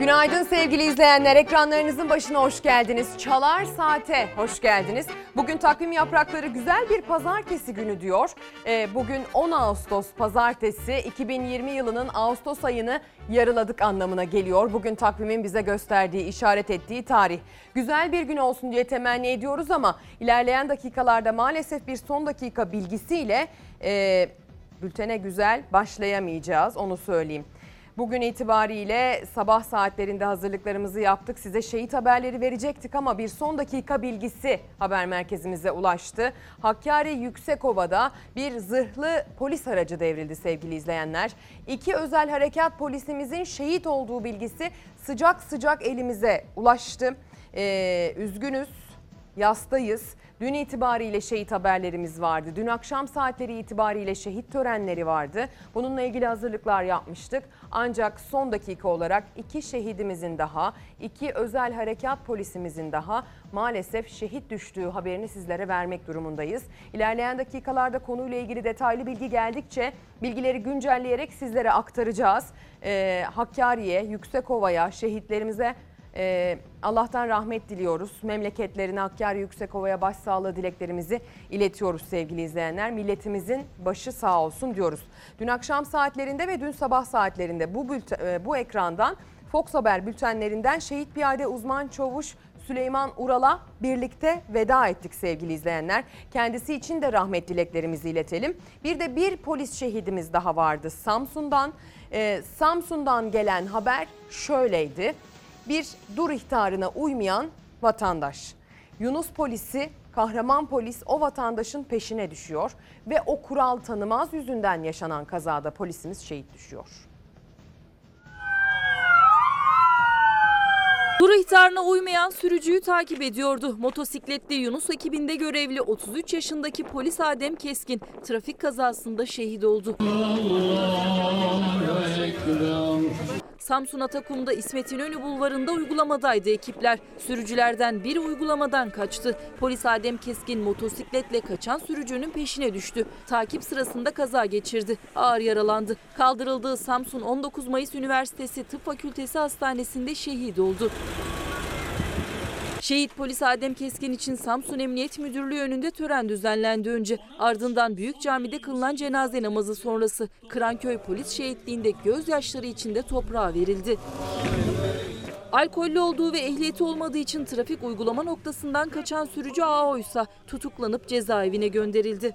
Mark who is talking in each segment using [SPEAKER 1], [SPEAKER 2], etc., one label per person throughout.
[SPEAKER 1] Günaydın sevgili izleyenler. Ekranlarınızın başına hoş geldiniz. Çalar Saate hoş geldiniz. Bugün takvim yaprakları güzel bir pazartesi günü diyor. Ee, bugün 10 Ağustos pazartesi 2020 yılının Ağustos ayını yarıladık anlamına geliyor. Bugün takvimin bize gösterdiği, işaret ettiği tarih. Güzel bir gün olsun diye temenni ediyoruz ama ilerleyen dakikalarda maalesef bir son dakika bilgisiyle e, bültene güzel başlayamayacağız onu söyleyeyim. Bugün itibariyle sabah saatlerinde hazırlıklarımızı yaptık. Size şehit haberleri verecektik ama bir son dakika bilgisi haber merkezimize ulaştı. Hakkari Yüksekova'da bir zırhlı polis aracı devrildi sevgili izleyenler. İki özel harekat polisimizin şehit olduğu bilgisi sıcak sıcak elimize ulaştı. Ee, üzgünüz, yastayız. Dün itibariyle şehit haberlerimiz vardı. Dün akşam saatleri itibariyle şehit törenleri vardı. Bununla ilgili hazırlıklar yapmıştık. Ancak son dakika olarak iki şehidimizin daha, iki özel harekat polisimizin daha maalesef şehit düştüğü haberini sizlere vermek durumundayız. İlerleyen dakikalarda konuyla ilgili detaylı bilgi geldikçe bilgileri güncelleyerek sizlere aktaracağız. Ee, Hakkari'ye, Yüksekova'ya, şehitlerimize ee, Allah'tan rahmet diliyoruz. Memleketlerine Hakkari Yüksekova'ya başsağlığı dileklerimizi iletiyoruz sevgili izleyenler. Milletimizin başı sağ olsun diyoruz. Dün akşam saatlerinde ve dün sabah saatlerinde bu, bülten, bu ekrandan Fox Haber bültenlerinden şehit piyade uzman çavuş Süleyman Ural'a birlikte veda ettik sevgili izleyenler. Kendisi için de rahmet dileklerimizi iletelim. Bir de bir polis şehidimiz daha vardı Samsun'dan. Ee, Samsun'dan gelen haber şöyleydi bir dur ihtarına uymayan vatandaş. Yunus polisi, kahraman polis o vatandaşın peşine düşüyor ve o kural tanımaz yüzünden yaşanan kazada polisimiz şehit düşüyor.
[SPEAKER 2] Dur ihtarına uymayan sürücüyü takip ediyordu. Motosikletli Yunus ekibinde görevli 33 yaşındaki polis Adem Keskin trafik kazasında şehit oldu. Samsun Atakum'da İsmet İnönü bulvarında uygulamadaydı ekipler. Sürücülerden biri uygulamadan kaçtı. Polis Adem Keskin motosikletle kaçan sürücünün peşine düştü. Takip sırasında kaza geçirdi. Ağır yaralandı. Kaldırıldığı Samsun 19 Mayıs Üniversitesi Tıp Fakültesi Hastanesi'nde şehit oldu. Şehit polis Adem Keskin için Samsun Emniyet Müdürlüğü önünde tören düzenlendi önce. Ardından Büyük Cami'de kılınan cenaze namazı sonrası Kıranköy Polis Şehitliği'nde gözyaşları içinde toprağa verildi. Alkollü olduğu ve ehliyeti olmadığı için trafik uygulama noktasından kaçan sürücü AO ise tutuklanıp cezaevine gönderildi.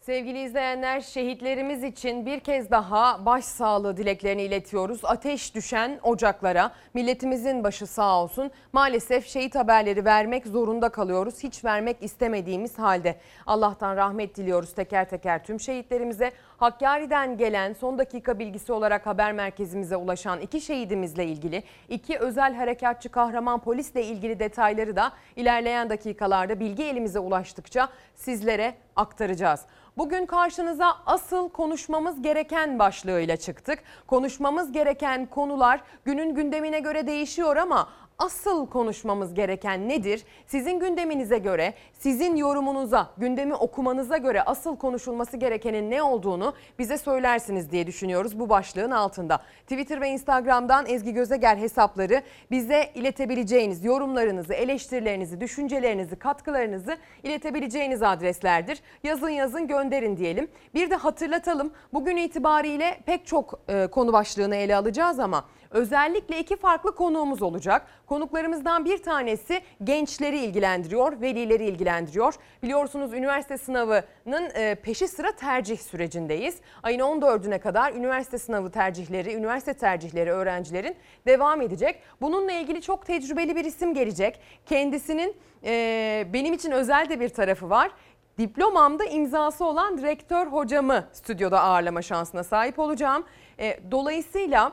[SPEAKER 1] Sevgili izleyenler şehitlerimiz için bir kez daha başsağlığı dileklerini iletiyoruz. Ateş düşen ocaklara milletimizin başı sağ olsun. Maalesef şehit haberleri vermek zorunda kalıyoruz. Hiç vermek istemediğimiz halde. Allah'tan rahmet diliyoruz teker teker tüm şehitlerimize. Hakkari'den gelen son dakika bilgisi olarak haber merkezimize ulaşan iki şehidimizle ilgili iki özel harekatçı kahraman polisle ilgili detayları da ilerleyen dakikalarda bilgi elimize ulaştıkça sizlere aktaracağız. Bugün karşınıza asıl konuşmamız gereken başlığıyla çıktık. Konuşmamız gereken konular günün gündemine göre değişiyor ama asıl konuşmamız gereken nedir? Sizin gündeminize göre, sizin yorumunuza, gündemi okumanıza göre asıl konuşulması gerekenin ne olduğunu bize söylersiniz diye düşünüyoruz bu başlığın altında. Twitter ve Instagram'dan Ezgi Gözeger hesapları bize iletebileceğiniz yorumlarınızı, eleştirilerinizi, düşüncelerinizi, katkılarınızı iletebileceğiniz adreslerdir. Yazın yazın gönderin diyelim. Bir de hatırlatalım bugün itibariyle pek çok e, konu başlığını ele alacağız ama Özellikle iki farklı konuğumuz olacak. Konuklarımızdan bir tanesi gençleri ilgilendiriyor, velileri ilgilendiriyor. Biliyorsunuz üniversite sınavının e, peşi sıra tercih sürecindeyiz. Ayın 14'üne kadar üniversite sınavı tercihleri, üniversite tercihleri öğrencilerin devam edecek. Bununla ilgili çok tecrübeli bir isim gelecek. Kendisinin e, benim için özel de bir tarafı var diplomamda imzası olan rektör hocamı stüdyoda ağırlama şansına sahip olacağım. E, dolayısıyla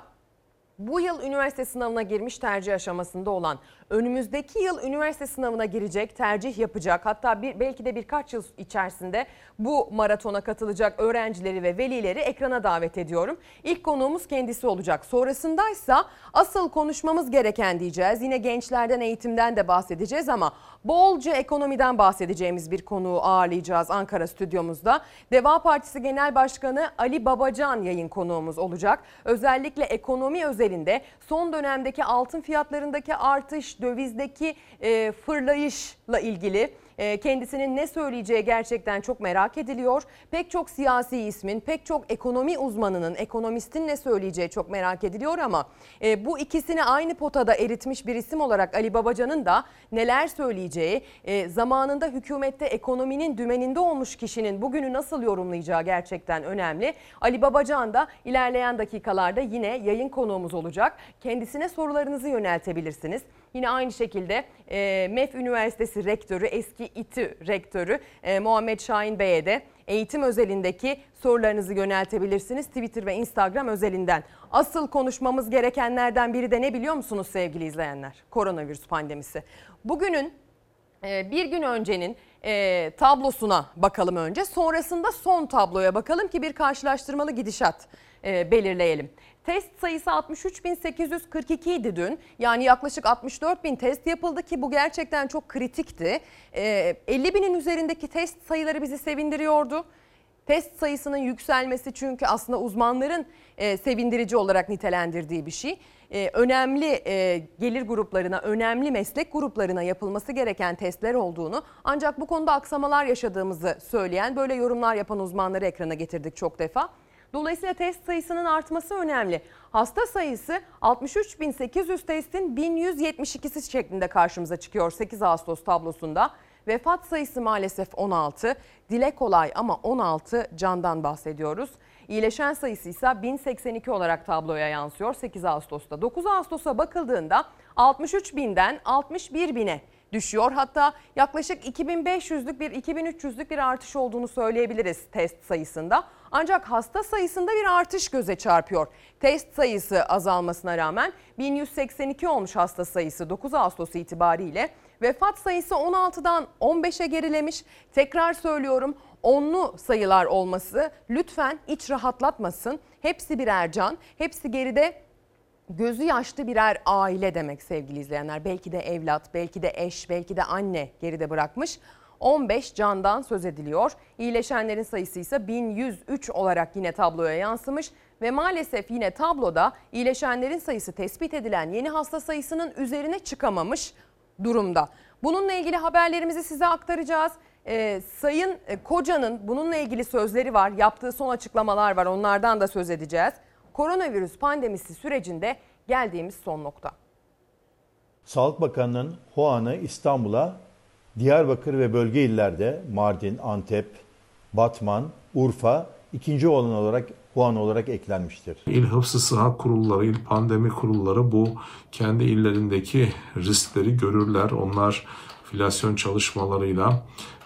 [SPEAKER 1] bu yıl üniversite sınavına girmiş tercih aşamasında olan, önümüzdeki yıl üniversite sınavına girecek, tercih yapacak, hatta bir, belki de birkaç yıl içerisinde bu maratona katılacak öğrencileri ve velileri ekrana davet ediyorum. İlk konuğumuz kendisi olacak. Sonrasındaysa asıl konuşmamız gereken diyeceğiz. Yine gençlerden, eğitimden de bahsedeceğiz ama bolca ekonomiden bahsedeceğimiz bir konuğu ağırlayacağız Ankara stüdyomuzda. Deva Partisi Genel Başkanı Ali Babacan yayın konuğumuz olacak. Özellikle ekonomi özelinde son dönemdeki altın fiyatlarındaki artış, dövizdeki e, fırlayışla ilgili e, kendisinin ne söyleyeceği gerçekten çok merak ediliyor. Pek çok siyasi ismin, pek çok ekonomi uzmanının, ekonomistin ne söyleyeceği çok merak ediliyor ama e, bu ikisini aynı potada eritmiş bir isim olarak Ali Babacan'ın da neler söyleyeceği, e, zamanında hükümette ekonominin dümeninde olmuş kişinin bugünü nasıl yorumlayacağı gerçekten önemli. Ali Babacan da ilerleyen dakikalarda yine yayın konuğumuz olacak. Kendisine sorularınızı yöneltebilirsiniz. Yine aynı şekilde e, MEF Üniversitesi Rektörü, eski İTÜ Rektörü e, Muhammed Şahin Bey'e de eğitim özelindeki sorularınızı yöneltebilirsiniz Twitter ve Instagram özelinden. Asıl konuşmamız gerekenlerden biri de ne biliyor musunuz sevgili izleyenler? Koronavirüs pandemisi. Bugünün e, bir gün öncenin e, tablosuna bakalım önce. Sonrasında son tabloya bakalım ki bir karşılaştırmalı gidişat e, belirleyelim. Test sayısı 63.842 idi dün. Yani yaklaşık 64.000 test yapıldı ki bu gerçekten çok kritikti. E, 50 binin üzerindeki test sayıları bizi sevindiriyordu. Test sayısının yükselmesi çünkü aslında uzmanların e, sevindirici olarak nitelendirdiği bir şey. E, önemli e, gelir gruplarına, önemli meslek gruplarına yapılması gereken testler olduğunu ancak bu konuda aksamalar yaşadığımızı söyleyen böyle yorumlar yapan uzmanları ekrana getirdik çok defa. Dolayısıyla test sayısının artması önemli. Hasta sayısı 63.800 testin 1172'si şeklinde karşımıza çıkıyor 8 Ağustos tablosunda. Vefat sayısı maalesef 16. Dile kolay ama 16 candan bahsediyoruz. İyileşen sayısı ise 1082 olarak tabloya yansıyor 8 Ağustos'ta. 9 Ağustos'a bakıldığında 63 binden 61 bine düşüyor. Hatta yaklaşık 2500'lük bir 2300'lük bir artış olduğunu söyleyebiliriz test sayısında. Ancak hasta sayısında bir artış göze çarpıyor. Test sayısı azalmasına rağmen 1182 olmuş hasta sayısı 9 Ağustos itibariyle. Vefat sayısı 16'dan 15'e gerilemiş. Tekrar söylüyorum onlu sayılar olması lütfen iç rahatlatmasın. Hepsi birer can, hepsi geride gözü yaşlı birer aile demek sevgili izleyenler. Belki de evlat, belki de eş, belki de anne geride bırakmış. 15 candan söz ediliyor. İyileşenlerin sayısı ise 1103 olarak yine tabloya yansımış ve maalesef yine tabloda iyileşenlerin sayısı tespit edilen yeni hasta sayısının üzerine çıkamamış durumda. Bununla ilgili haberlerimizi size aktaracağız. Ee, Sayın Koca'nın bununla ilgili sözleri var, yaptığı son açıklamalar var onlardan da söz edeceğiz. Koronavirüs pandemisi sürecinde geldiğimiz son nokta.
[SPEAKER 3] Sağlık Bakanı'nın Hoan'ı İstanbul'a Diyarbakır ve bölge illerde Mardin, Antep, Batman, Urfa ikinci olan olarak Wuhan olarak eklenmiştir.
[SPEAKER 4] İl Hıfzı Sıhhat Kurulları, il pandemi kurulları bu kendi illerindeki riskleri görürler. Onlar filasyon çalışmalarıyla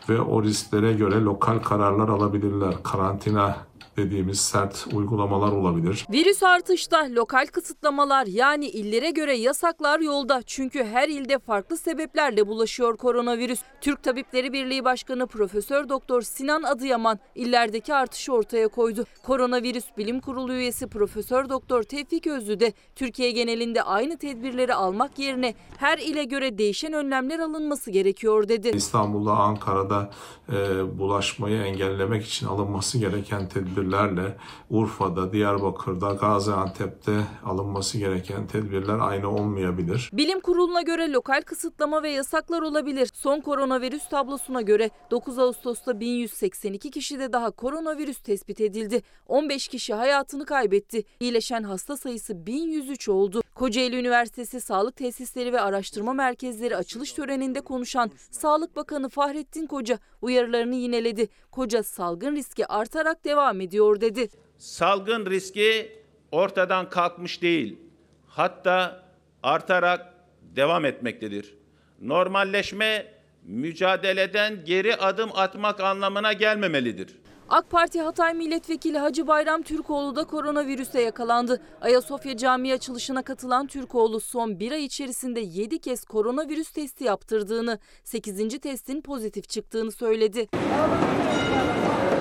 [SPEAKER 4] ve o risklere göre lokal kararlar alabilirler. Karantina dediğimiz sert uygulamalar olabilir.
[SPEAKER 2] Virüs artışta lokal kısıtlamalar yani illere göre yasaklar yolda. Çünkü her ilde farklı sebeplerle bulaşıyor koronavirüs. Türk Tabipleri Birliği Başkanı Profesör Doktor Sinan Adıyaman illerdeki artışı ortaya koydu. Koronavirüs Bilim Kurulu üyesi Profesör Doktor Tevfik Özlü de Türkiye genelinde aynı tedbirleri almak yerine her ile göre değişen önlemler alınması gerekiyor dedi.
[SPEAKER 4] İstanbul'da, Ankara'da e, bulaşmayı engellemek için alınması gereken tedbirlerle Urfa'da, Diyarbakır'da, Gaziantep'te alınması gereken tedbirler aynı olmayabilir.
[SPEAKER 2] Bilim Kurulu'na göre lokal kısıtlama ve yasaklar olabilir. Son koronavirüs tablosuna göre 9 Ağustos'ta 1182 kişide daha koronavirüs tespit edildi. 15 kişi hayatını kaybetti. İyileşen hasta sayısı 1103 oldu. Kocaeli Üniversitesi Sağlık Tesisleri ve Araştırma Merkezleri açılış töreninde konuşan Sağlık Bakanı Fahrettin Koca uyarılarını yineledi. Koca salgın riski artarak devam ediyor dedi.
[SPEAKER 5] Salgın riski ortadan kalkmış değil. Hatta artarak devam etmektedir. Normalleşme mücadeleden geri adım atmak anlamına gelmemelidir.
[SPEAKER 2] AK Parti Hatay Milletvekili Hacı Bayram Türkoğlu da koronavirüse yakalandı. Ayasofya Camii açılışına katılan Türkoğlu son bir ay içerisinde 7 kez koronavirüs testi yaptırdığını, 8. testin pozitif çıktığını söyledi.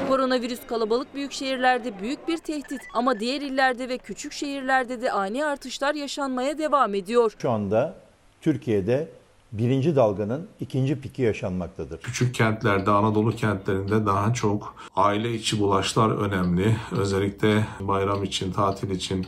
[SPEAKER 2] Koronavirüs kalabalık büyük şehirlerde büyük bir tehdit ama diğer illerde ve küçük şehirlerde de ani artışlar yaşanmaya devam ediyor.
[SPEAKER 3] Şu anda Türkiye'de birinci dalganın ikinci piki yaşanmaktadır.
[SPEAKER 4] Küçük kentlerde, Anadolu kentlerinde daha çok aile içi bulaşlar önemli. Özellikle bayram için, tatil için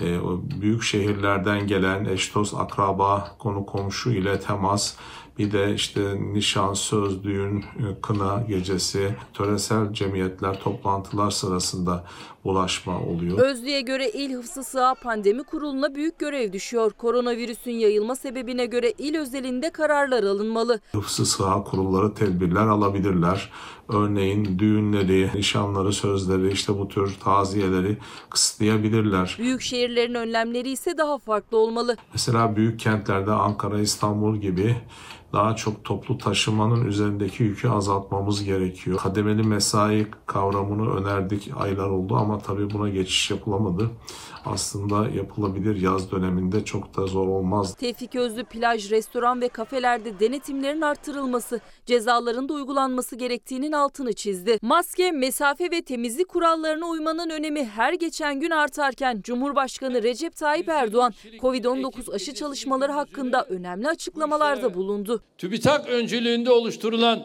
[SPEAKER 4] e, büyük şehirlerden gelen eş dost, akraba, konu komşu ile temas, bir de işte nişan, söz, düğün, e, kına gecesi, töresel cemiyetler, toplantılar sırasında bulaşma oluyor.
[SPEAKER 2] Özlü'ye göre İl Hıfzı Sığa Pandemi Kurulu'na büyük görev düşüyor. Koronavirüsün yayılma sebebine göre il özelinde kararlar alınmalı.
[SPEAKER 4] Hıfzı sığa kurulları tedbirler alabilirler. Örneğin düğünleri, nişanları, sözleri, işte bu tür taziyeleri kısıtlayabilirler.
[SPEAKER 2] Büyük şehirlerin önlemleri ise daha farklı olmalı.
[SPEAKER 4] Mesela büyük kentlerde Ankara, İstanbul gibi daha çok toplu taşımanın üzerindeki yükü azaltmamız gerekiyor. Kademeli mesai kavramını önerdik aylar oldu ama tabii buna geçiş yapılamadı. Aslında yapılabilir yaz döneminde çok da zor olmaz.
[SPEAKER 2] Tevfik Özlü plaj, restoran ve kafelerde denetimlerin artırılması, cezaların da uygulanması gerektiğinin altını çizdi. Maske, mesafe ve temizlik kurallarına uymanın önemi her geçen gün artarken Cumhurbaşkanı Recep Tayyip Erdoğan COVID-19 aşı çalışmaları hakkında önemli açıklamalarda bulundu.
[SPEAKER 6] TÜBİTAK öncülüğünde oluşturulan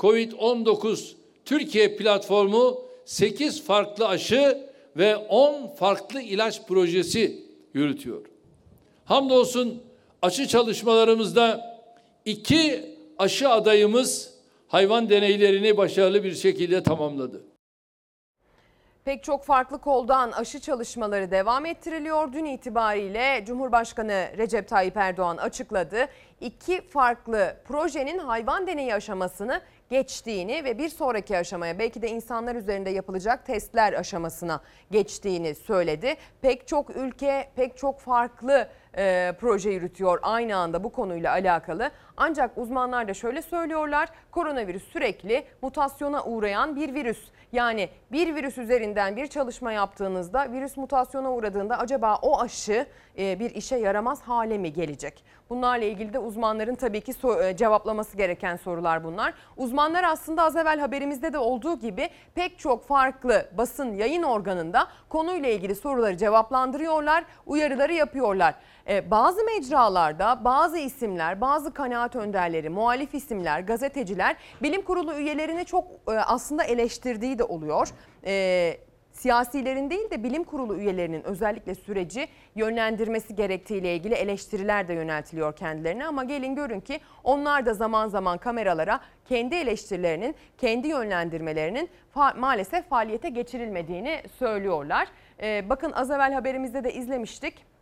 [SPEAKER 6] COVID-19 Türkiye platformu 8 farklı aşı ve 10 farklı ilaç projesi yürütüyor. Hamdolsun aşı çalışmalarımızda iki aşı adayımız hayvan deneylerini başarılı bir şekilde tamamladı.
[SPEAKER 1] Pek çok farklı koldan aşı çalışmaları devam ettiriliyor. Dün itibariyle Cumhurbaşkanı Recep Tayyip Erdoğan açıkladı. İki farklı projenin hayvan deneyi aşamasını geçtiğini ve bir sonraki aşamaya belki de insanlar üzerinde yapılacak testler aşamasına geçtiğini söyledi. Pek çok ülke pek çok farklı e, proje yürütüyor aynı anda bu konuyla alakalı. Ancak uzmanlar da şöyle söylüyorlar. Koronavirüs sürekli mutasyona uğrayan bir virüs. Yani bir virüs üzerinden bir çalışma yaptığınızda virüs mutasyona uğradığında acaba o aşı e, bir işe yaramaz hale mi gelecek? Bunlarla ilgili de uzmanların tabii ki so- e, cevaplaması gereken sorular bunlar. Uzmanlar aslında az evvel haberimizde de olduğu gibi pek çok farklı basın yayın organında konuyla ilgili soruları cevaplandırıyorlar, uyarıları yapıyorlar. Ee, bazı mecralarda bazı isimler, bazı kanaat önderleri, muhalif isimler, gazeteciler bilim kurulu üyelerini çok e, aslında eleştirdiği de oluyor. Ee, siyasilerin değil de bilim kurulu üyelerinin özellikle süreci yönlendirmesi gerektiğiyle ilgili eleştiriler de yöneltiliyor kendilerine ama gelin görün ki onlar da zaman zaman kameralara kendi eleştirilerinin, kendi yönlendirmelerinin fa- maalesef faaliyete geçirilmediğini söylüyorlar. Ee, bakın az evvel haberimizde de izlemiştik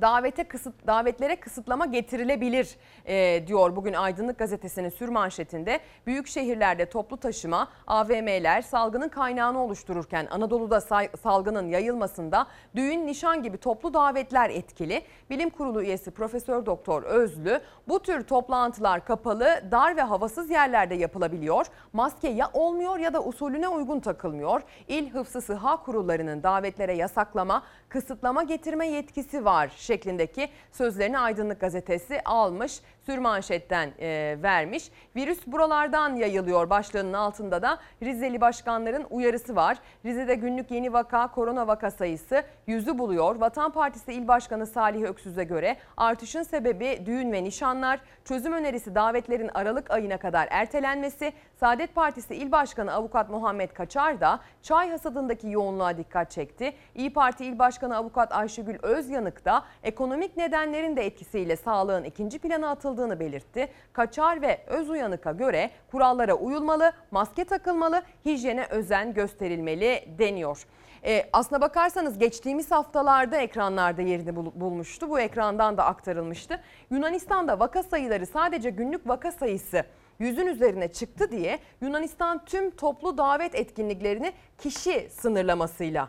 [SPEAKER 1] davete kısıt davetlere kısıtlama getirilebilir e, diyor bugün Aydınlık Gazetesi'nin sürmanşetinde. Büyük şehirlerde toplu taşıma, AVM'ler salgının kaynağını oluştururken Anadolu'da say- salgının yayılmasında düğün, nişan gibi toplu davetler etkili. Bilim Kurulu üyesi Profesör Doktor Özlü bu tür toplantılar kapalı, dar ve havasız yerlerde yapılabiliyor. Maske ya olmuyor ya da usulüne uygun takılmıyor. İl Hıfzı Sıha kurullarının davetlere yasaklama, kısıtlama getirme yetkisi var şeklindeki sözlerini Aydınlık Gazetesi almış, sürmanşetten e, vermiş. Virüs buralardan yayılıyor başlığının altında da Rizeli başkanların uyarısı var. Rize'de günlük yeni vaka, korona vaka sayısı yüzü buluyor. Vatan Partisi İl Başkanı Salih Öksüz'e göre artışın sebebi düğün ve nişanlar, çözüm önerisi davetlerin Aralık ayına kadar ertelenmesi, Saadet Partisi İl Başkanı Avukat Muhammed Kaçar da çay hasadındaki yoğunluğa dikkat çekti. İyi Parti İl Başkanı Avukat Ayşegül Özyanık da ekonomik nedenlerin de etkisiyle sağlığın ikinci plana atıldığını belirtti. Kaçar ve Özuyanık'a göre kurallara uyulmalı, maske takılmalı, hijyene özen gösterilmeli deniyor. E, aslına bakarsanız geçtiğimiz haftalarda ekranlarda yerini bul- bulmuştu. Bu ekrandan da aktarılmıştı. Yunanistan'da vaka sayıları sadece günlük vaka sayısı yüzün üzerine çıktı diye Yunanistan tüm toplu davet etkinliklerini kişi sınırlamasıyla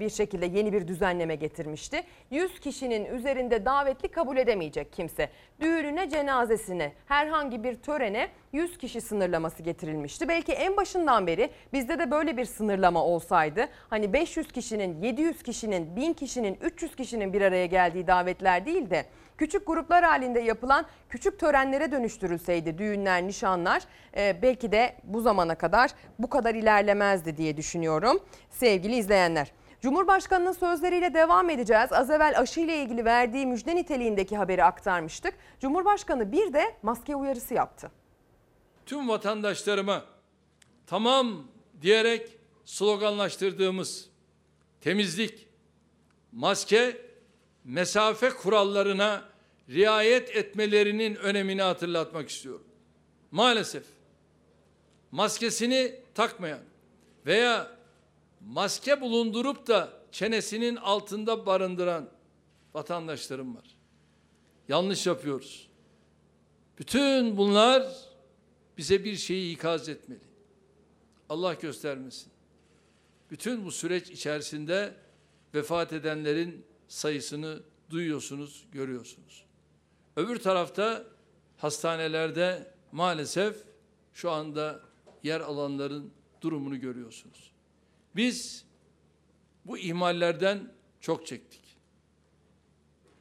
[SPEAKER 1] bir şekilde yeni bir düzenleme getirmişti. 100 kişinin üzerinde davetli kabul edemeyecek kimse. Düğününe, cenazesine, herhangi bir törene 100 kişi sınırlaması getirilmişti. Belki en başından beri bizde de böyle bir sınırlama olsaydı hani 500 kişinin, 700 kişinin, 1000 kişinin, 300 kişinin bir araya geldiği davetler değil de küçük gruplar halinde yapılan küçük törenlere dönüştürülseydi düğünler, nişanlar e, belki de bu zamana kadar bu kadar ilerlemezdi diye düşünüyorum sevgili izleyenler. Cumhurbaşkanının sözleriyle devam edeceğiz. Az evvel aşı ile ilgili verdiği müjde niteliğindeki haberi aktarmıştık. Cumhurbaşkanı bir de maske uyarısı yaptı.
[SPEAKER 6] Tüm vatandaşlarıma tamam diyerek sloganlaştırdığımız temizlik, maske, mesafe kurallarına riayet etmelerinin önemini hatırlatmak istiyorum. Maalesef maskesini takmayan veya maske bulundurup da çenesinin altında barındıran vatandaşlarım var. Yanlış yapıyoruz. Bütün bunlar bize bir şeyi ikaz etmeli. Allah göstermesin. Bütün bu süreç içerisinde vefat edenlerin sayısını duyuyorsunuz, görüyorsunuz. Öbür tarafta hastanelerde maalesef şu anda yer alanların durumunu görüyorsunuz. Biz bu ihmallerden çok çektik.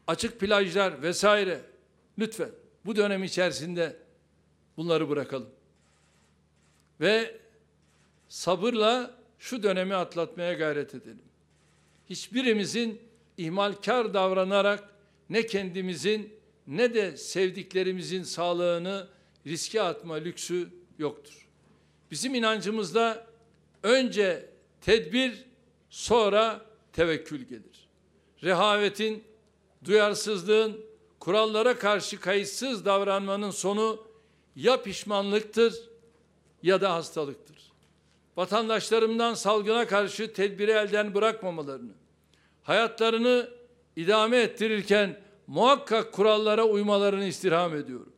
[SPEAKER 6] Açık plajlar vesaire lütfen bu dönem içerisinde bunları bırakalım. Ve sabırla şu dönemi atlatmaya gayret edelim. Hiçbirimizin ihmalkar davranarak ne kendimizin ne de sevdiklerimizin sağlığını riske atma lüksü yoktur. Bizim inancımızda önce tedbir sonra tevekkül gelir. Rehavetin, duyarsızlığın, kurallara karşı kayıtsız davranmanın sonu ya pişmanlıktır ya da hastalıktır. Vatandaşlarımdan salgına karşı tedbiri elden bırakmamalarını, hayatlarını idame ettirirken muhakkak kurallara uymalarını istirham ediyorum.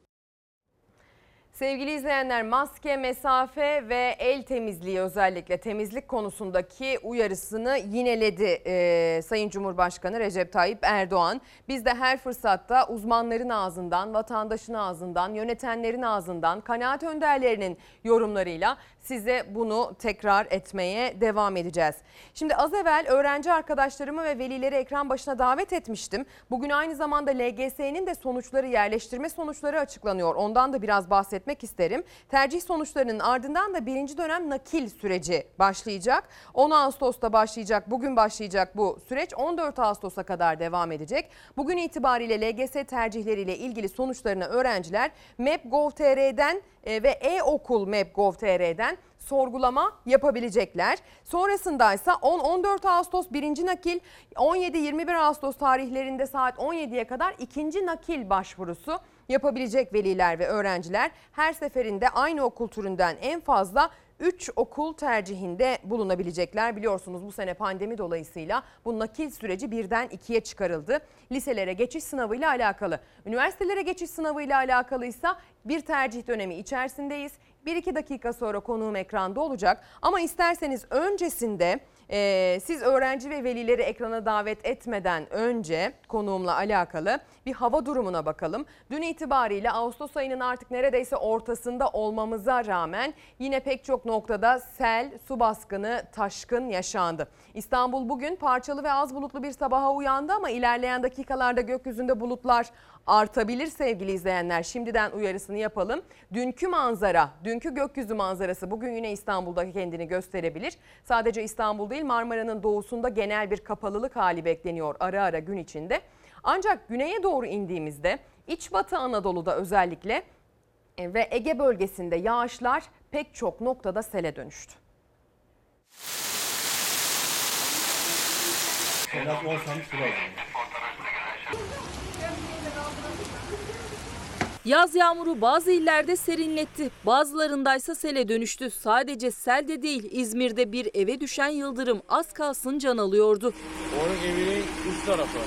[SPEAKER 1] Sevgili izleyenler maske, mesafe ve el temizliği özellikle temizlik konusundaki uyarısını yineledi e, Sayın Cumhurbaşkanı Recep Tayyip Erdoğan. Biz de her fırsatta uzmanların ağzından, vatandaşın ağzından, yönetenlerin ağzından, kanaat önderlerinin yorumlarıyla size bunu tekrar etmeye devam edeceğiz. Şimdi az evvel öğrenci arkadaşlarımı ve velileri ekran başına davet etmiştim. Bugün aynı zamanda LGS'nin de sonuçları yerleştirme sonuçları açıklanıyor. Ondan da biraz bahsetmek isterim. Tercih sonuçlarının ardından da birinci dönem nakil süreci başlayacak. 10 Ağustos'ta başlayacak, bugün başlayacak bu süreç 14 Ağustos'a kadar devam edecek. Bugün itibariyle LGS tercihleriyle ilgili sonuçlarını öğrenciler map.gov.tr'den ve e-okul map.gov.tr'den sorgulama yapabilecekler. Sonrasında ise 10-14 Ağustos birinci nakil, 17-21 Ağustos tarihlerinde saat 17'ye kadar ikinci nakil başvurusu yapabilecek veliler ve öğrenciler her seferinde aynı okul türünden en fazla 3 okul tercihinde bulunabilecekler. Biliyorsunuz bu sene pandemi dolayısıyla bu nakil süreci birden ikiye çıkarıldı. Liselere geçiş sınavıyla alakalı. Üniversitelere geçiş sınavıyla alakalıysa bir tercih dönemi içerisindeyiz. 1-2 dakika sonra konuğum ekranda olacak. Ama isterseniz öncesinde e, siz öğrenci ve velileri ekrana davet etmeden önce konuğumla alakalı bir hava durumuna bakalım. Dün itibariyle Ağustos ayının artık neredeyse ortasında olmamıza rağmen yine pek çok noktada sel, su baskını, taşkın yaşandı. İstanbul bugün parçalı ve az bulutlu bir sabaha uyandı ama ilerleyen dakikalarda gökyüzünde bulutlar artabilir sevgili izleyenler. Şimdiden uyarısını yapalım. Dünkü manzara, dünkü gökyüzü manzarası bugün yine İstanbul'da kendini gösterebilir. Sadece İstanbul değil Marmara'nın doğusunda genel bir kapalılık hali bekleniyor ara ara gün içinde. Ancak güneye doğru indiğimizde iç batı Anadolu'da özellikle e, ve Ege bölgesinde yağışlar pek çok noktada sele dönüştü.
[SPEAKER 2] Yaz yağmuru bazı illerde serinletti. Bazılarındaysa sele dönüştü. Sadece sel de değil İzmir'de bir eve düşen yıldırım az kalsın can alıyordu.
[SPEAKER 7] Onun evinin üst tarafı.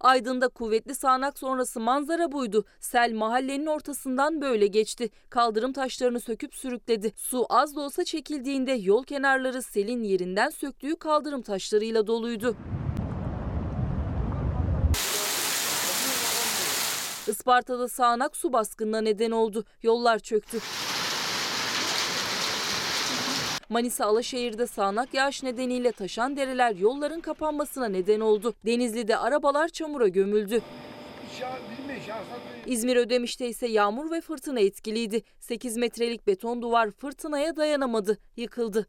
[SPEAKER 2] Aydın'da kuvvetli sağanak sonrası manzara buydu. Sel mahallenin ortasından böyle geçti. Kaldırım taşlarını söküp sürükledi. Su az da olsa çekildiğinde yol kenarları selin yerinden söktüğü kaldırım taşlarıyla doluydu. Isparta'da sağanak su baskınına neden oldu. Yollar çöktü. Manisa Alaşehir'de sağanak yağış nedeniyle taşan dereler yolların kapanmasına neden oldu. Denizli'de arabalar çamura gömüldü. İzmir Ödemiş'te ise yağmur ve fırtına etkiliydi. 8 metrelik beton duvar fırtınaya dayanamadı, yıkıldı.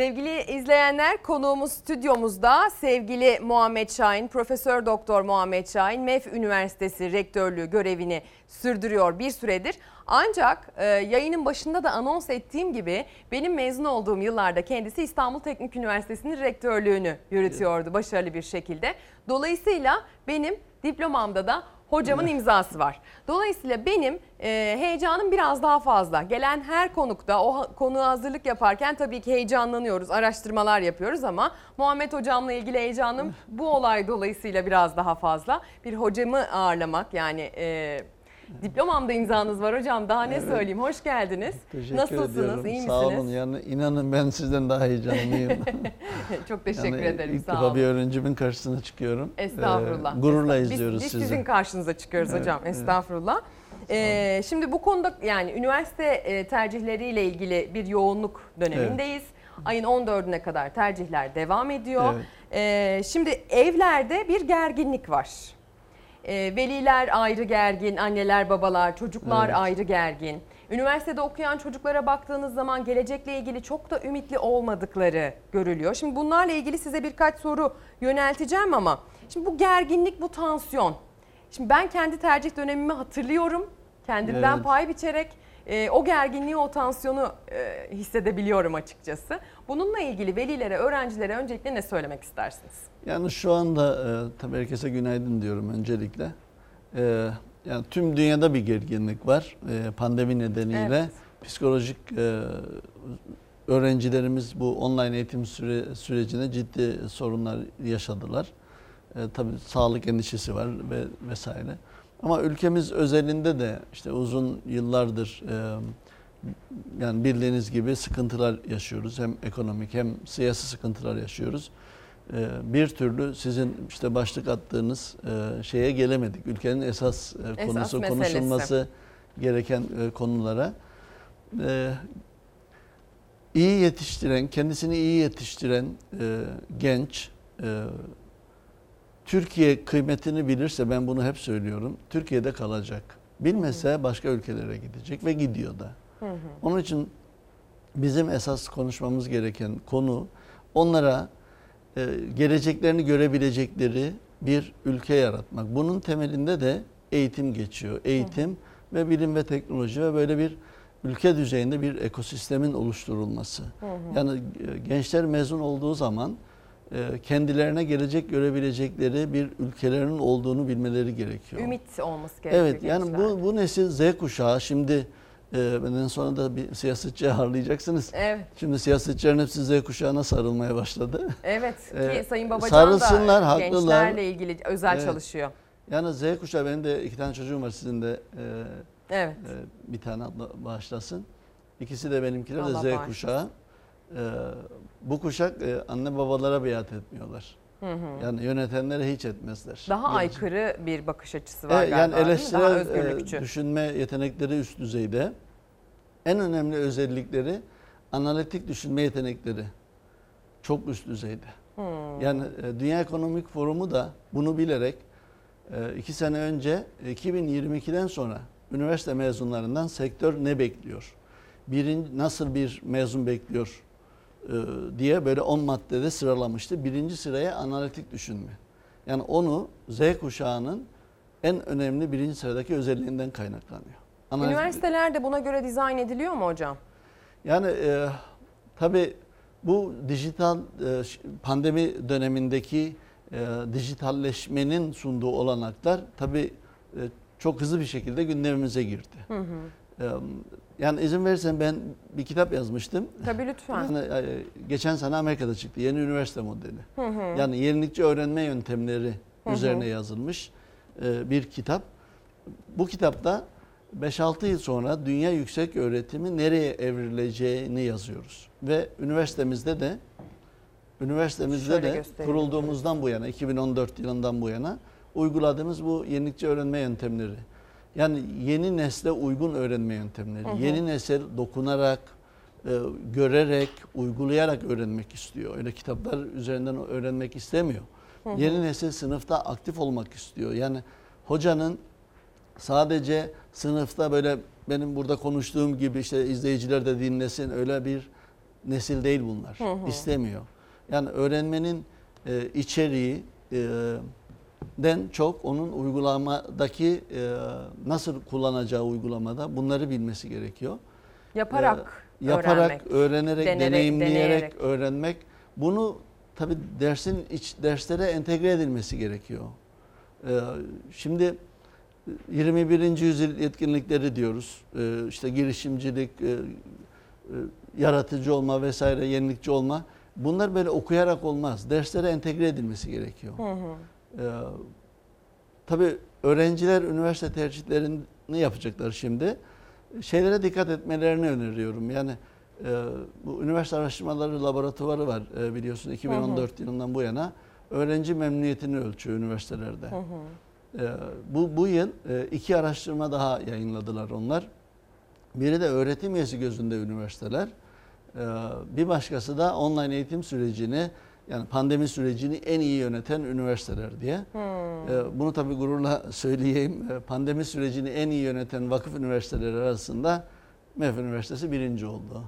[SPEAKER 1] Sevgili izleyenler konuğumuz stüdyomuzda sevgili Muhammed Şahin, Profesör Doktor Muhammed Şahin MEF Üniversitesi rektörlüğü görevini sürdürüyor bir süredir. Ancak e, yayının başında da anons ettiğim gibi benim mezun olduğum yıllarda kendisi İstanbul Teknik Üniversitesi'nin rektörlüğünü yürütüyordu başarılı bir şekilde. Dolayısıyla benim diplomamda da hocamın imzası var. Dolayısıyla benim e, heyecanım biraz daha fazla. Gelen her konukta o konuğa hazırlık yaparken tabii ki heyecanlanıyoruz, araştırmalar yapıyoruz ama Muhammed hocamla ilgili heyecanım bu olay dolayısıyla biraz daha fazla. Bir hocamı ağırlamak yani e, diplomamda imzanız var hocam daha ne söyleyeyim hoş geldiniz.
[SPEAKER 7] Teşekkür
[SPEAKER 1] Nasılsınız
[SPEAKER 7] ediyorum.
[SPEAKER 1] iyi
[SPEAKER 7] Sağ olun.
[SPEAKER 1] misiniz?
[SPEAKER 7] Yani inanın ben sizden daha heyecanlıyım.
[SPEAKER 1] Çok teşekkür
[SPEAKER 7] yani
[SPEAKER 1] ederim
[SPEAKER 7] ilk
[SPEAKER 1] sağ
[SPEAKER 7] defa
[SPEAKER 1] olun.
[SPEAKER 7] bir öğrencimin karşısına çıkıyorum.
[SPEAKER 1] Estağfurullah.
[SPEAKER 7] Ee, gururla
[SPEAKER 1] Estağ- biz-
[SPEAKER 7] izliyoruz
[SPEAKER 1] biz,
[SPEAKER 7] sizi.
[SPEAKER 1] sizin karşınıza çıkıyoruz hocam. Estağfurullah. Ee, şimdi bu konuda yani üniversite e, tercihleriyle ilgili bir yoğunluk dönemindeyiz. Ayın 14'üne kadar tercihler devam ediyor.
[SPEAKER 7] Evet.
[SPEAKER 1] Ee, şimdi evlerde bir gerginlik var. Ee, veliler ayrı gergin, anneler, babalar, çocuklar
[SPEAKER 7] Evet.
[SPEAKER 1] ayrı gergin. Üniversitede okuyan çocuklara baktığınız zaman gelecekle ilgili çok da ümitli olmadıkları görülüyor. Şimdi bunlarla ilgili size birkaç soru yönelteceğim ama şimdi bu gerginlik, bu tansiyon. Şimdi ben kendi tercih dönemimi hatırlıyorum. Kendimden
[SPEAKER 7] Evet.
[SPEAKER 1] pay biçerek e, o gerginliği, o tansiyonu e, hissedebiliyorum açıkçası. Bununla ilgili velilere, öğrencilere öncelikle ne söylemek istersiniz?
[SPEAKER 7] Yani şu anda e, tabii herkese günaydın diyorum öncelikle. E, yani tüm dünyada bir gerginlik var e, pandemi nedeniyle.
[SPEAKER 1] Evet.
[SPEAKER 7] Psikolojik e, öğrencilerimiz bu online eğitim süre, sürecinde ciddi sorunlar yaşadılar. E, tabii sağlık endişesi var ve vesaire. Ama ülkemiz özelinde de işte uzun yıllardır e, yani bildiğiniz gibi sıkıntılar yaşıyoruz. Hem ekonomik hem siyasi sıkıntılar yaşıyoruz. E, bir türlü sizin işte başlık attığınız e, şeye gelemedik. Ülkenin esas, e,
[SPEAKER 1] Esas
[SPEAKER 7] konusu
[SPEAKER 1] meselesi.
[SPEAKER 7] konuşulması gereken e, konulara. E, iyi yetiştiren, kendisini iyi yetiştiren genç Türkiye kıymetini bilirse ben bunu hep söylüyorum. Türkiye'de kalacak. Bilmese başka ülkelere gidecek ve gidiyor da. Onun için bizim esas konuşmamız gereken konu onlara e, geleceklerini görebilecekleri bir ülke yaratmak. Bunun temelinde de eğitim geçiyor. Eğitim ve bilim ve teknoloji ve böyle bir ülke düzeyinde bir ekosistemin oluşturulması. Yani e, gençler mezun olduğu zaman e, kendilerine gelecek görebilecekleri bir ülkelerinin olduğunu bilmeleri gerekiyor.
[SPEAKER 1] Ümit olması gerekiyor.
[SPEAKER 7] Evet yani
[SPEAKER 1] gençler.
[SPEAKER 7] bu, bu nesil Z kuşağı şimdi e, benden sonra da bir siyasetçi ağırlayacaksınız.
[SPEAKER 1] Evet,
[SPEAKER 7] Şimdi siyasetçilerin hepsi Z kuşağına sarılmaya başladı.
[SPEAKER 1] evet ki
[SPEAKER 7] Ee,
[SPEAKER 1] Sayın Babacan
[SPEAKER 7] sarılsınlar,
[SPEAKER 1] da
[SPEAKER 7] haklılar.
[SPEAKER 1] gençlerle ilgili özel
[SPEAKER 7] Evet.
[SPEAKER 1] çalışıyor.
[SPEAKER 7] Yani Z kuşağı benim de iki tane çocuğum var sizin de e,
[SPEAKER 1] Evet.
[SPEAKER 7] e, bir tane bağışlasın. İkisi de benimkiler de
[SPEAKER 1] Allah
[SPEAKER 7] Z
[SPEAKER 1] bağışlasın.
[SPEAKER 7] kuşağı. E, bu kuşak e, anne babalara biat etmiyorlar. Yani yönetenlere hiç etmezler.
[SPEAKER 1] Daha
[SPEAKER 7] Gelecek-
[SPEAKER 1] aykırı bir bakış açısı var
[SPEAKER 7] Evet,
[SPEAKER 1] galiba
[SPEAKER 7] yani?
[SPEAKER 1] Daha
[SPEAKER 7] eleştirel e,
[SPEAKER 1] özgürlükçü.
[SPEAKER 7] düşünme yetenekleri üst düzeyde. En önemli özellikleri analitik düşünme yetenekleri çok üst düzeyde.
[SPEAKER 1] Hmm.
[SPEAKER 7] Yani e, Dünya Ekonomik Forumu da bunu bilerek e, iki sene önce 2022'den sonra üniversite mezunlarından sektör ne bekliyor? Birinci, nasıl bir mezun bekliyor e, diye böyle 10 maddede sıralamıştı. Birinci sıraya analitik düşünme. Yani onu Z kuşağının en önemli birinci sıradaki özelliğinden kaynaklanıyor. Analitik-
[SPEAKER 1] Üniversiteler de buna göre dizayn ediliyor mu hocam?
[SPEAKER 7] yani e, tabii bu dijital e, pandemi dönemindeki e, dijitalleşmenin sunduğu olanaklar tabii e, çok hızlı bir şekilde gündemimize girdi. E, yani izin verirsen ben bir kitap yazmıştım.
[SPEAKER 1] Tabii lütfen.
[SPEAKER 7] Yani, e, geçen sene Amerika'da çıktı. Yeni üniversite modeli. Yani yenilikçi öğrenme yöntemleri üzerine yazılmış e, bir kitap. Bu kitapta 5-6 yıl sonra dünya yüksek öğretimi nereye evrileceğini yazıyoruz. Ve üniversitemizde de üniversitemizde
[SPEAKER 1] Şöyle
[SPEAKER 7] de kurulduğumuzdan bu yana 2014 yılından bu yana uyguladığımız bu yenilikçi öğrenme yöntemleri. Yani yeni nesle uygun öğrenme yöntemleri. Yeni nesil dokunarak, e, görerek, uygulayarak öğrenmek istiyor. Öyle kitaplar üzerinden öğrenmek istemiyor. Yeni nesil sınıfta aktif olmak istiyor. Yani hocanın sadece sınıfta böyle benim burada konuştuğum gibi işte izleyiciler de dinlesin öyle bir nesil değil bunlar. İstemiyor. Yani öğrenmenin e, içeriği e, den çok onun uygulamadaki e, nasıl kullanacağı uygulamada bunları bilmesi gerekiyor.
[SPEAKER 1] Yaparak
[SPEAKER 7] Ee, yaparak,
[SPEAKER 1] öğrenmek.
[SPEAKER 7] öğrenerek,
[SPEAKER 1] Denerek,
[SPEAKER 7] deneyimleyerek
[SPEAKER 1] deneyerek.
[SPEAKER 7] öğrenmek. Bunu tabi dersin iç derslere entegre edilmesi gerekiyor. Ee, şimdi 21. yüzyıl yetkinlikleri diyoruz. Ee, işte girişimcilik, e, e, yaratıcı olma vesaire, yenilikçi olma. Bunlar böyle okuyarak olmaz. Derslere entegre edilmesi gerekiyor. Ee, tabii öğrenciler üniversite tercihlerini yapacaklar şimdi. Şeylere dikkat etmelerini öneriyorum. Yani e, bu üniversite araştırmaları laboratuvarı var e, biliyorsun 2014 yılından bu yana. Öğrenci memnuniyetini ölçüyor üniversitelerde. E, bu, bu yıl e, iki araştırma daha yayınladılar onlar. Biri de öğretim üyesi gözünde üniversiteler. E, bir başkası da online eğitim sürecini yani pandemi sürecini en iyi yöneten üniversiteler diye. E, bunu tabii gururla söyleyeyim. E, pandemi sürecini en iyi yöneten vakıf üniversiteleri arasında MEF Üniversitesi birinci oldu.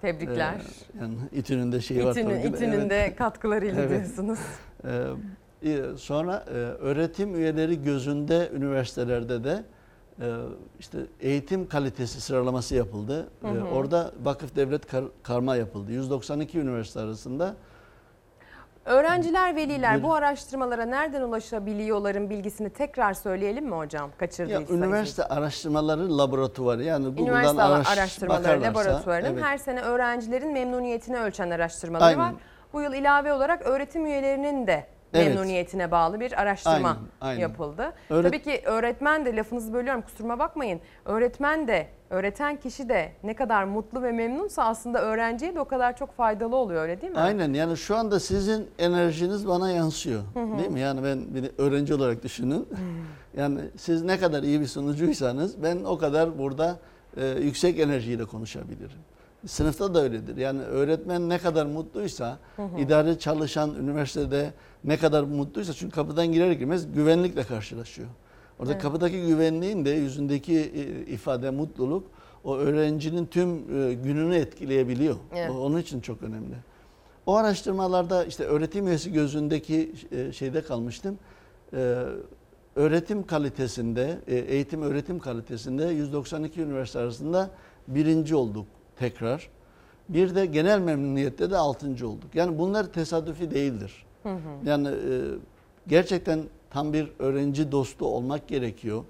[SPEAKER 1] Tebrikler.
[SPEAKER 7] E, yani İTÜ'nün de şeyi var
[SPEAKER 1] İTÜ'nün, İTÜ'nün
[SPEAKER 7] evet.
[SPEAKER 1] de katkılarıyla
[SPEAKER 7] Evet.
[SPEAKER 1] diyorsunuz.
[SPEAKER 7] Ee, sonra e, öğretim üyeleri gözünde üniversitelerde de e, işte eğitim kalitesi sıralaması yapıldı. Ee, Orada vakıf devlet kar- karma yapıldı. 192 üniversite arasında
[SPEAKER 1] Öğrenciler, veliler bu araştırmalara nereden ulaşabiliyorların bilgisini tekrar söyleyelim mi hocam?
[SPEAKER 7] ya,
[SPEAKER 1] Kaçırdıysa.
[SPEAKER 7] üniversite araştırmaları laboratuvarı yani Google'dan
[SPEAKER 1] Üniversite
[SPEAKER 7] araş,
[SPEAKER 1] araştırmaları laboratuvarının
[SPEAKER 7] evet.
[SPEAKER 1] her sene öğrencilerin memnuniyetini ölçen araştırmaları
[SPEAKER 7] Aynen.
[SPEAKER 1] var. Bu yıl ilave olarak öğretim üyelerinin de
[SPEAKER 7] Evet.
[SPEAKER 1] memnuniyetine bağlı bir araştırma
[SPEAKER 7] Aynen, aynen.
[SPEAKER 1] yapıldı.
[SPEAKER 7] Öğret-
[SPEAKER 1] Tabii ki öğretmen de lafınızı bölüyorum kusuruma bakmayın. Öğretmen de, öğreten kişi de ne kadar mutlu ve memnunsa aslında öğrenciye de o kadar çok faydalı oluyor öyle değil mi?
[SPEAKER 7] Aynen yani şu anda sizin enerjiniz bana yansıyor. Değil mi? Yani ben bir öğrenci olarak düşünün. Yani siz ne kadar iyi bir sunucuysanız ben o kadar burada e, yüksek enerjiyle konuşabilirim. Sınıfta da öyledir. Yani öğretmen ne kadar mutluysa, idare çalışan üniversitede ne kadar mutluysa çünkü kapıdan girer girmez güvenlikle karşılaşıyor. Orada kapıdaki güvenliğin de yüzündeki e, ifade, mutluluk o öğrencinin tüm e, gününü etkileyebiliyor.
[SPEAKER 1] Evet.
[SPEAKER 7] O- Onun için çok önemli. O araştırmalarda işte öğretim üyesi gözündeki e, şeyde kalmıştım. Öğretim kalitesinde, eğitim öğretim kalitesinde 192 üniversite arasında birinci olduk tekrar. Bir de genel memnuniyette de altıncı olduk. Yani bunlar tesadüfi değildir. Yani e, gerçekten tam bir öğrenci dostu olmak gerekiyor.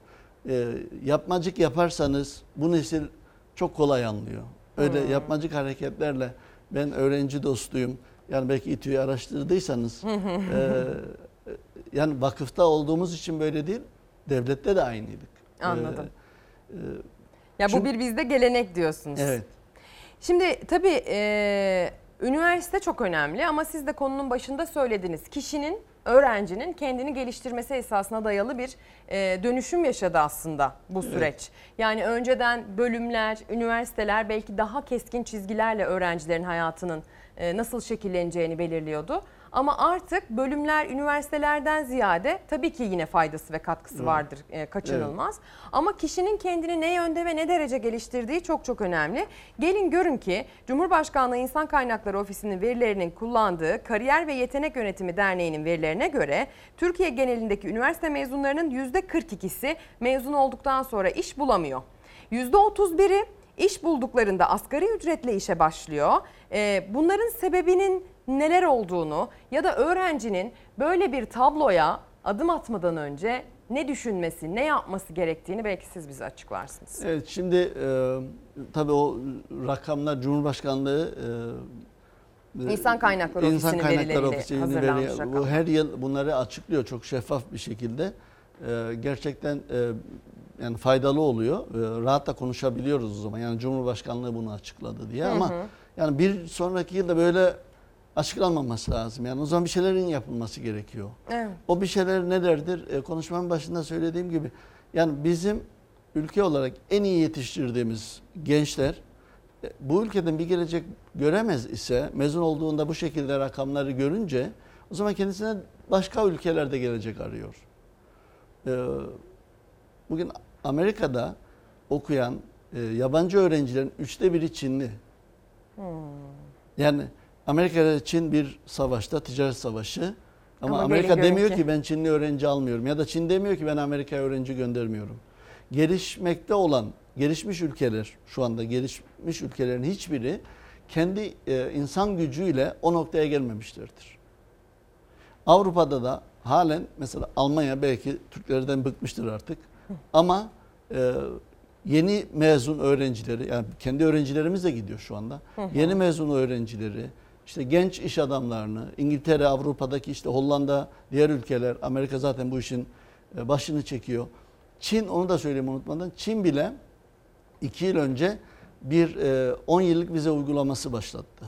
[SPEAKER 7] E, yapmacık yaparsanız bu nesil çok kolay anlıyor. Öyle yapmacık hareketlerle ben öğrenci dostuyum. Yani belki İTÜ'yü araştırdıysanız e, yani vakıfta olduğumuz için böyle değil, devlette de aynıydık.
[SPEAKER 1] Anladım.
[SPEAKER 7] E, e,
[SPEAKER 1] Ya bu
[SPEAKER 7] Çünkü-
[SPEAKER 1] bir bizde gelenek diyorsunuz.
[SPEAKER 7] evet.
[SPEAKER 1] Şimdi tabii e, üniversite çok önemli ama siz de konunun başında söylediniz. Kişinin, öğrencinin kendini geliştirmesi esasına dayalı bir e, dönüşüm yaşadı aslında bu süreç. Yani önceden bölümler, üniversiteler belki daha keskin çizgilerle öğrencilerin hayatının e, nasıl şekilleneceğini belirliyordu. Ama artık bölümler üniversitelerden ziyade tabii ki yine faydası ve katkısı vardır e, kaçınılmaz. Ama kişinin kendini ne yönde ve ne derece geliştirdiği çok çok önemli. Gelin görün ki Cumhurbaşkanlığı İnsan Kaynakları Ofisi'nin verilerinin kullandığı Kariyer ve Yetenek Yönetimi Derneği'nin verilerine göre Türkiye genelindeki üniversite mezunlarının %42'si mezun olduktan sonra iş bulamıyor. %31'i iş bulduklarında asgari ücretle işe başlıyor. Ee, bunların sebebinin neler olduğunu ya da öğrencinin böyle bir tabloya adım atmadan önce ne düşünmesi, ne yapması gerektiğini belki siz bize açıklarsınız.
[SPEAKER 7] Evet şimdi e, tabii o rakamlar Cumhurbaşkanlığı e,
[SPEAKER 1] İnsan Kaynakları
[SPEAKER 7] İnsan
[SPEAKER 1] Ofisi'nin
[SPEAKER 7] Kaynakları Ofisi'nin
[SPEAKER 1] hazırlanmış
[SPEAKER 7] veri-
[SPEAKER 1] rakamlar.
[SPEAKER 7] Bu her yıl bunları açıklıyor çok şeffaf bir şekilde. E, gerçekten e, yani faydalı oluyor. E, rahat da konuşabiliyoruz o zaman. Yani Cumhurbaşkanlığı bunu açıkladı diye ama yani bir sonraki yılda böyle açıklanmaması lazım. Yani o zaman bir şeylerin yapılması gerekiyor.
[SPEAKER 1] Evet.
[SPEAKER 7] O bir şeyler nelerdir? E, konuşmanın başında söylediğim gibi yani bizim ülke olarak en iyi yetiştirdiğimiz gençler e, bu ülkeden bir gelecek göremez ise mezun olduğunda bu şekilde rakamları görünce o zaman kendisine başka ülkelerde gelecek arıyor. E, bugün Amerika'da okuyan e, yabancı öğrencilerin üçte biri Çinli. Yani Amerika ile Çin bir savaşta, ticaret savaşı. Ama,
[SPEAKER 1] Ama
[SPEAKER 7] Amerika demiyor
[SPEAKER 1] ki-
[SPEAKER 7] ben Çinli öğrenci almıyorum ya da Çin demiyor ki ben Amerika'ya öğrenci göndermiyorum. Gelişmekte olan gelişmiş ülkeler şu anda gelişmiş ülkelerin hiçbiri kendi e, insan gücüyle o noktaya gelmemişlerdir. Avrupa'da da halen mesela Almanya belki Türklerden bıkmıştır artık. Ama e, yeni mezun öğrencileri yani kendi öğrencilerimiz de gidiyor şu anda. Yeni mezun öğrencileri işte genç iş adamlarını İngiltere, Avrupa'daki işte Hollanda, diğer ülkeler, Amerika zaten bu işin e, başını çekiyor. Çin onu da söyleyeyim unutmadan. Çin bile iki yıl önce bir e, 10 yıllık vize uygulaması başlattı.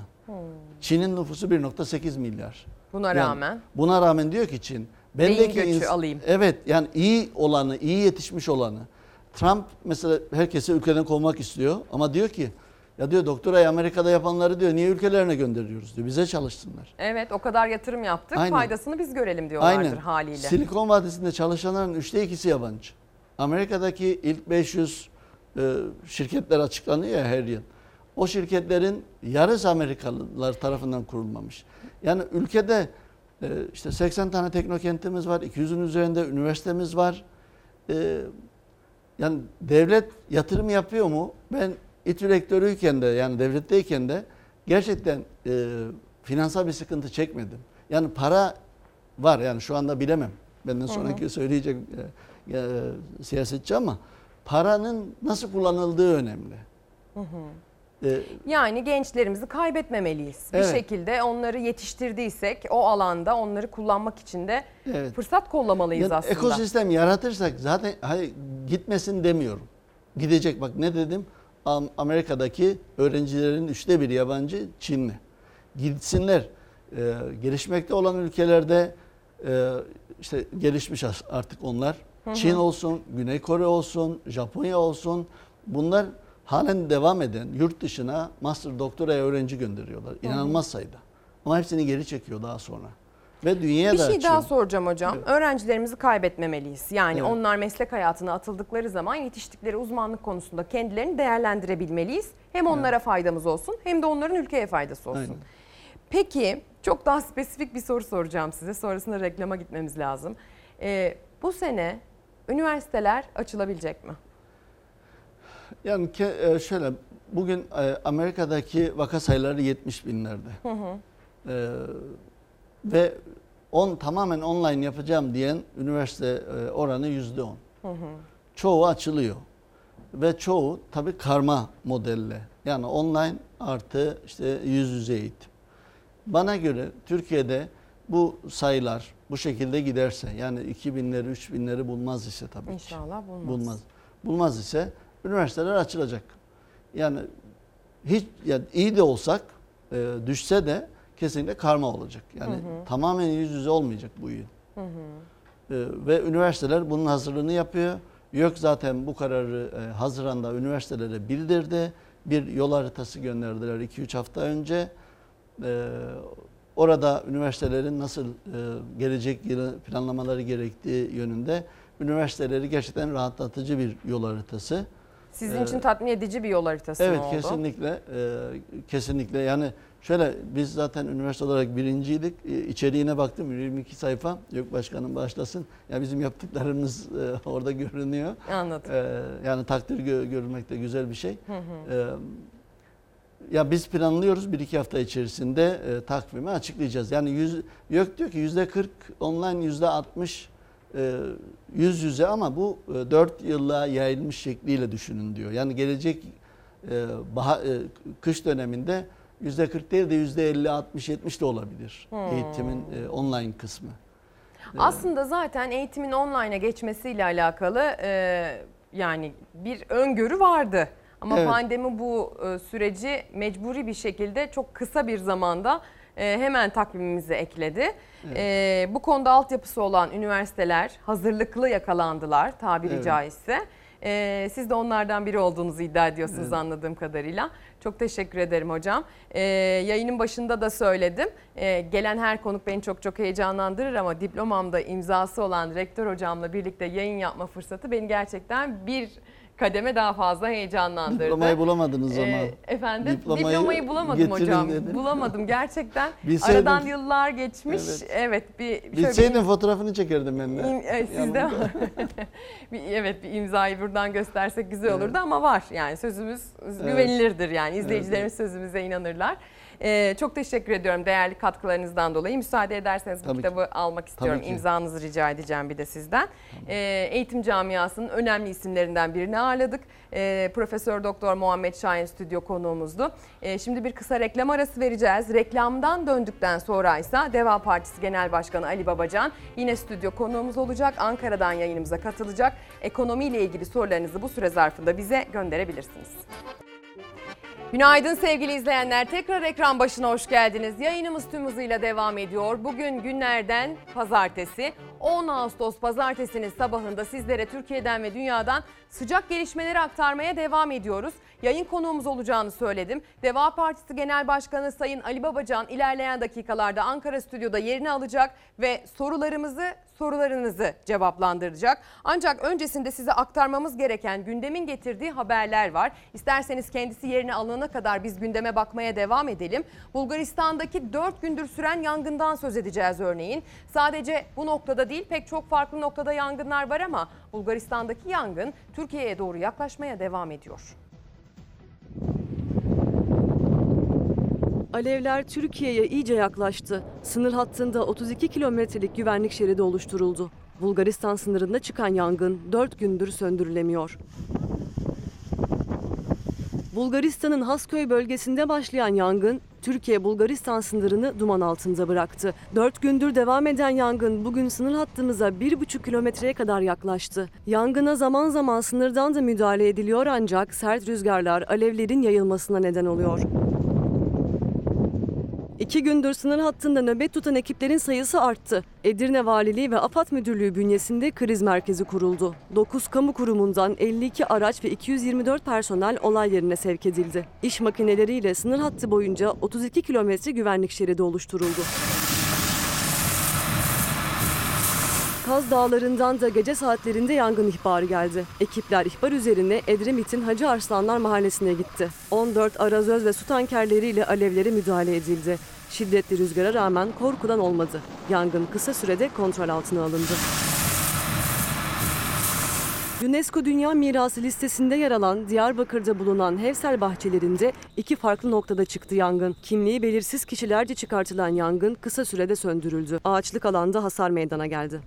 [SPEAKER 7] Çin'in nüfusu 1.8 milyar.
[SPEAKER 1] Buna
[SPEAKER 7] Yani
[SPEAKER 1] rağmen
[SPEAKER 7] Buna rağmen diyor ki Çin.
[SPEAKER 1] Beyin
[SPEAKER 7] Bendeki
[SPEAKER 1] göçü
[SPEAKER 7] ins-
[SPEAKER 1] alayım.
[SPEAKER 7] Evet yani iyi olanı, iyi yetişmiş olanı. Trump mesela herkesi ülkeden kovmak istiyor ama diyor ki ya diyor doktorayı Amerika'da yapanları diyor niye ülkelerine gönderiyoruz diyor. Bize çalışsınlar.
[SPEAKER 1] evet o kadar yatırım yaptık
[SPEAKER 7] Aynen.
[SPEAKER 1] faydasını biz görelim diyorlardır
[SPEAKER 7] Aynen.
[SPEAKER 1] haliyle.
[SPEAKER 7] Silikon Vadisi'nde çalışanların üçte ikisi yabancı. Amerika'daki ilk 500 e, şirketler açıklanıyor ya her yıl. O şirketlerin yarısı Amerikalılar tarafından kurulmamış. Yani ülkede e, işte 80 tane teknokentimiz var, 200'ün üzerinde üniversitemiz var. E, yani devlet yatırım yapıyor mu? Ben İTÜ rektörüyken de yani devletteyken de gerçekten e, finansal bir sıkıntı çekmedim. Yani para var yani şu anda bilemem. Benden sonraki söyleyecek e, e, siyasetçi ama paranın nasıl kullanıldığı önemli. E,
[SPEAKER 1] Yani gençlerimizi kaybetmemeliyiz. Bir
[SPEAKER 7] Evet.
[SPEAKER 1] şekilde onları yetiştirdiysek o alanda onları kullanmak için de
[SPEAKER 7] evet.
[SPEAKER 1] fırsat kollamalıyız
[SPEAKER 7] Yani
[SPEAKER 1] aslında.
[SPEAKER 7] ekosistem yaratırsak zaten hayır, gitmesin demiyorum. Gidecek bak ne dedim? Am- Amerika'daki öğrencilerin üçte biri yabancı Çinli. Gitsinler. Ee, gelişmekte olan ülkelerde e, işte gelişmiş artık onlar. Çin olsun, Güney Kore olsun, Japonya olsun. Bunlar halen devam eden yurt dışına master doktoraya öğrenci gönderiyorlar. İnanılmaz sayıda. Ama hepsini geri çekiyor daha sonra. Ve dünyaya
[SPEAKER 1] Bir
[SPEAKER 7] da
[SPEAKER 1] şey
[SPEAKER 7] açıyor.
[SPEAKER 1] daha soracağım hocam. Öğrencilerimizi kaybetmemeliyiz. Yani
[SPEAKER 7] Evet.
[SPEAKER 1] onlar meslek hayatına atıldıkları zaman yetiştikleri uzmanlık konusunda kendilerini değerlendirebilmeliyiz. Hem onlara faydamız olsun hem de onların ülkeye faydası olsun.
[SPEAKER 7] Aynen.
[SPEAKER 1] Peki çok daha spesifik bir soru soracağım size. Sonrasında reklama gitmemiz lazım. Ee, bu sene üniversiteler açılabilecek mi?
[SPEAKER 7] Yani ke- e, şöyle bugün e, Amerika'daki vaka sayıları 70 binlerde. E, ve on tamamen online yapacağım diyen üniversite e, oranı yüzde on. Çoğu açılıyor ve çoğu tabii karma modelle. Yani online artı işte yüz yüze eğitim. Bana göre Türkiye'de bu sayılar bu şekilde giderse yani 2000'leri 3000'leri bulmaz ise tabii ki
[SPEAKER 1] İnşallah bulmaz.
[SPEAKER 7] bulmaz. Bulmaz ise üniversiteler açılacak. Yani hiç yani iyi de olsak e, düşse de kesinlikle karma olacak. Yani tamamen yüz yüze olmayacak bu yıl. E, ve üniversiteler bunun hazırlığını yapıyor. YÖK zaten bu kararı e, Haziran'da üniversitelere bildirdi. Bir yol haritası gönderdiler 2-3 hafta önce. E, orada üniversitelerin nasıl e, gelecek yılı planlamaları gerektiği yönünde üniversiteleri gerçekten rahatlatıcı bir yol haritası.
[SPEAKER 1] Sizin için tatmin edici bir yol haritası
[SPEAKER 7] Evet
[SPEAKER 1] oldu?
[SPEAKER 7] kesinlikle e, kesinlikle yani şöyle biz zaten üniversite olarak birinciydik. E, içeriğine baktım 22 sayfa. Yok başkanım başlasın ya bizim yaptıklarımız e, orada görünüyor.
[SPEAKER 1] Anladım.
[SPEAKER 7] E, yani takdir gö- de güzel bir şey. E, ya biz planlıyoruz bir iki hafta içerisinde e, takvimi açıklayacağız. Yani yüz, yok diyor ki yüzde 40 online yüzde 60 e, yüz yüze ama bu e, 4 yıllığa yayılmış şekliyle düşünün diyor. Yani gelecek e, baha- e, kış döneminde yüzde 40 değil de yüzde 50, 60, 70 de olabilir eğitimin e, online kısmı.
[SPEAKER 1] Aslında zaten eğitimin online'a geçmesiyle alakalı e, yani bir öngörü vardı. Ama
[SPEAKER 7] Evet.
[SPEAKER 1] pandemi bu e, süreci mecburi bir şekilde çok kısa bir zamanda e, hemen takvimimize ekledi. E, bu konuda altyapısı olan üniversiteler hazırlıklı yakalandılar tabiri
[SPEAKER 7] Evet.
[SPEAKER 1] caizse. E, siz de onlardan biri olduğunuzu iddia ediyorsunuz anladığım kadarıyla. Çok teşekkür ederim hocam. E, yayının başında da söyledim. E, gelen her konuk beni çok çok heyecanlandırır ama diplomamda imzası olan rektör hocamla birlikte yayın yapma fırsatı beni gerçekten bir kademe daha fazla heyecanlandırdı.
[SPEAKER 7] Diplomayı bulamadınız ama.
[SPEAKER 1] Ee, efendim
[SPEAKER 7] Diplomayı
[SPEAKER 1] diplomayı, bulamadım hocam.
[SPEAKER 7] dedi.
[SPEAKER 1] Bulamadım gerçekten.
[SPEAKER 7] Bilseydim-
[SPEAKER 1] Aradan yıllar geçmiş.
[SPEAKER 7] Evet.
[SPEAKER 1] Evet, bir şöyle bir
[SPEAKER 7] Bilseydin fotoğrafını çekerdim ben de.
[SPEAKER 1] İm- evet, sizde bir, evet bir imzayı buradan göstersek güzel olurdu ama var yani sözümüz güvenilirdir yani izleyicilerimiz sözümüze inanırlar. Ee, çok teşekkür ediyorum değerli katkılarınızdan dolayı. Müsaade ederseniz bu
[SPEAKER 7] Tabii ki.
[SPEAKER 1] kitabı almak istiyorum.
[SPEAKER 7] ki.
[SPEAKER 1] İmzanızı rica edeceğim bir de sizden. Ee, eğitim camiasının önemli isimlerinden birini ağırladık. Ee, Profesör Doktor Muhammed Şahin stüdyo konuğumuzdu. Ee, şimdi bir kısa reklam arası vereceğiz. Reklamdan döndükten sonra ise Deva Partisi Genel Başkanı Ali Babacan yine stüdyo konuğumuz olacak. Ankara'dan yayınımıza katılacak. Ekonomiyle ilgili sorularınızı bu süre zarfında bize gönderebilirsiniz. Günaydın sevgili izleyenler. Tekrar ekran başına hoş geldiniz. Yayınımız tüm hızıyla devam ediyor. Bugün günlerden pazartesi. 10 Ağustos pazartesinin sabahında sizlere Türkiye'den ve dünyadan sıcak gelişmeleri aktarmaya devam ediyoruz. Yayın konuğumuz olacağını söyledim. Deva Partisi Genel Başkanı Sayın Ali Babacan ilerleyen dakikalarda Ankara stüdyoda yerini alacak ve sorularımızı sorularınızı cevaplandıracak. Ancak öncesinde size aktarmamız gereken gündemin getirdiği haberler var. İsterseniz kendisi yerine alınana kadar biz gündeme bakmaya devam edelim. Bulgaristan'daki 4 gündür süren yangından söz edeceğiz örneğin. Sadece bu noktada değil pek çok farklı noktada yangınlar var ama Bulgaristan'daki yangın Türkiye'ye doğru yaklaşmaya devam ediyor.
[SPEAKER 8] Alevler Türkiye'ye iyice yaklaştı. Sınır hattında 32 kilometrelik güvenlik şeridi oluşturuldu. Bulgaristan sınırında çıkan yangın 4 gündür söndürülemiyor. Bulgaristan'ın Hasköy bölgesinde başlayan yangın Türkiye-Bulgaristan sınırını duman altında bıraktı. 4 gündür devam eden yangın bugün sınır hattımıza 1,5 kilometreye kadar yaklaştı. Yangına zaman zaman sınırdan da müdahale ediliyor ancak sert rüzgarlar alevlerin yayılmasına neden oluyor. İki gündür sınır hattında nöbet tutan ekiplerin sayısı arttı. Edirne Valiliği ve AFAD Müdürlüğü bünyesinde kriz merkezi kuruldu. 9 kamu kurumundan 52 araç ve 224 personel olay yerine sevk edildi. İş makineleriyle sınır hattı boyunca 32 kilometre güvenlik şeridi oluşturuldu. Kaz Dağları'ndan da gece saatlerinde yangın ihbarı geldi. Ekipler ihbar üzerine Edremit'in Hacı Arslanlar Mahallesi'ne gitti. 14 arazöz ve su tankerleriyle alevlere müdahale edildi. Şiddetli rüzgara rağmen korkudan olmadı. Yangın kısa sürede kontrol altına alındı. UNESCO Dünya Mirası listesinde yer alan Diyarbakır'da bulunan Hevsel bahçelerinde iki farklı noktada çıktı yangın. Kimliği belirsiz kişilerce çıkartılan yangın kısa sürede söndürüldü. Ağaçlık alanda hasar meydana geldi.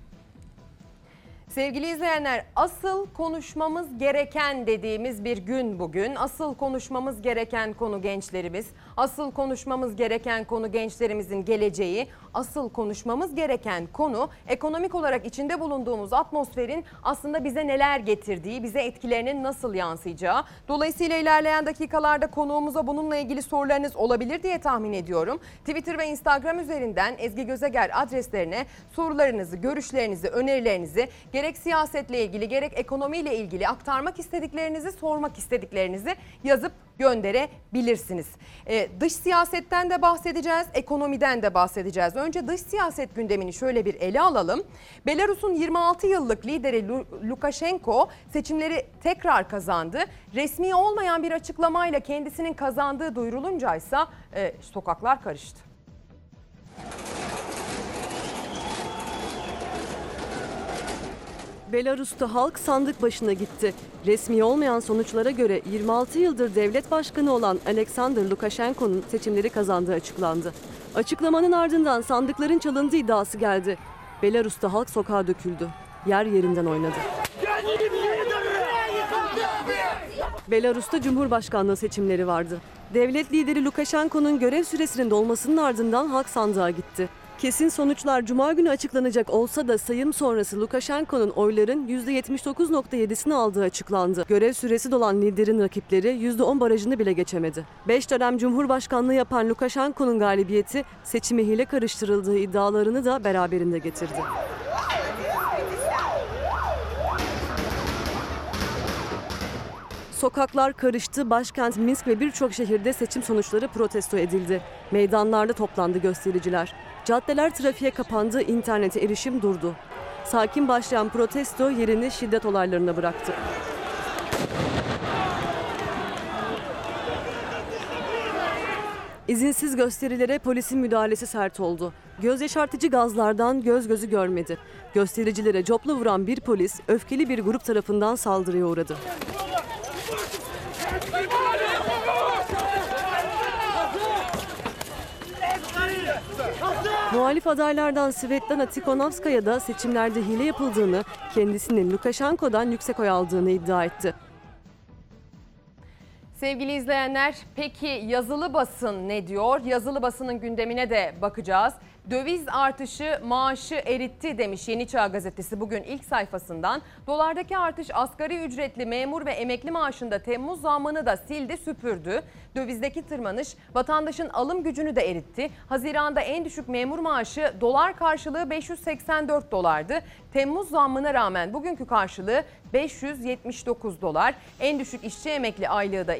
[SPEAKER 1] Sevgili izleyenler asıl konuşmamız gereken dediğimiz bir gün bugün. Asıl konuşmamız gereken konu gençlerimiz. Asıl konuşmamız gereken konu gençlerimizin geleceği. Asıl konuşmamız gereken konu ekonomik olarak içinde bulunduğumuz atmosferin aslında bize neler getirdiği, bize etkilerinin nasıl yansıyacağı. Dolayısıyla ilerleyen dakikalarda konuğumuza bununla ilgili sorularınız olabilir diye tahmin ediyorum. Twitter ve Instagram üzerinden Ezgi Gözeger adreslerine sorularınızı, görüşlerinizi, önerilerinizi gerek siyasetle ilgili gerek ekonomiyle ilgili aktarmak istediklerinizi, sormak istediklerinizi yazıp gönderebilirsiniz. Ee, dış siyasetten de bahsedeceğiz, ekonomiden de bahsedeceğiz. Önce dış siyaset gündemini şöyle bir ele alalım. Belarus'un 26 yıllık lideri Lu- Lukashenko seçimleri tekrar kazandı. Resmi olmayan bir açıklamayla kendisinin kazandığı duyurulunca ise sokaklar karıştı.
[SPEAKER 8] Belarus'ta halk sandık başına gitti. Resmi olmayan sonuçlara göre 26 yıldır devlet başkanı olan Alexander Lukashenko'nun seçimleri kazandığı açıklandı. Açıklamanın ardından sandıkların çalındığı iddiası geldi. Belarus'ta halk sokağa döküldü. yer yerinden oynadı. Belarus'ta Cumhurbaşkanlığı seçimleri vardı. Devlet lideri Lukashenko'nun görev süresinin dolmasının ardından halk sandığa gitti. Kesin sonuçlar cuma günü açıklanacak olsa da sayım sonrası Lukashenko'nun oyların %79.7'sini aldığı açıklandı. Görev süresi dolan liderin rakipleri %10 barajını bile geçemedi. 5 dönem Cumhurbaşkanlığı yapan Lukashenko'nun galibiyeti seçime hile karıştırıldığı iddialarını da beraberinde getirdi. Sokaklar karıştı, başkent Minsk ve birçok şehirde seçim sonuçları protesto edildi. Meydanlarda toplandı göstericiler. Caddeler trafiğe kapandı, internete erişim durdu. Sakin başlayan protesto yerini şiddet olaylarına bıraktı. İzinsiz gösterilere polisin müdahalesi sert oldu. Göz yaşartıcı gazlardan göz gözü görmedi. Göstericilere copla vuran bir polis öfkeli bir grup tarafından saldırıya uğradı. Muhalif adaylardan Svetlana Tikhonovskaya da seçimlerde hile yapıldığını, kendisinin Lukashenko'dan yüksek oy aldığını iddia etti.
[SPEAKER 1] Sevgili izleyenler, peki yazılı basın ne diyor? Yazılı basının gündemine de bakacağız. Döviz artışı maaşı eritti demiş Yeni Çağ Gazetesi bugün ilk sayfasından. Dolardaki artış asgari ücretli memur ve emekli maaşında Temmuz zammını da sildi süpürdü. Dövizdeki tırmanış vatandaşın alım gücünü de eritti. Haziranda en düşük memur maaşı dolar karşılığı 584 dolardı. Temmuz zammına rağmen bugünkü karşılığı 579 dolar. En düşük işçi emekli aylığı da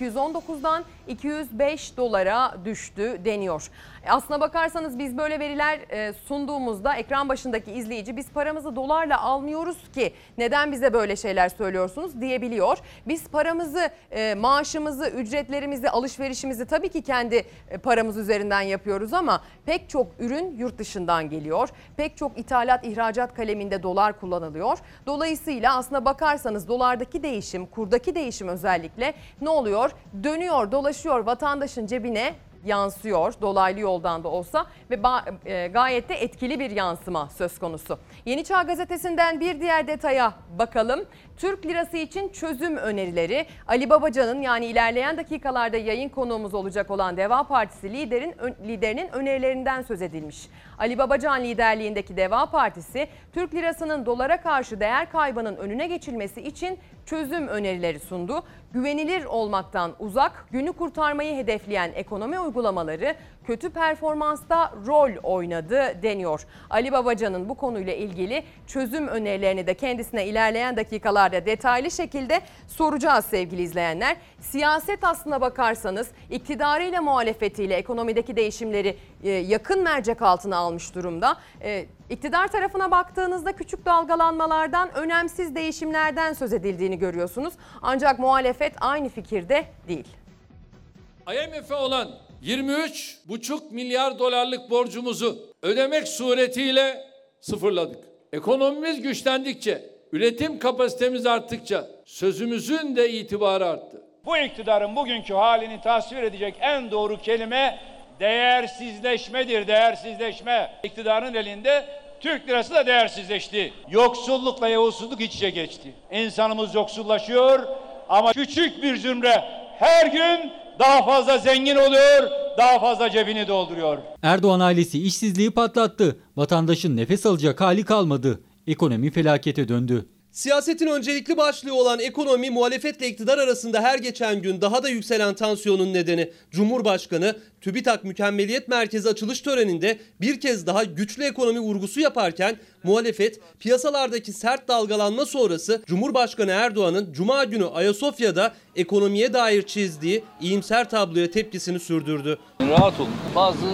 [SPEAKER 1] 219'dan 205 dolara düştü deniyor. Aslına bakarsanız biz böyle veriler e, sunduğumuzda ekran başındaki izleyici biz paramızı dolarla almıyoruz ki neden bize böyle şeyler söylüyorsunuz diyebiliyor. Biz paramızı, e, maaşımızı, ücretlerimizi, alışverişimizi tabii ki kendi e, paramız üzerinden yapıyoruz ama pek çok ürün yurt dışından geliyor. Pek çok ithalat, ihracat kaleminde dolar kullanılıyor. Dolayısıyla aslına bakarsanız dolardaki değişim, kurdaki değişim özellikle ne oluyor? Dönüyor, dolaşıyor vatandaşın cebine yansıyor dolaylı yoldan da olsa ve e, gayet de etkili bir yansıma söz konusu. Yeni Çağ Gazetesi'nden bir diğer detaya bakalım. Türk lirası için çözüm önerileri Ali Babacan'ın yani ilerleyen dakikalarda yayın konuğumuz olacak olan Deva Partisi liderin liderinin önerilerinden söz edilmiş. Ali Babacan liderliğindeki Deva Partisi Türk lirasının dolara karşı değer kaybının önüne geçilmesi için çözüm önerileri sundu. Güvenilir olmaktan uzak, günü kurtarmayı hedefleyen ekonomi uygulamaları kötü performansta rol oynadı deniyor. Ali Babacan'ın bu konuyla ilgili çözüm önerilerini de kendisine ilerleyen dakikalarda detaylı şekilde soracağız sevgili izleyenler. Siyaset aslına bakarsanız iktidarıyla muhalefetiyle ekonomideki değişimleri e, yakın mercek altına almış durumda. E, iktidar tarafına baktığınızda küçük dalgalanmalardan, önemsiz değişimlerden söz edildiğini görüyorsunuz. Ancak muhalefet aynı fikirde değil.
[SPEAKER 6] IMF'e olan 23,5 milyar dolarlık borcumuzu ödemek suretiyle sıfırladık. Ekonomimiz güçlendikçe, üretim kapasitemiz arttıkça sözümüzün de itibarı arttı.
[SPEAKER 9] Bu iktidarın bugünkü halini tasvir edecek en doğru kelime değersizleşmedir, değersizleşme. İktidarın elinde Türk lirası da değersizleşti. Yoksullukla yavuzsuzluk iç içe geçti. İnsanımız yoksullaşıyor ama küçük bir zümre her gün daha fazla zengin oluyor, daha fazla cebini dolduruyor.
[SPEAKER 10] Erdoğan ailesi işsizliği patlattı. Vatandaşın nefes alacak hali kalmadı. Ekonomi felakete döndü.
[SPEAKER 11] Siyasetin öncelikli başlığı olan ekonomi muhalefetle iktidar arasında her geçen gün daha da yükselen tansiyonun nedeni. Cumhurbaşkanı TÜBİTAK Mükemmeliyet Merkezi açılış töreninde bir kez daha güçlü ekonomi vurgusu yaparken muhalefet piyasalardaki sert dalgalanma sonrası Cumhurbaşkanı Erdoğan'ın Cuma günü Ayasofya'da ekonomiye dair çizdiği iyimser tabloya tepkisini sürdürdü.
[SPEAKER 12] Rahat olun. Bazı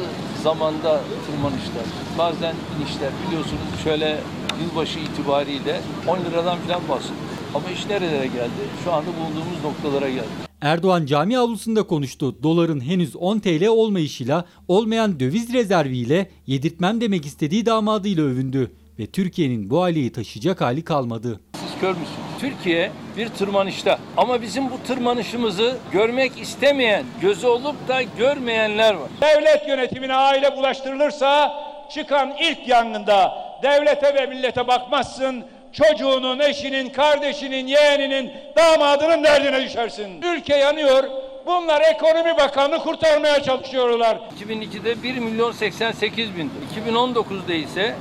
[SPEAKER 12] zamanda tırmanışlar, bazen inişler biliyorsunuz şöyle yılbaşı itibariyle 10 liradan falan bahsediyor. Ama iş nerelere geldi? Şu anda bulunduğumuz noktalara geldi.
[SPEAKER 10] Erdoğan cami avlusunda konuştu. Doların henüz 10 TL olmayışıyla olmayan döviz rezerviyle yedirtmem demek istediği damadıyla övündü. Ve Türkiye'nin bu aileyi taşıyacak hali kalmadı.
[SPEAKER 12] Siz kör müsünüz? Türkiye bir tırmanışta ama bizim bu tırmanışımızı görmek istemeyen, gözü olup da görmeyenler var.
[SPEAKER 9] Devlet yönetimine aile bulaştırılırsa çıkan ilk yangında devlete ve millete bakmazsın, çocuğunun, eşinin, kardeşinin, yeğeninin, damadının derdine düşersin. Ülke yanıyor. Bunlar ekonomi bakanını kurtarmaya çalışıyorlar.
[SPEAKER 12] 2002'de 1 milyon 88 bin, 2019'da ise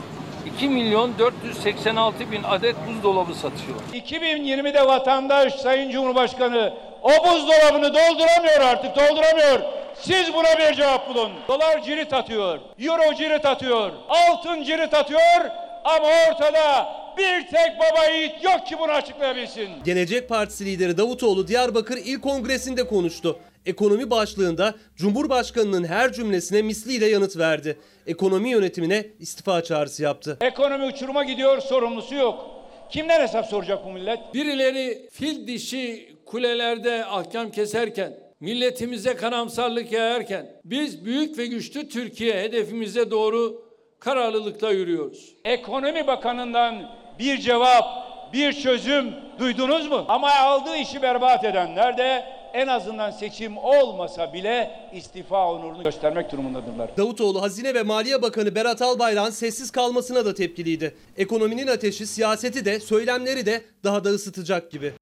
[SPEAKER 12] 2 milyon 486 bin adet buzdolabı satıyor.
[SPEAKER 9] 2020'de vatandaş Sayın Cumhurbaşkanı o buzdolabını dolduramıyor artık dolduramıyor. Siz buna bir cevap bulun. Dolar cirit atıyor, euro cirit atıyor, altın cirit atıyor ama ortada bir tek baba yiğit yok ki bunu açıklayabilsin.
[SPEAKER 11] Gelecek Partisi lideri Davutoğlu Diyarbakır İl Kongresi'nde konuştu. Ekonomi başlığında Cumhurbaşkanı'nın her cümlesine misliyle yanıt verdi. Ekonomi yönetimine istifa çağrısı yaptı.
[SPEAKER 9] Ekonomi uçuruma gidiyor sorumlusu yok. Kimden hesap soracak bu millet?
[SPEAKER 6] Birileri fil dişi kulelerde ahkam keserken, milletimize karamsarlık yayarken biz büyük ve güçlü Türkiye hedefimize doğru kararlılıkla yürüyoruz.
[SPEAKER 9] Ekonomi Bakanı'ndan bir cevap, bir çözüm duydunuz mu? Ama aldığı işi berbat edenler de en azından seçim olmasa bile istifa onurunu göstermek durumundadırlar.
[SPEAKER 11] Davutoğlu Hazine ve Maliye Bakanı Berat Albayrak'ın sessiz kalmasına da tepkiliydi. Ekonominin ateşi siyaseti de söylemleri de daha da ısıtacak gibi.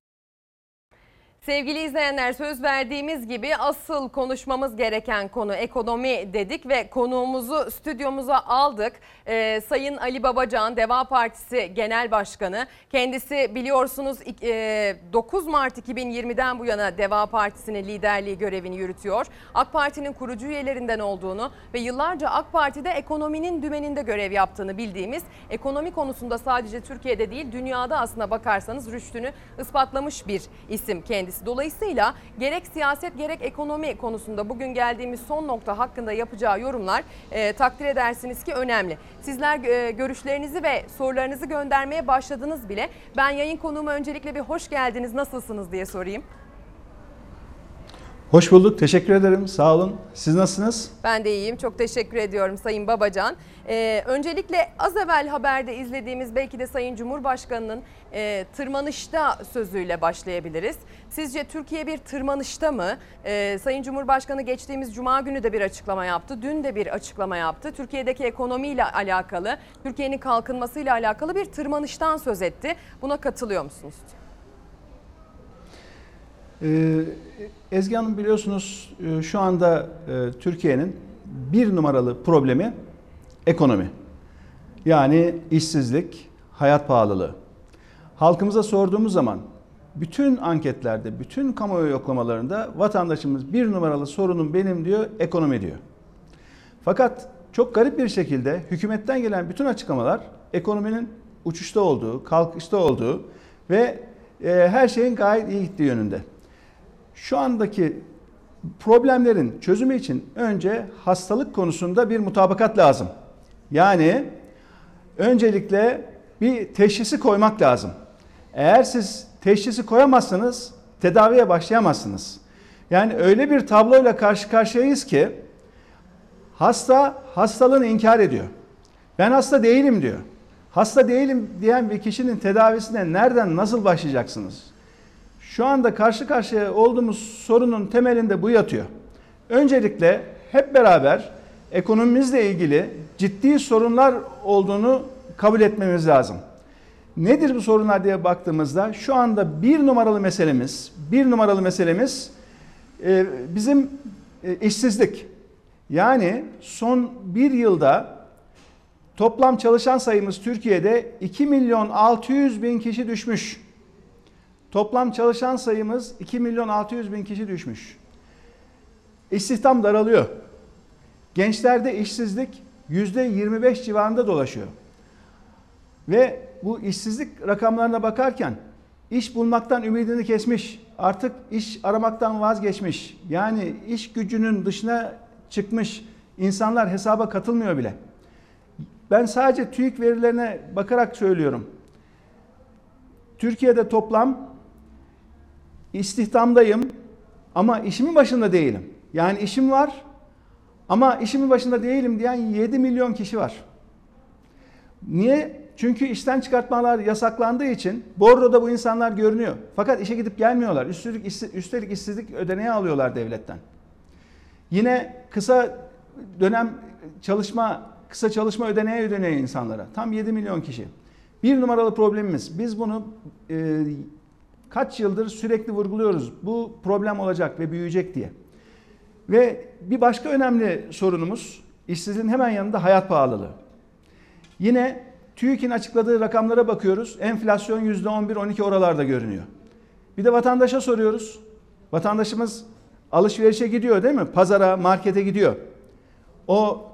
[SPEAKER 1] Sevgili izleyenler söz verdiğimiz gibi asıl konuşmamız gereken konu ekonomi dedik ve konuğumuzu stüdyomuza aldık. Ee, Sayın Ali Babacan Deva Partisi Genel Başkanı. Kendisi biliyorsunuz e, 9 Mart 2020'den bu yana Deva Partisi'nin liderliği görevini yürütüyor. AK Parti'nin kurucu üyelerinden olduğunu ve yıllarca AK Parti'de ekonominin dümeninde görev yaptığını bildiğimiz ekonomi konusunda sadece Türkiye'de değil dünyada aslına bakarsanız rüştünü ispatlamış bir isim kendisi. Dolayısıyla gerek siyaset gerek ekonomi konusunda bugün geldiğimiz son nokta hakkında yapacağı yorumlar e, takdir edersiniz ki önemli. Sizler e, görüşlerinizi ve sorularınızı göndermeye başladınız bile. Ben yayın konuğuma öncelikle bir hoş geldiniz nasılsınız diye sorayım.
[SPEAKER 13] Hoş bulduk. Teşekkür ederim. Sağ olun. Siz nasılsınız?
[SPEAKER 1] Ben de iyiyim. Çok teşekkür ediyorum Sayın Babacan. Ee, öncelikle az evvel haberde izlediğimiz belki de Sayın Cumhurbaşkanı'nın e, tırmanışta sözüyle başlayabiliriz. Sizce Türkiye bir tırmanışta mı? Ee, Sayın Cumhurbaşkanı geçtiğimiz Cuma günü de bir açıklama yaptı. Dün de bir açıklama yaptı. Türkiye'deki ekonomiyle alakalı, Türkiye'nin kalkınmasıyla alakalı bir tırmanıştan söz etti. Buna katılıyor musunuz?
[SPEAKER 13] Ee, Ezgi Hanım biliyorsunuz e, şu anda e, Türkiye'nin bir numaralı problemi ekonomi. Yani işsizlik, hayat pahalılığı. Halkımıza sorduğumuz zaman bütün anketlerde, bütün kamuoyu yoklamalarında vatandaşımız bir numaralı sorunum benim diyor, ekonomi diyor. Fakat çok garip bir şekilde hükümetten gelen bütün açıklamalar ekonominin uçuşta olduğu, kalkışta olduğu ve e, her şeyin gayet iyi gittiği yönünde. Şu andaki problemlerin çözümü için önce hastalık konusunda bir mutabakat lazım. Yani öncelikle bir teşhisi koymak lazım. Eğer siz teşhisi koyamazsanız tedaviye başlayamazsınız. Yani öyle bir tabloyla karşı karşıyayız ki hasta hastalığını inkar ediyor. Ben hasta değilim diyor. Hasta değilim diyen bir kişinin tedavisine nereden nasıl başlayacaksınız? Şu anda karşı karşıya olduğumuz sorunun temelinde bu yatıyor. Öncelikle hep beraber ekonomimizle ilgili ciddi sorunlar olduğunu kabul etmemiz lazım. Nedir bu sorunlar diye baktığımızda şu anda bir numaralı meselemiz, bir numaralı meselemiz e, bizim e, işsizlik. Yani son bir yılda toplam çalışan sayımız Türkiye'de 2 milyon 600 bin kişi düşmüş. Toplam çalışan sayımız 2 milyon 600 bin kişi düşmüş. İstihdam daralıyor. Gençlerde işsizlik %25 civarında dolaşıyor. Ve bu işsizlik rakamlarına bakarken iş bulmaktan ümidini kesmiş, artık iş aramaktan vazgeçmiş. Yani iş gücünün dışına çıkmış insanlar hesaba katılmıyor bile. Ben sadece TÜİK verilerine bakarak söylüyorum. Türkiye'de toplam istihdamdayım ama işimin başında değilim. Yani işim var ama işimin başında değilim diyen 7 milyon kişi var. Niye? Çünkü işten çıkartmalar yasaklandığı için borroda bu insanlar görünüyor. Fakat işe gidip gelmiyorlar. Üstelik, üstelik işsizlik ödeneği alıyorlar devletten. Yine kısa dönem çalışma, kısa çalışma ödeneği ödeneği insanlara. Tam 7 milyon kişi. Bir numaralı problemimiz. Biz bunu e, kaç yıldır sürekli vurguluyoruz. Bu problem olacak ve büyüyecek diye. Ve bir başka önemli sorunumuz işsizliğin hemen yanında hayat pahalılığı. Yine TÜİK'in açıkladığı rakamlara bakıyoruz. Enflasyon %11-12 oralarda görünüyor. Bir de vatandaşa soruyoruz. Vatandaşımız alışverişe gidiyor değil mi? Pazara, markete gidiyor. O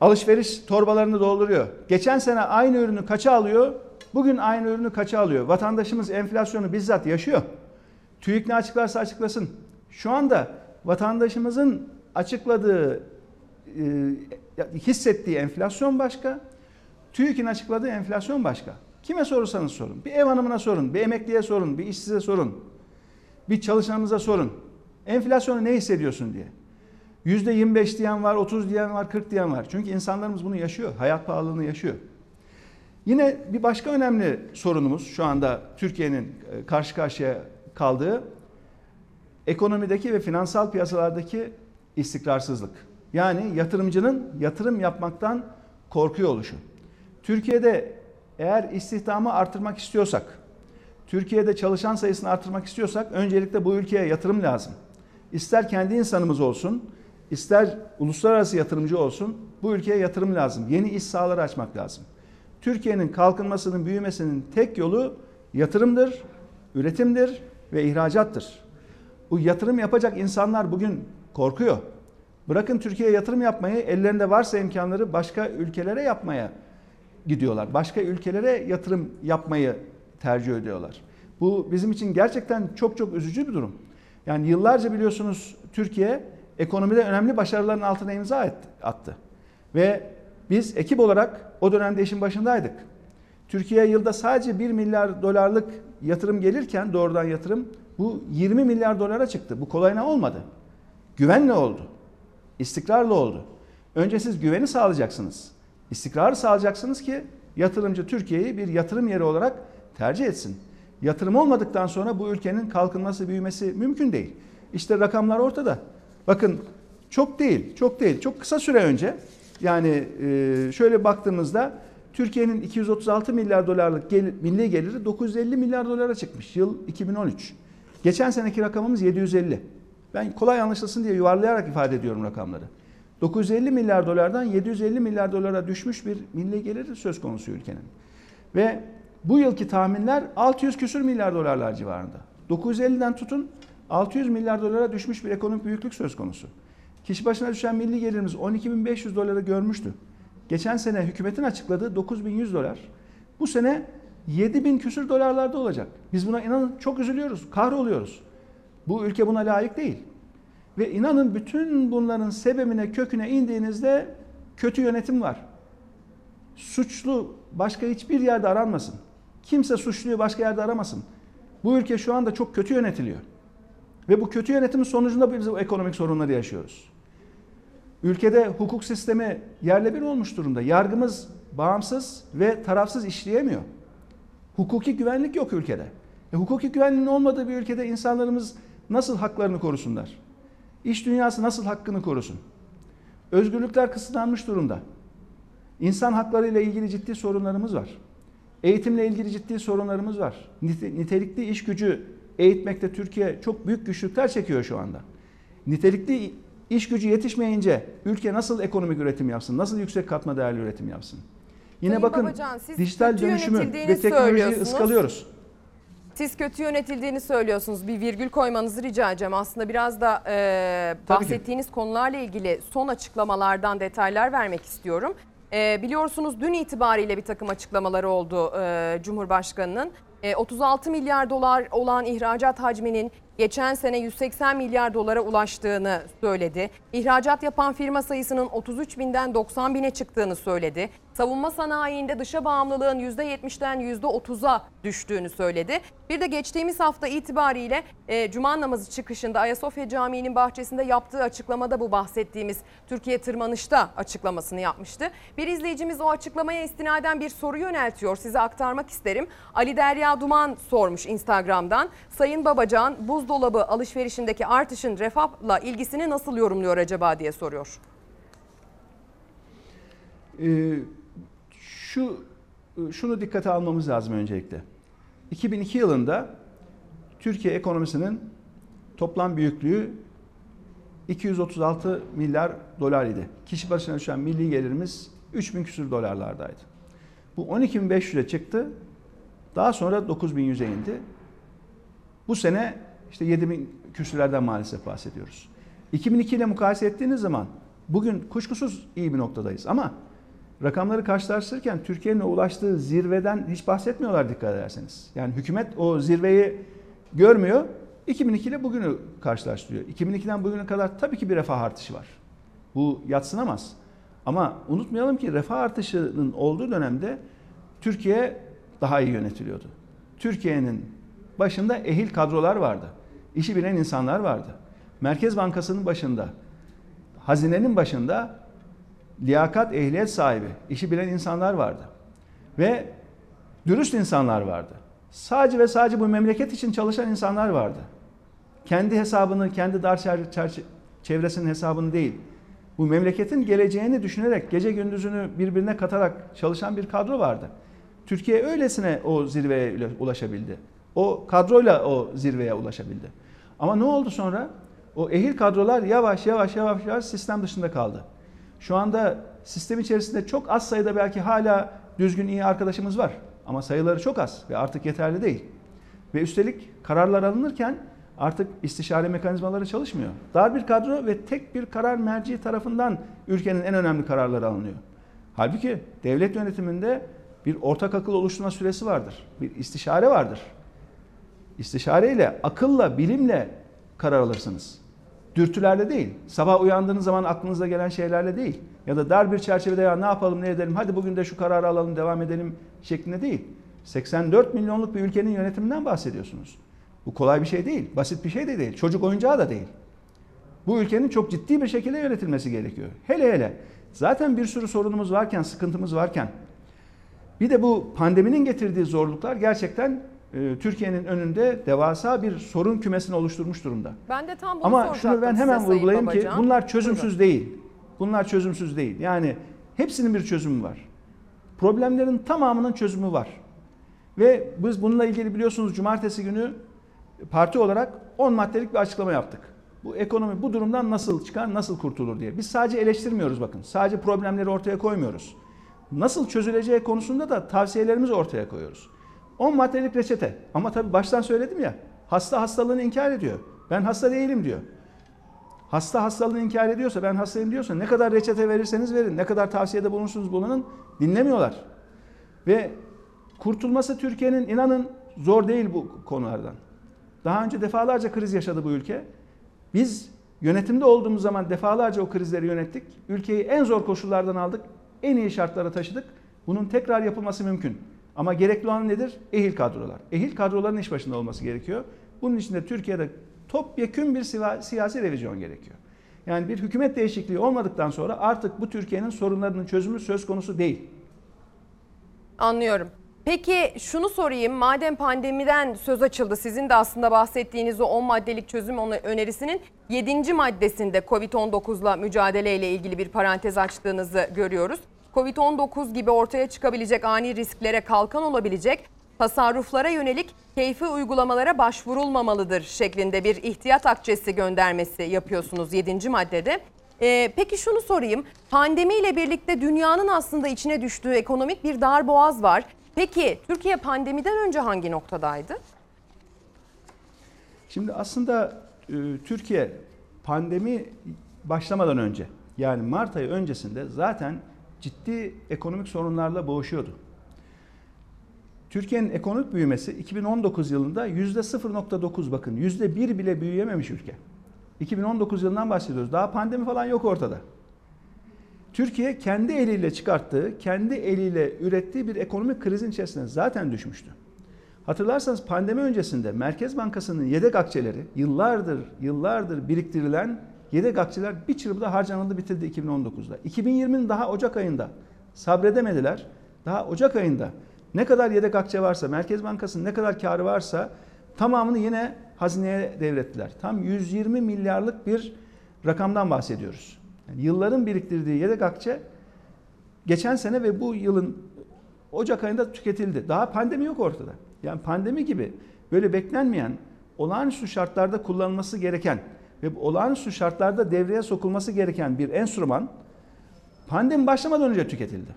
[SPEAKER 13] alışveriş torbalarını dolduruyor. Geçen sene aynı ürünü kaça alıyor? Bugün aynı ürünü kaça alıyor? Vatandaşımız enflasyonu bizzat yaşıyor. TÜİK ne açıklarsa açıklasın. Şu anda vatandaşımızın açıkladığı, e, hissettiği enflasyon başka, TÜİK'in açıkladığı enflasyon başka. Kime sorursanız sorun. Bir ev hanımına sorun, bir emekliye sorun, bir işsize sorun. Bir çalışanınıza sorun. Enflasyonu ne hissediyorsun diye. %25 diyen var, 30 diyen var, 40 diyen var. Çünkü insanlarımız bunu yaşıyor. Hayat pahalılığını yaşıyor. Yine bir başka önemli sorunumuz şu anda Türkiye'nin e, karşı karşıya kaldığı ekonomideki ve finansal piyasalardaki istikrarsızlık. Yani yatırımcının yatırım yapmaktan korkuyor oluşu. Türkiye'de eğer istihdamı artırmak istiyorsak, Türkiye'de çalışan sayısını artırmak istiyorsak öncelikle bu ülkeye yatırım lazım. İster kendi insanımız olsun, ister uluslararası yatırımcı olsun bu ülkeye yatırım lazım. Yeni iş sahaları açmak lazım. Türkiye'nin kalkınmasının, büyümesinin tek yolu yatırımdır, üretimdir ve ihracattır. Bu yatırım yapacak insanlar bugün korkuyor. Bırakın Türkiye'ye yatırım yapmayı, ellerinde varsa imkanları başka ülkelere yapmaya gidiyorlar. Başka ülkelere yatırım yapmayı tercih ediyorlar. Bu bizim için gerçekten çok çok üzücü bir durum. Yani yıllarca biliyorsunuz Türkiye ekonomide önemli başarıların altına imza attı. Ve biz ekip olarak o dönemde işin başındaydık. Türkiye yılda sadece 1 milyar dolarlık yatırım gelirken doğrudan yatırım bu 20 milyar dolara çıktı. Bu kolayına olmadı. Güvenle oldu. İstikrarla oldu. Önce siz güveni sağlayacaksınız. İstikrarı sağlayacaksınız ki yatırımcı Türkiye'yi bir yatırım yeri olarak tercih etsin. Yatırım olmadıktan sonra bu ülkenin kalkınması, büyümesi mümkün değil. İşte rakamlar ortada. Bakın çok değil, çok değil. Çok kısa süre önce yani şöyle baktığımızda Türkiye'nin 236 milyar dolarlık gel, milli geliri 950 milyar dolara çıkmış. Yıl 2013. Geçen seneki rakamımız 750. Ben kolay anlaşılsın diye yuvarlayarak ifade ediyorum rakamları. 950 milyar dolardan 750 milyar dolara düşmüş bir milli geliri söz konusu ülkenin. Ve bu yılki tahminler 600 küsür milyar dolarlar civarında. 950'den tutun 600 milyar dolara düşmüş bir ekonomik büyüklük söz konusu. Kişi başına düşen milli gelirimiz 12.500 doları görmüştü. Geçen sene hükümetin açıkladığı 9.100 dolar. Bu sene 7.000 küsür dolarlarda olacak. Biz buna inanın çok üzülüyoruz, kahroluyoruz. Bu ülke buna layık değil. Ve inanın bütün bunların sebebine, köküne indiğinizde kötü yönetim var. Suçlu başka hiçbir yerde aranmasın. Kimse suçluyu başka yerde aramasın. Bu ülke şu anda çok kötü yönetiliyor. Ve bu kötü yönetimin sonucunda biz bu ekonomik sorunları yaşıyoruz. Ülkede hukuk sistemi yerle bir olmuş durumda. Yargımız bağımsız ve tarafsız işleyemiyor. Hukuki güvenlik yok ülkede. E, hukuki güvenliğin olmadığı bir ülkede insanlarımız nasıl haklarını korusunlar? İş dünyası nasıl hakkını korusun? Özgürlükler kısıtlanmış durumda. İnsan hakları ile ilgili ciddi sorunlarımız var. Eğitimle ilgili ciddi sorunlarımız var. Nitelikli iş gücü eğitmekte Türkiye çok büyük güçlükler çekiyor şu anda. Nitelikli iş gücü yetişmeyince ülke nasıl ekonomik üretim yapsın? Nasıl yüksek katma değerli üretim yapsın? Yine
[SPEAKER 1] Sayın
[SPEAKER 13] bakın
[SPEAKER 1] Babacan,
[SPEAKER 13] dijital dönüşümü ve teknolojiyi ıskalıyoruz.
[SPEAKER 1] Siz kötü yönetildiğini söylüyorsunuz. Bir virgül koymanızı rica edeceğim. Aslında biraz da e, bahsettiğiniz konularla ilgili son açıklamalardan detaylar vermek istiyorum. E, biliyorsunuz dün itibariyle bir takım açıklamaları oldu e, Cumhurbaşkanı'nın. E, 36 milyar dolar olan ihracat hacminin geçen sene 180 milyar dolara ulaştığını söyledi. İhracat yapan firma sayısının 33 binden 90 bine çıktığını söyledi. Savunma sanayinde dışa bağımlılığın %70'den %30'a düştüğünü söyledi. Bir de geçtiğimiz hafta itibariyle e, Cuma namazı çıkışında Ayasofya Camii'nin bahçesinde yaptığı açıklamada bu bahsettiğimiz Türkiye tırmanışta açıklamasını yapmıştı. Bir izleyicimiz o açıklamaya istinaden bir soru yöneltiyor. Size aktarmak isterim. Ali Derya Duman sormuş Instagram'dan. Sayın Babacan buzdolabı alışverişindeki artışın refahla ilgisini nasıl yorumluyor acaba diye soruyor.
[SPEAKER 13] Ee, şu şunu dikkate almamız lazım öncelikle. 2002 yılında Türkiye ekonomisinin toplam büyüklüğü 236 milyar dolar idi. Kişi başına düşen milli gelirimiz 3000 küsur dolarlardaydı. Bu 12.500'e çıktı. Daha sonra 9.100'e indi. Bu sene işte 7000 küsürlerden maalesef bahsediyoruz. 2002 ile mukayese ettiğiniz zaman bugün kuşkusuz iyi bir noktadayız ama rakamları karşılaştırırken Türkiye'nin ulaştığı zirveden hiç bahsetmiyorlar dikkat ederseniz. Yani hükümet o zirveyi görmüyor. 2002 ile bugünü karşılaştırıyor. 2002'den bugüne kadar tabii ki bir refah artışı var. Bu yatsınamaz. Ama unutmayalım ki refah artışının olduğu dönemde Türkiye daha iyi yönetiliyordu. Türkiye'nin başında ehil kadrolar vardı. İşi bilen insanlar vardı. Merkez Bankası'nın başında, hazinenin başında liyakat, ehliyet sahibi, işi bilen insanlar vardı. Ve dürüst insanlar vardı. Sadece ve sadece bu memleket için çalışan insanlar vardı. Kendi hesabını, kendi dar çevresinin hesabını değil, bu memleketin geleceğini düşünerek gece gündüzünü birbirine katarak çalışan bir kadro vardı. Türkiye öylesine o zirveye ulaşabildi. O kadroyla o zirveye ulaşabildi. Ama ne oldu sonra? O ehil kadrolar yavaş yavaş yavaş yavaş sistem dışında kaldı. Şu anda sistem içerisinde çok az sayıda belki hala düzgün iyi arkadaşımız var. Ama sayıları çok az ve artık yeterli değil. Ve üstelik kararlar alınırken artık istişare mekanizmaları çalışmıyor. Dar bir kadro ve tek bir karar merci tarafından ülkenin en önemli kararları alınıyor. Halbuki devlet yönetiminde bir ortak akıl oluşturma süresi vardır. Bir istişare vardır. İstişareyle, akılla, bilimle karar alırsınız. Dürtülerle değil. Sabah uyandığınız zaman aklınıza gelen şeylerle değil. Ya da dar bir çerçevede ya ne yapalım ne edelim hadi bugün de şu kararı alalım devam edelim şeklinde değil. 84 milyonluk bir ülkenin yönetiminden bahsediyorsunuz. Bu kolay bir şey değil. Basit bir şey de değil. Çocuk oyuncağı da değil. Bu ülkenin çok ciddi bir şekilde yönetilmesi gerekiyor. Hele hele zaten bir sürü sorunumuz varken, sıkıntımız varken bir de bu pandeminin getirdiği zorluklar gerçekten Türkiye'nin önünde devasa bir sorun kümesini oluşturmuş durumda.
[SPEAKER 1] Ben de tam bunu
[SPEAKER 13] Ama şunu ben hemen vurgulayayım ki bunlar çözümsüz değil. Bunlar çözümsüz değil. Yani hepsinin bir çözümü var. Problemlerin tamamının çözümü var. Ve biz bununla ilgili biliyorsunuz cumartesi günü parti olarak 10 maddelik bir açıklama yaptık. Bu ekonomi bu durumdan nasıl çıkar, nasıl kurtulur diye. Biz sadece eleştirmiyoruz bakın. Sadece problemleri ortaya koymuyoruz. Nasıl çözüleceği konusunda da tavsiyelerimizi ortaya koyuyoruz. 10 maddelik reçete. Ama tabii baştan söyledim ya. Hasta hastalığını inkar ediyor. Ben hasta değilim diyor. Hasta hastalığını inkar ediyorsa, ben hastayım diyorsa ne kadar reçete verirseniz verin, ne kadar tavsiyede bulunursunuz bulunun dinlemiyorlar. Ve kurtulması Türkiye'nin inanın zor değil bu konulardan. Daha önce defalarca kriz yaşadı bu ülke. Biz yönetimde olduğumuz zaman defalarca o krizleri yönettik. Ülkeyi en zor koşullardan aldık. En iyi şartlara taşıdık. Bunun tekrar yapılması mümkün. Ama gerekli olan nedir? Ehil kadrolar. Ehil kadroların iş başında olması gerekiyor. Bunun için de Türkiye'de topyekün bir siyasi revizyon gerekiyor. Yani bir hükümet değişikliği olmadıktan sonra artık bu Türkiye'nin sorunlarının çözümü söz konusu değil.
[SPEAKER 1] Anlıyorum. Peki şunu sorayım. Madem pandemiden söz açıldı, sizin de aslında bahsettiğiniz o 10 maddelik çözüm önerisinin 7. maddesinde Covid-19'la mücadeleyle ilgili bir parantez açtığınızı görüyoruz. Covid-19 gibi ortaya çıkabilecek ani risklere kalkan olabilecek tasarruflara yönelik keyfi uygulamalara başvurulmamalıdır şeklinde bir ihtiyat akçesi göndermesi yapıyorsunuz 7. maddede. Ee, peki şunu sorayım. Pandemiyle birlikte dünyanın aslında içine düştüğü ekonomik bir darboğaz var. Peki Türkiye pandemiden önce hangi noktadaydı?
[SPEAKER 13] Şimdi aslında e, Türkiye pandemi başlamadan önce yani Mart ayı öncesinde zaten ciddi ekonomik sorunlarla boğuşuyordu. Türkiye'nin ekonomik büyümesi 2019 yılında %0.9 bakın %1 bile büyüyememiş ülke. 2019 yılından bahsediyoruz. Daha pandemi falan yok ortada. Türkiye kendi eliyle çıkarttığı, kendi eliyle ürettiği bir ekonomik krizin içerisine zaten düşmüştü. Hatırlarsanız pandemi öncesinde Merkez Bankası'nın yedek akçeleri yıllardır yıllardır biriktirilen yedek akçeler bir çırpıda harcanıldı bitirdi 2019'da. 2020'nin daha Ocak ayında sabredemediler. Daha Ocak ayında ne kadar yedek akçe varsa, Merkez Bankası'nın ne kadar karı varsa tamamını yine hazineye devrettiler. Tam 120 milyarlık bir rakamdan bahsediyoruz. Yani yılların biriktirdiği yedek akçe geçen sene ve bu yılın Ocak ayında tüketildi. Daha pandemi yok ortada. Yani pandemi gibi böyle beklenmeyen olağanüstü şartlarda kullanılması gereken ve olağanüstü şartlarda devreye sokulması gereken bir enstrüman pandemi başlamadan önce tüketildi.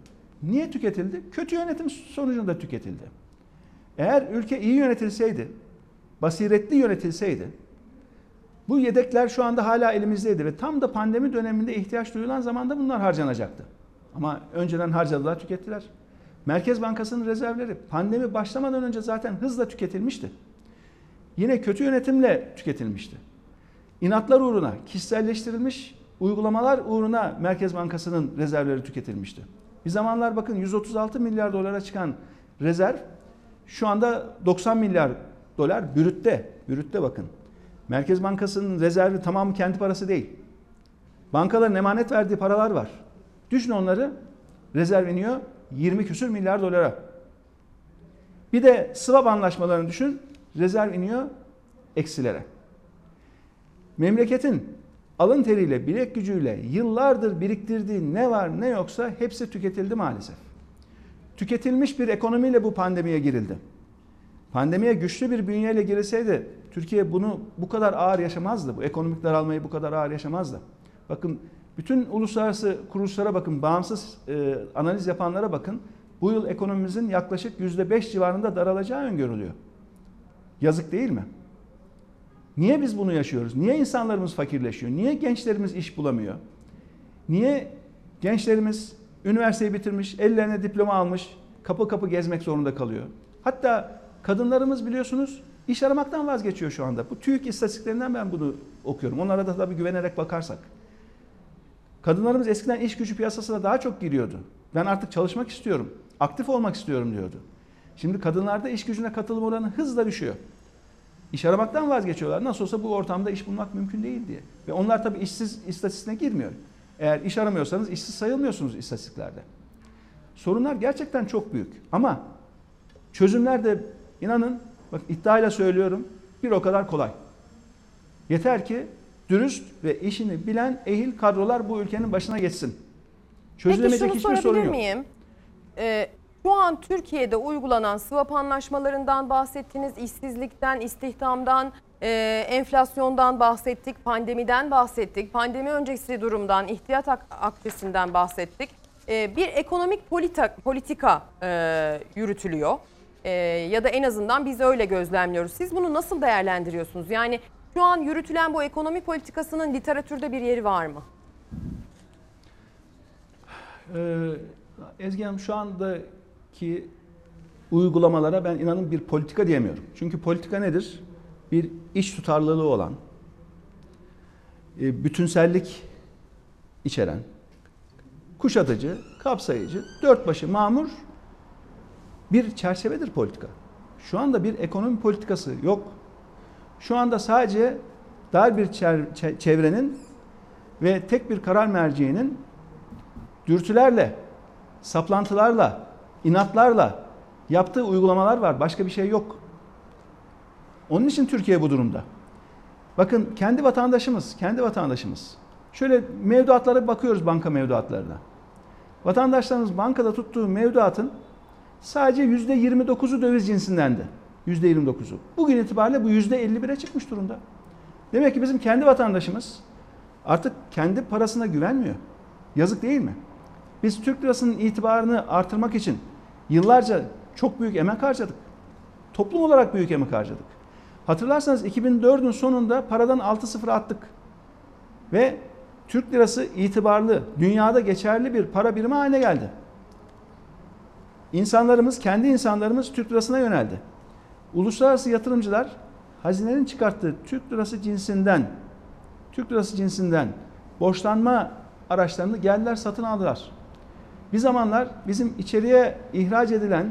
[SPEAKER 13] Niye tüketildi? Kötü yönetim sonucunda tüketildi. Eğer ülke iyi yönetilseydi, basiretli yönetilseydi bu yedekler şu anda hala elimizdeydi ve tam da pandemi döneminde ihtiyaç duyulan zamanda bunlar harcanacaktı. Ama önceden harcadılar, tükettiler. Merkez Bankası'nın rezervleri pandemi başlamadan önce zaten hızla tüketilmişti. Yine kötü yönetimle tüketilmişti. İnatlar uğruna kişiselleştirilmiş uygulamalar uğruna Merkez Bankası'nın rezervleri tüketilmişti. Bir zamanlar bakın 136 milyar dolara çıkan rezerv şu anda 90 milyar dolar bürütte. Bürütte bakın. Merkez Bankası'nın rezervi tamamı kendi parası değil. Bankaların emanet verdiği paralar var. Düşün onları rezerv iniyor 20 küsür milyar dolara. Bir de swap anlaşmalarını düşün rezerv iniyor eksilere. Memleketin alın teriyle, bilek gücüyle yıllardır biriktirdiği ne var ne yoksa hepsi tüketildi maalesef. Tüketilmiş bir ekonomiyle bu pandemiye girildi. Pandemiye güçlü bir bünyeyle girilseydi Türkiye bunu bu kadar ağır yaşamazdı. Bu ekonomik daralmayı bu kadar ağır yaşamazdı. Bakın bütün uluslararası kuruluşlara bakın, bağımsız e, analiz yapanlara bakın. Bu yıl ekonomimizin yaklaşık %5 civarında daralacağı öngörülüyor. Yazık değil mi? Niye biz bunu yaşıyoruz? Niye insanlarımız fakirleşiyor? Niye gençlerimiz iş bulamıyor? Niye gençlerimiz üniversiteyi bitirmiş, ellerine diploma almış, kapı kapı gezmek zorunda kalıyor? Hatta kadınlarımız biliyorsunuz iş aramaktan vazgeçiyor şu anda. Bu TÜİK istatistiklerinden ben bunu okuyorum. Onlara da tabii güvenerek bakarsak. Kadınlarımız eskiden iş gücü piyasasına daha çok giriyordu. Ben artık çalışmak istiyorum, aktif olmak istiyorum diyordu. Şimdi kadınlarda iş gücüne katılım oranı hızla düşüyor. İş aramaktan vazgeçiyorlar. Nasıl olsa bu ortamda iş bulmak mümkün değil diye. Ve onlar tabii işsiz istatistiğine girmiyor. Eğer iş aramıyorsanız işsiz sayılmıyorsunuz istatistiklerde. Sorunlar gerçekten çok büyük. Ama çözümler de inanın bak iddiayla söylüyorum bir o kadar kolay. Yeter ki dürüst ve işini bilen ehil kadrolar bu ülkenin başına geçsin.
[SPEAKER 1] Peki
[SPEAKER 13] Çözülemeyecek
[SPEAKER 1] şunu
[SPEAKER 13] hiçbir sorun
[SPEAKER 1] sorabilir
[SPEAKER 13] yok.
[SPEAKER 1] miyim? Ee, şu an Türkiye'de uygulanan swap anlaşmalarından bahsettiniz, işsizlikten, istihdamdan, e, enflasyondan bahsettik, pandemiden bahsettik, pandemi öncesi durumdan, ihtiyat ak- akçesinden bahsettik. Ee, bir ekonomik polita, politika e, yürütülüyor E, ya da en azından biz öyle gözlemliyoruz. Siz bunu nasıl değerlendiriyorsunuz? Yani şu an yürütülen bu ekonomi politikasının literatürde bir yeri var mı?
[SPEAKER 13] Ee, Ezgi Hanım şu andaki uygulamalara ben inanın bir politika diyemiyorum. Çünkü politika nedir? Bir iş tutarlılığı olan, e, bütünsellik içeren, kuşatıcı, kapsayıcı, dört başı mamur bir çerçevedir politika. Şu anda bir ekonomi politikası yok. Şu anda sadece dar bir çevrenin ve tek bir karar merciğinin dürtülerle, saplantılarla, inatlarla yaptığı uygulamalar var. Başka bir şey yok. Onun için Türkiye bu durumda. Bakın kendi vatandaşımız, kendi vatandaşımız. Şöyle mevduatlara bakıyoruz banka mevduatlarına. Vatandaşlarımız bankada tuttuğu mevduatın sadece yüzde 29'u döviz cinsindendi. Yüzde 29'u. Bugün itibariyle bu yüzde 51'e çıkmış durumda. Demek ki bizim kendi vatandaşımız artık kendi parasına güvenmiyor. Yazık değil mi? Biz Türk lirasının itibarını artırmak için yıllarca çok büyük emek harcadık. Toplum olarak büyük emek harcadık. Hatırlarsanız 2004'ün sonunda paradan 6-0 attık. Ve Türk lirası itibarlı, dünyada geçerli bir para birimi haline geldi. İnsanlarımız, kendi insanlarımız Türk lirasına yöneldi. Uluslararası yatırımcılar hazinenin çıkarttığı Türk lirası cinsinden, Türk lirası cinsinden borçlanma araçlarını geldiler satın aldılar. Bir zamanlar bizim içeriye ihraç edilen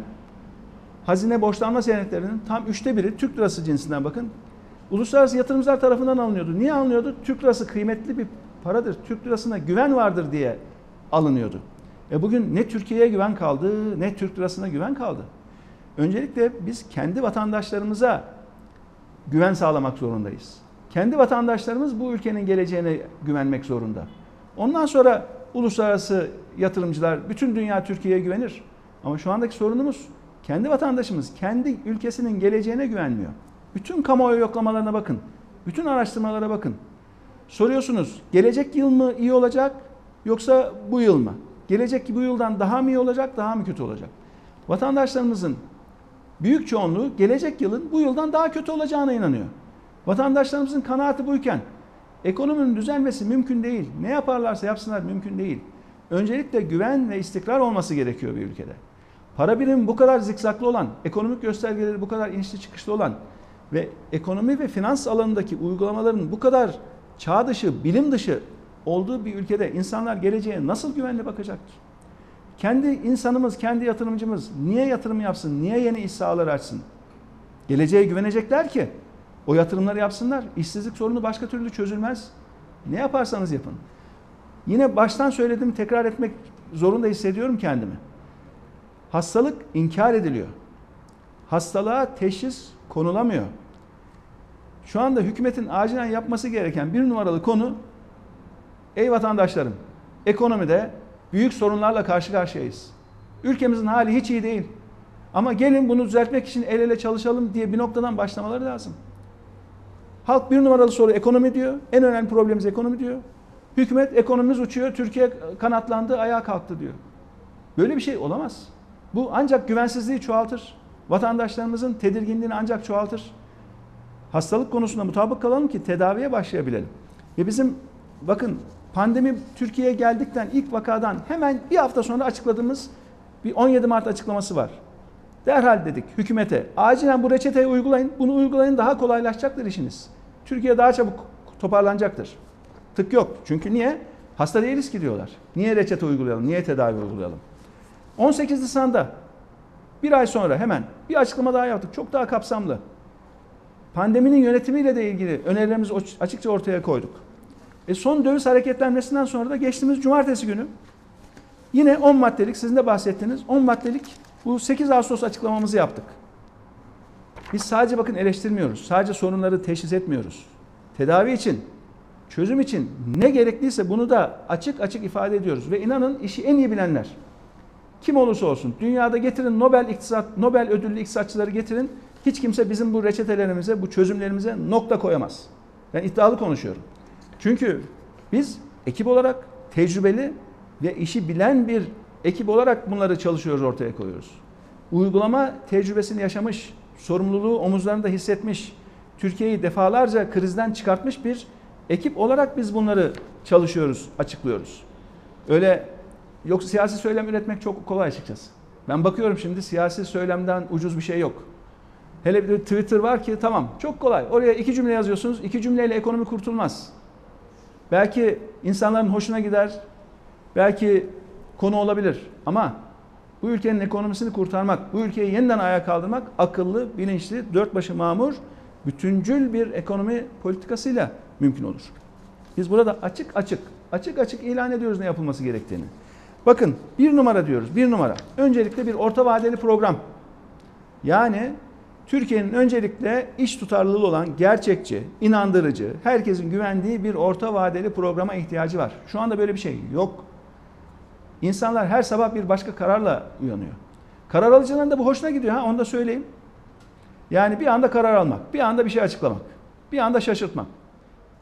[SPEAKER 13] hazine borçlanma senetlerinin tam üçte biri Türk lirası cinsinden bakın. Uluslararası yatırımcılar tarafından alınıyordu. Niye alınıyordu? Türk lirası kıymetli bir paradır. Türk lirasına güven vardır diye alınıyordu. E bugün ne Türkiye'ye güven kaldı ne Türk lirasına güven kaldı. Öncelikle biz kendi vatandaşlarımıza güven sağlamak zorundayız. Kendi vatandaşlarımız bu ülkenin geleceğine güvenmek zorunda. Ondan sonra uluslararası yatırımcılar, bütün dünya Türkiye'ye güvenir. Ama şu andaki sorunumuz kendi vatandaşımız kendi ülkesinin geleceğine güvenmiyor. Bütün kamuoyu yoklamalarına bakın. Bütün araştırmalara bakın. Soruyorsunuz gelecek yıl mı iyi olacak yoksa bu yıl mı? Gelecek bu yıldan daha mı iyi olacak daha mı kötü olacak? Vatandaşlarımızın büyük çoğunluğu gelecek yılın bu yıldan daha kötü olacağına inanıyor. Vatandaşlarımızın kanaati buyken ekonominin düzelmesi mümkün değil. Ne yaparlarsa yapsınlar mümkün değil. Öncelikle güven ve istikrar olması gerekiyor bir ülkede. Para birimi bu kadar zikzaklı olan, ekonomik göstergeleri bu kadar inişli çıkışlı olan ve ekonomi ve finans alanındaki uygulamaların bu kadar çağ dışı, bilim dışı olduğu bir ülkede insanlar geleceğe nasıl güvenle bakacak ki? Kendi insanımız, kendi yatırımcımız niye yatırım yapsın, niye yeni iş sahaları açsın? Geleceğe güvenecekler ki o yatırımları yapsınlar. İşsizlik sorunu başka türlü çözülmez. Ne yaparsanız yapın. Yine baştan söyledim, tekrar etmek zorunda hissediyorum kendimi. Hastalık inkar ediliyor. Hastalığa teşhis konulamıyor. Şu anda hükümetin acilen yapması gereken bir numaralı konu ey vatandaşlarım ekonomide büyük sorunlarla karşı karşıyayız. Ülkemizin hali hiç iyi değil. Ama gelin bunu düzeltmek için el ele çalışalım diye bir noktadan başlamaları lazım. Halk bir numaralı soru ekonomi diyor. En önemli problemimiz ekonomi diyor. Hükümet ekonomimiz uçuyor, Türkiye kanatlandı, ayağa kalktı diyor. Böyle bir şey olamaz. Bu ancak güvensizliği çoğaltır. Vatandaşlarımızın tedirginliğini ancak çoğaltır. Hastalık konusunda mutabık kalalım ki tedaviye başlayabilelim. Ve bizim bakın pandemi Türkiye'ye geldikten ilk vakadan hemen bir hafta sonra açıkladığımız bir 17 Mart açıklaması var. Derhal dedik hükümete acilen bu reçeteyi uygulayın. Bunu uygulayın daha kolaylaşacaktır işiniz. Türkiye daha çabuk toparlanacaktır. Tık yok. Çünkü niye? Hasta değiliz ki diyorlar. Niye reçete uygulayalım? Niye tedavi uygulayalım? 18 Nisan'da bir ay sonra hemen bir açıklama daha yaptık. Çok daha kapsamlı. Pandeminin yönetimiyle de ilgili önerilerimizi açıkça ortaya koyduk. E son döviz hareketlenmesinden sonra da geçtiğimiz cumartesi günü yine 10 maddelik sizin de bahsettiğiniz 10 maddelik bu 8 Ağustos açıklamamızı yaptık. Biz sadece bakın eleştirmiyoruz. Sadece sorunları teşhis etmiyoruz. Tedavi için, çözüm için ne gerekliyse bunu da açık açık ifade ediyoruz. Ve inanın işi en iyi bilenler. Kim olursa olsun dünyada getirin Nobel iktisat, Nobel ödüllü iktisatçıları getirin. Hiç kimse bizim bu reçetelerimize, bu çözümlerimize nokta koyamaz. Ben iddialı konuşuyorum. Çünkü biz ekip olarak tecrübeli ve işi bilen bir ekip olarak bunları çalışıyoruz, ortaya koyuyoruz. Uygulama tecrübesini yaşamış, sorumluluğu omuzlarında hissetmiş, Türkiye'yi defalarca krizden çıkartmış bir ekip olarak biz bunları çalışıyoruz, açıklıyoruz. Öyle yok siyasi söylem üretmek çok kolay açıkçası. Ben bakıyorum şimdi siyasi söylemden ucuz bir şey yok. Hele bir Twitter var ki tamam çok kolay. Oraya iki cümle yazıyorsunuz. iki cümleyle ekonomi kurtulmaz. Belki insanların hoşuna gider. Belki konu olabilir. Ama bu ülkenin ekonomisini kurtarmak, bu ülkeyi yeniden ayağa kaldırmak akıllı, bilinçli, dört başı mamur, bütüncül bir ekonomi politikasıyla mümkün olur. Biz burada açık açık, açık açık ilan ediyoruz ne yapılması gerektiğini. Bakın bir numara diyoruz, bir numara. Öncelikle bir orta vadeli program. Yani Türkiye'nin öncelikle iş tutarlılığı olan gerçekçi, inandırıcı, herkesin güvendiği bir orta vadeli programa ihtiyacı var. Şu anda böyle bir şey yok. İnsanlar her sabah bir başka kararla uyanıyor. Karar alıcıların da bu hoşuna gidiyor ha onu da söyleyeyim. Yani bir anda karar almak, bir anda bir şey açıklamak, bir anda şaşırtmak.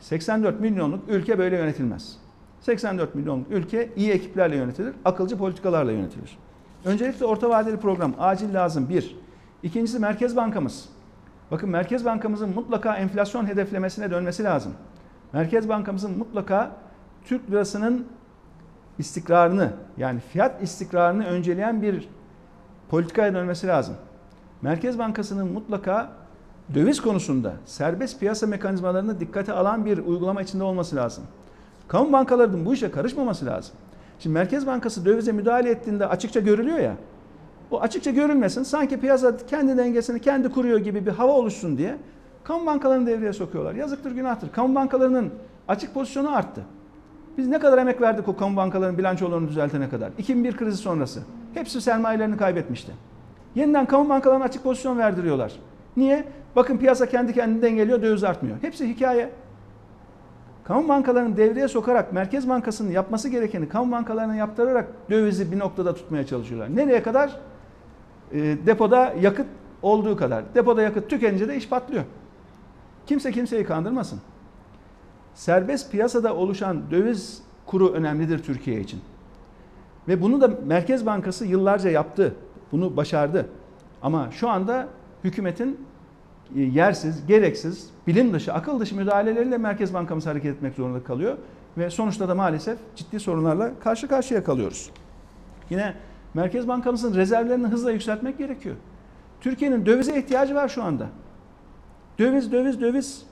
[SPEAKER 13] 84 milyonluk ülke böyle yönetilmez. 84 milyonluk ülke iyi ekiplerle yönetilir, akılcı politikalarla yönetilir. Öncelikle orta vadeli program acil lazım bir. İkincisi Merkez Bankamız. Bakın Merkez Bankamızın mutlaka enflasyon hedeflemesine dönmesi lazım. Merkez Bankamızın mutlaka Türk lirasının istikrarını yani fiyat istikrarını önceleyen bir politikaya dönmesi lazım. Merkez Bankası'nın mutlaka döviz konusunda serbest piyasa mekanizmalarını dikkate alan bir uygulama içinde olması lazım. Kamu bankalarının bu işe karışmaması lazım. Şimdi Merkez Bankası dövize müdahale ettiğinde açıkça görülüyor ya. O açıkça görülmesin. Sanki piyasa kendi dengesini kendi kuruyor gibi bir hava oluşsun diye kamu bankalarını devreye sokuyorlar. Yazıktır, günahtır. Kamu bankalarının açık pozisyonu arttı. Biz ne kadar emek verdik o kamu bankalarının bilançolarını düzeltene kadar? 2001 krizi sonrası. Hepsi sermayelerini kaybetmişti. Yeniden kamu bankalarına açık pozisyon verdiriyorlar. Niye? Bakın piyasa kendi kendini dengeliyor, döviz artmıyor. Hepsi hikaye. Kamu bankalarını devreye sokarak Merkez Bankası'nın yapması gerekeni kamu bankalarına yaptırarak dövizi bir noktada tutmaya çalışıyorlar. Nereye kadar? e, depoda yakıt olduğu kadar. Depoda yakıt tükenince de iş patlıyor. Kimse kimseyi kandırmasın. Serbest piyasada oluşan döviz kuru önemlidir Türkiye için. Ve bunu da Merkez Bankası yıllarca yaptı. Bunu başardı. Ama şu anda hükümetin e, yersiz, gereksiz, bilim dışı, akıl dışı müdahaleleriyle Merkez Bankamız hareket etmek zorunda kalıyor. Ve sonuçta da maalesef ciddi sorunlarla karşı karşıya kalıyoruz. Yine Merkez Bankamızın rezervlerini hızla yükseltmek gerekiyor. Türkiye'nin dövize ihtiyacı var şu anda. Döviz, döviz, döviz.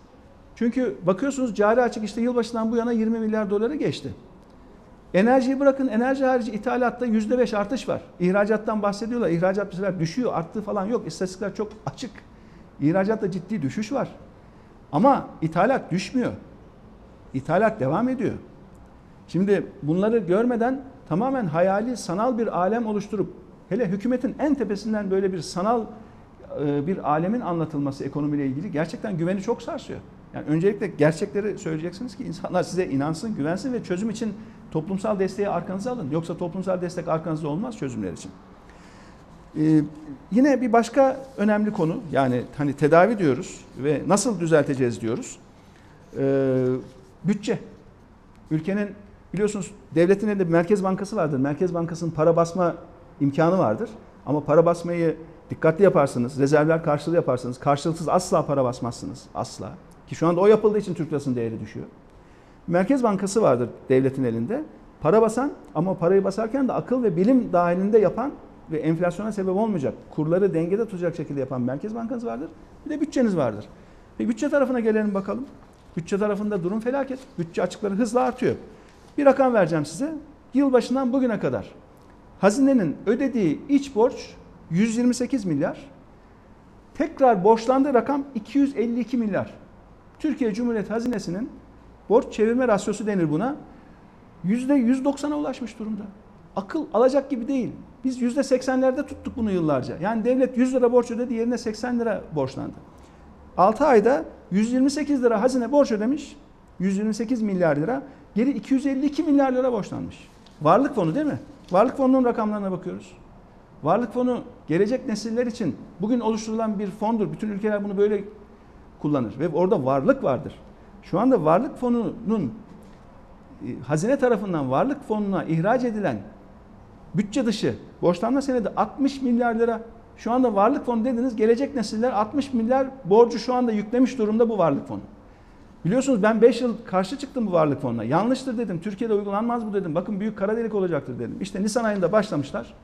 [SPEAKER 13] Çünkü bakıyorsunuz cari açık işte yılbaşından bu yana 20 milyar doları geçti. Enerjiyi bırakın enerji harici ithalatta %5 artış var. İhracattan bahsediyorlar. İhracat sefer düşüyor, arttığı falan yok. İstatistikler çok açık. İhracatta ciddi düşüş var. Ama ithalat düşmüyor. İthalat devam ediyor. Şimdi bunları görmeden tamamen hayali sanal bir alem oluşturup hele hükümetin en tepesinden böyle bir sanal e, bir alemin anlatılması ekonomiyle ilgili gerçekten güveni çok sarsıyor. Yani öncelikle gerçekleri söyleyeceksiniz ki insanlar size inansın, güvensin ve çözüm için toplumsal desteği arkanıza alın. Yoksa toplumsal destek arkanızda olmaz çözümler için. Ee, yine bir başka önemli konu yani hani tedavi diyoruz ve nasıl düzelteceğiz diyoruz. Ee, bütçe. Ülkenin biliyorsunuz devletin elinde bir Merkez Bankası vardır. Merkez Bankası'nın para basma imkanı vardır. Ama para basmayı dikkatli yaparsınız, rezervler karşılığı yaparsınız. Karşılıksız asla para basmazsınız. Asla. Ki şu anda o yapıldığı için Türk lirasının değeri düşüyor. Merkez Bankası vardır devletin elinde. Para basan ama parayı basarken de akıl ve bilim dahilinde yapan ve enflasyona sebep olmayacak, kurları dengede tutacak şekilde yapan Merkez Bankası vardır. Bir de bütçeniz vardır. Ve bütçe tarafına gelelim bakalım. Bütçe tarafında durum felaket. Bütçe açıkları hızla artıyor. Bir rakam vereceğim size. Yılbaşından bugüne kadar hazinenin ödediği iç borç 128 milyar. Tekrar borçlandığı rakam 252 milyar. Türkiye Cumhuriyeti Hazinesi'nin borç çevirme rasyosu denir buna. %190'a ulaşmış durumda. Akıl alacak gibi değil. Biz %80'lerde tuttuk bunu yıllarca. Yani devlet 100 lira borç ödedi yerine 80 lira borçlandı. 6 ayda 128 lira hazine borç ödemiş. 128 milyar lira. Geri 252 milyar lira borçlanmış. Varlık fonu değil mi? Varlık fonunun rakamlarına bakıyoruz. Varlık fonu gelecek nesiller için bugün oluşturulan bir fondur. Bütün ülkeler bunu böyle kullanır ve orada varlık vardır. Şu anda varlık fonunun e, hazine tarafından varlık fonuna ihraç edilen bütçe dışı borçlanma senedi 60 milyar lira. Şu anda varlık fonu dediniz gelecek nesiller 60 milyar borcu şu anda yüklemiş durumda bu varlık fonu. Biliyorsunuz ben 5 yıl karşı çıktım bu varlık fonuna. Yanlıştır dedim. Türkiye'de uygulanmaz bu dedim. Bakın büyük kara delik olacaktır dedim. İşte Nisan ayında başlamışlar.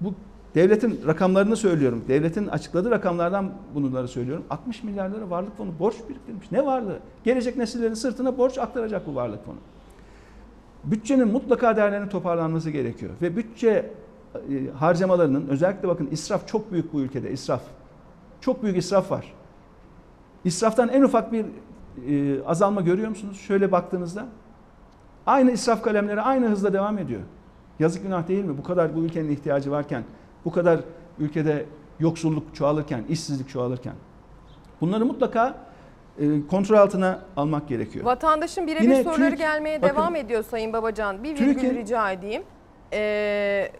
[SPEAKER 13] Bu devletin rakamlarını söylüyorum. Devletin açıkladığı rakamlardan bunları söylüyorum. 60 milyar lira varlık fonu borç biriktirmiş. Ne varlığı? Gelecek nesillerin sırtına borç aktaracak bu varlık fonu. Bütçenin mutlaka değerlerinin toparlanması gerekiyor. Ve bütçe e, harcamalarının özellikle bakın israf çok büyük bu ülkede israf. Çok büyük israf var. İsraftan en ufak bir e, azalma görüyor musunuz? Şöyle baktığınızda aynı israf kalemleri aynı hızla devam ediyor. Yazık günah değil mi? Bu kadar bu ülkenin ihtiyacı varken, bu kadar ülkede yoksulluk çoğalırken, işsizlik çoğalırken. Bunları mutlaka e, kontrol altına almak gerekiyor.
[SPEAKER 1] Vatandaşın birebir
[SPEAKER 13] Yine
[SPEAKER 1] soruları
[SPEAKER 13] Türk-
[SPEAKER 1] gelmeye
[SPEAKER 13] bakın-
[SPEAKER 1] devam ediyor Sayın Babacan. Bir virgül
[SPEAKER 13] Türkiye-
[SPEAKER 1] rica edeyim. Ee,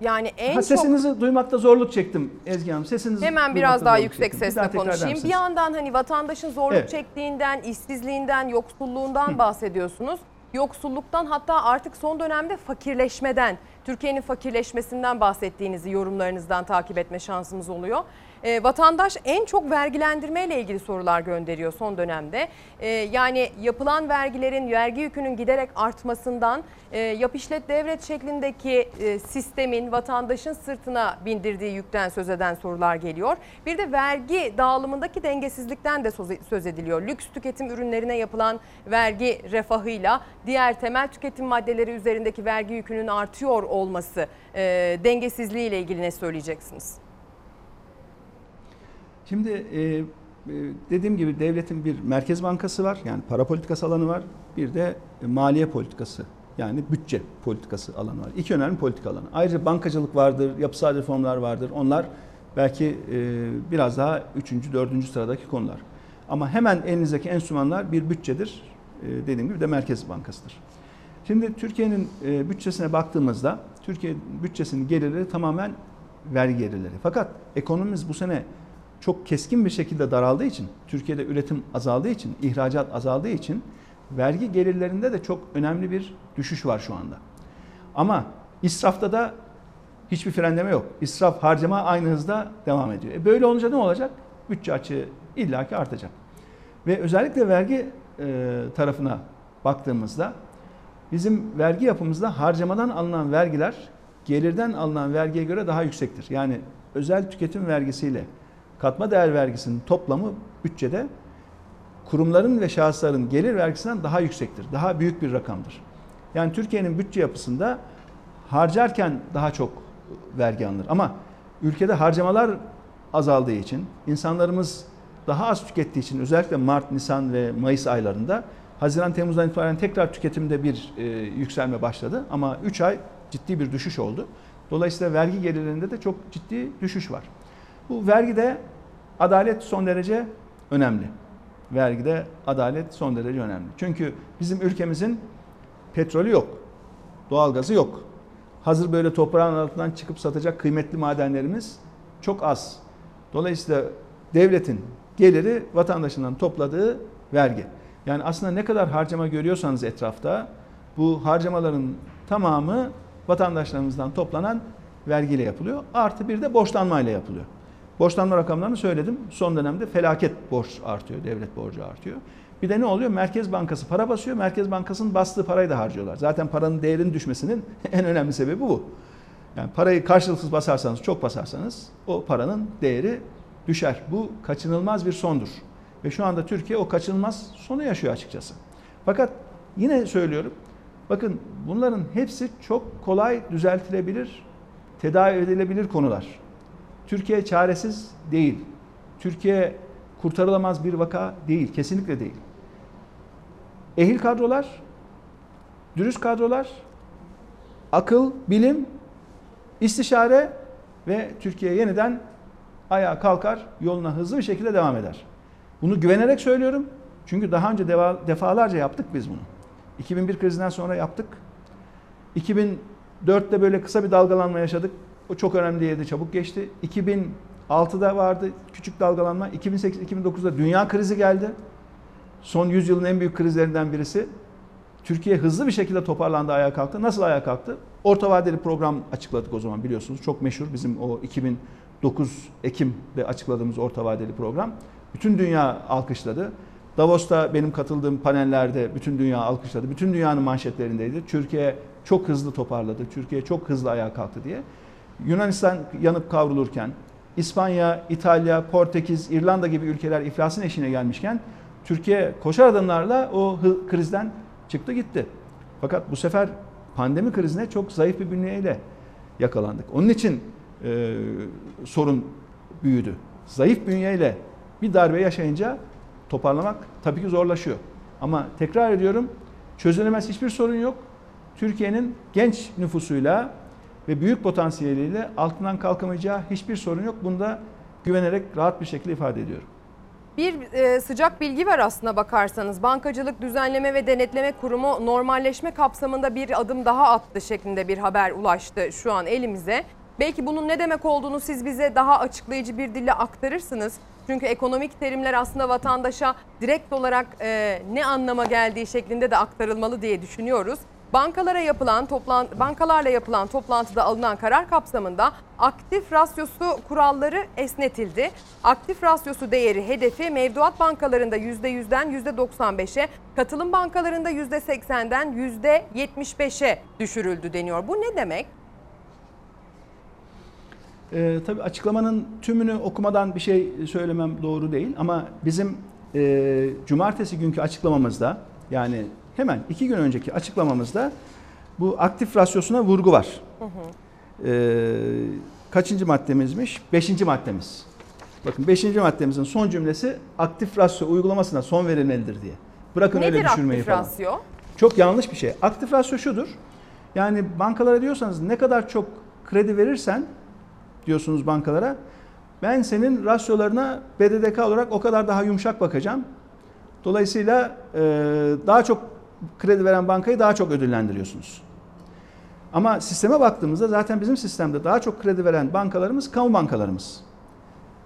[SPEAKER 1] yani en
[SPEAKER 13] Ha,
[SPEAKER 1] çok
[SPEAKER 13] sesinizi duymakta zorluk çektim Ezgi Hanım. Sesinizi
[SPEAKER 1] Hemen biraz daha yüksek
[SPEAKER 13] çektim.
[SPEAKER 1] Sesle konuşayım. Bir yandan hani vatandaşın zorluk
[SPEAKER 13] Evet.
[SPEAKER 1] çektiğinden, işsizliğinden, yoksulluğundan bahsediyorsunuz. Yoksulluktan hatta artık son dönemde fakirleşmeden, Türkiye'nin fakirleşmesinden bahsettiğinizi yorumlarınızdan takip etme şansımız oluyor. Ee, vatandaş en çok vergilendirme ile ilgili sorular gönderiyor son dönemde. Ee, yani yapılan vergilerin, vergi yükünün giderek artmasından, e, yap işlet devret şeklindeki e, sistemin vatandaşın sırtına bindirdiği yükten söz eden sorular geliyor. Bir de vergi dağılımındaki dengesizlikten de söz ediliyor. Lüks tüketim ürünlerine yapılan vergi refahıyla diğer temel tüketim maddeleri üzerindeki vergi yükünün artıyor olması e, dengesizliği ile ilgili ne söyleyeceksiniz?
[SPEAKER 13] Şimdi e, e, dediğim gibi devletin bir merkez bankası var. Yani para politikası alanı var. Bir de maliye politikası yani bütçe politikası alanı var. İki önemli politika alanı. Ayrıca bankacılık vardır, yapısal reformlar vardır. Onlar belki e, biraz daha üçüncü, dördüncü sıradaki konular. Ama hemen elinizdeki enstrümanlar bir bütçedir. E, dediğim gibi de merkez bankasıdır. Şimdi Türkiye'nin bütçesine baktığımızda Türkiye bütçesinin geliri tamamen vergi gelirleri. Fakat ekonomimiz bu sene çok keskin bir şekilde daraldığı için, Türkiye'de üretim azaldığı için, ihracat azaldığı için vergi gelirlerinde de çok önemli bir düşüş var şu anda. Ama israfta da hiçbir frenleme yok. İsraf, harcama aynı hızda devam ediyor. E böyle olunca ne olacak? Bütçe açığı illaki artacak. Ve özellikle vergi e, tarafına baktığımızda bizim vergi yapımızda harcamadan alınan vergiler gelirden alınan vergiye göre daha yüksektir. Yani özel tüketim vergisiyle katma değer vergisinin toplamı bütçede kurumların ve şahısların gelir vergisinden daha yüksektir. Daha büyük bir rakamdır. Yani Türkiye'nin bütçe yapısında harcarken daha çok vergi alınır. Ama ülkede harcamalar azaldığı için, insanlarımız daha az tükettiği için özellikle Mart, Nisan ve Mayıs aylarında Haziran, Temmuz'dan itibaren tekrar tüketimde bir e, yükselme başladı. Ama 3 ay ciddi bir düşüş oldu. Dolayısıyla vergi gelirlerinde de çok ciddi düşüş var. Bu vergide adalet son derece önemli. Vergide adalet son derece önemli. Çünkü bizim ülkemizin petrolü yok, doğalgazı yok. Hazır böyle toprağın altından çıkıp satacak kıymetli madenlerimiz çok az. Dolayısıyla devletin geliri vatandaşından topladığı vergi. Yani aslında ne kadar harcama görüyorsanız etrafta bu harcamaların tamamı vatandaşlarımızdan toplanan vergiyle yapılıyor. Artı bir de borçlanmayla yapılıyor. Borçlanma rakamlarını söyledim. Son dönemde felaket borç artıyor, devlet borcu artıyor. Bir de ne oluyor? Merkez Bankası para basıyor. Merkez Bankası'nın bastığı parayı da harcıyorlar. Zaten paranın değerinin düşmesinin en önemli sebebi bu. Yani parayı karşılıksız basarsanız, çok basarsanız o paranın değeri düşer. Bu kaçınılmaz bir sondur. Ve şu anda Türkiye o kaçınılmaz sonu yaşıyor açıkçası. Fakat yine söylüyorum. Bakın bunların hepsi çok kolay düzeltilebilir, tedavi edilebilir konular. Türkiye çaresiz değil. Türkiye kurtarılamaz bir vaka değil. Kesinlikle değil. Ehil kadrolar, dürüst kadrolar, akıl, bilim, istişare ve Türkiye yeniden ayağa kalkar, yoluna hızlı bir şekilde devam eder. Bunu güvenerek söylüyorum. Çünkü daha önce defalarca yaptık biz bunu. 2001 krizinden sonra yaptık. 2004'te böyle kısa bir dalgalanma yaşadık. O çok önemli değildi, çabuk geçti. 2006'da vardı küçük dalgalanma. 2008-2009'da dünya krizi geldi. Son 100 yılın en büyük krizlerinden birisi. Türkiye hızlı bir şekilde toparlandı, ayağa kalktı. Nasıl ayağa kalktı? Orta vadeli program açıkladık o zaman biliyorsunuz. Çok meşhur bizim o 2009 Ekim'de açıkladığımız orta vadeli program. Bütün dünya alkışladı. Davos'ta benim katıldığım panellerde bütün dünya alkışladı. Bütün dünyanın manşetlerindeydi. Türkiye çok hızlı toparladı. Türkiye çok hızlı ayağa kalktı diye. Yunanistan yanıp kavrulurken, İspanya, İtalya, Portekiz, İrlanda gibi ülkeler iflasın eşiğine gelmişken Türkiye koşar adımlarla o krizden çıktı gitti. Fakat bu sefer pandemi krizine çok zayıf bir bünyeyle yakalandık. Onun için e, sorun büyüdü. Zayıf bünyeyle bir darbe yaşayınca toparlamak tabii ki zorlaşıyor. Ama tekrar ediyorum çözülemez hiçbir sorun yok. Türkiye'nin genç nüfusuyla ve büyük potansiyeliyle altından kalkamayacağı hiçbir sorun yok. Bunu da güvenerek rahat bir şekilde ifade ediyorum.
[SPEAKER 1] Bir e, sıcak bilgi var aslına bakarsanız. Bankacılık Düzenleme ve Denetleme Kurumu normalleşme kapsamında bir adım daha attı şeklinde bir haber ulaştı şu an elimize. Belki bunun ne demek olduğunu siz bize daha açıklayıcı bir dille aktarırsınız. Çünkü ekonomik terimler aslında vatandaşa direkt olarak e, ne anlama geldiği şeklinde de aktarılmalı diye düşünüyoruz. Bankalara yapılan toplan bankalarla yapılan toplantıda alınan karar kapsamında aktif rasyosu kuralları esnetildi. Aktif rasyosu değeri hedefi mevduat bankalarında %100'den %95'e, katılım bankalarında %80'den %75'e düşürüldü deniyor. Bu ne demek?
[SPEAKER 13] E, tabii açıklamanın tümünü okumadan bir şey söylemem doğru değil ama bizim e, cumartesi günkü açıklamamızda yani hemen iki gün önceki açıklamamızda bu aktif rasyosuna vurgu var. Hı hı. E, kaçıncı maddemizmiş? Beşinci maddemiz. Bakın beşinci maddemizin son cümlesi aktif rasyo uygulamasına son verilmelidir diye. Bırakın
[SPEAKER 1] Nedir
[SPEAKER 13] öyle düşürmeyi
[SPEAKER 1] aktif
[SPEAKER 13] falan.
[SPEAKER 1] rasyo?
[SPEAKER 13] Çok yanlış bir şey. Aktif rasyo şudur. Yani bankalara diyorsanız ne kadar çok kredi verirsen diyorsunuz bankalara. Ben senin rasyolarına BDDK olarak o kadar daha yumuşak bakacağım. Dolayısıyla e, daha çok kredi veren bankayı daha çok ödüllendiriyorsunuz. Ama sisteme baktığımızda zaten bizim sistemde daha çok kredi veren bankalarımız kamu bankalarımız.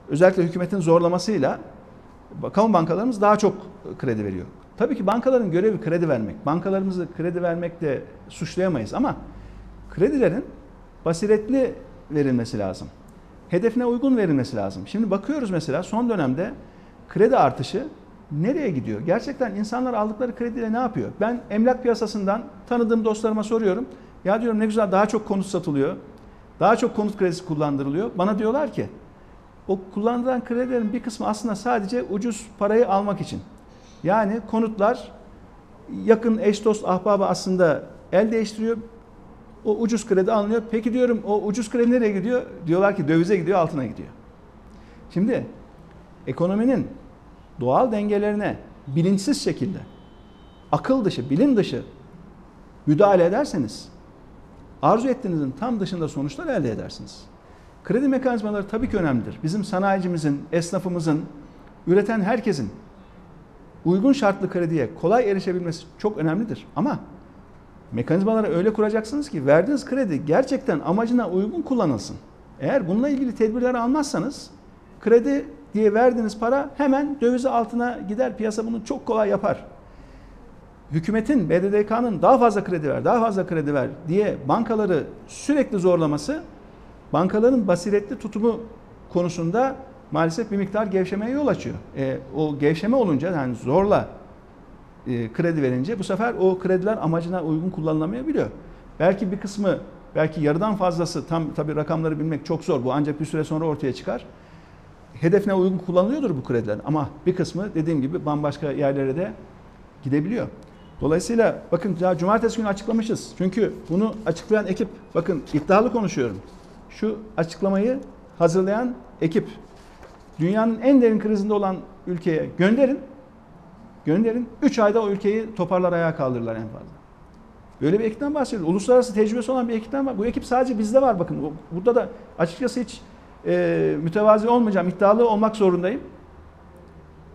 [SPEAKER 13] Özellikle hükümetin zorlamasıyla kamu bankalarımız daha çok kredi veriyor. Tabii ki bankaların görevi kredi vermek. Bankalarımızı kredi vermekle suçlayamayız ama kredilerin basiretli verilmesi lazım. Hedefine uygun verilmesi lazım. Şimdi bakıyoruz mesela son dönemde kredi artışı nereye gidiyor? Gerçekten insanlar aldıkları krediyle ne yapıyor? Ben emlak piyasasından tanıdığım dostlarıma soruyorum. Ya diyorum ne güzel daha çok konut satılıyor. Daha çok konut kredisi kullandırılıyor. Bana diyorlar ki o kullanılan kredilerin bir kısmı aslında sadece ucuz parayı almak için. Yani konutlar yakın eş dost ahbabı aslında el değiştiriyor. O ucuz kredi alınıyor. Peki diyorum o ucuz kredi nereye gidiyor? Diyorlar ki dövize gidiyor, altına gidiyor. Şimdi ekonominin doğal dengelerine bilinçsiz şekilde akıl dışı, bilim dışı müdahale ederseniz arzu ettiğinizin tam dışında sonuçlar elde edersiniz. Kredi mekanizmaları tabii ki önemlidir. Bizim sanayicimizin, esnafımızın, üreten herkesin uygun şartlı krediye kolay erişebilmesi çok önemlidir. Ama mekanizmaları öyle kuracaksınız ki verdiğiniz kredi gerçekten amacına uygun kullanılsın. Eğer bununla ilgili tedbirleri almazsanız kredi diye verdiğiniz para hemen dövize altına gider. Piyasa bunu çok kolay yapar. Hükümetin, BDDK'nın daha fazla kredi ver, daha fazla kredi ver diye bankaları sürekli zorlaması bankaların basiretli tutumu konusunda maalesef bir miktar gevşemeye yol açıyor. E, o gevşeme olunca yani zorla e, kredi verince bu sefer o krediler amacına uygun kullanılamayabiliyor. Belki bir kısmı, belki yarıdan fazlası tam tabii rakamları bilmek çok zor. Bu ancak bir süre sonra ortaya çıkar. Hedefine uygun kullanılıyordur bu krediler ama bir kısmı dediğim gibi bambaşka yerlere de gidebiliyor. Dolayısıyla bakın ya cumartesi günü açıklamışız. Çünkü bunu açıklayan ekip bakın iddialı konuşuyorum. Şu açıklamayı hazırlayan ekip dünyanın en derin krizinde olan ülkeye gönderin. Gönderin. 3 ayda o ülkeyi toparlar ayağa kaldırırlar en fazla. Böyle bir ekipten bahsediyoruz. Uluslararası tecrübesi olan bir ekipten var. Bu ekip sadece bizde var bakın. Burada da açıkçası hiç e, mütevazi olmayacağım. iddialı olmak zorundayım.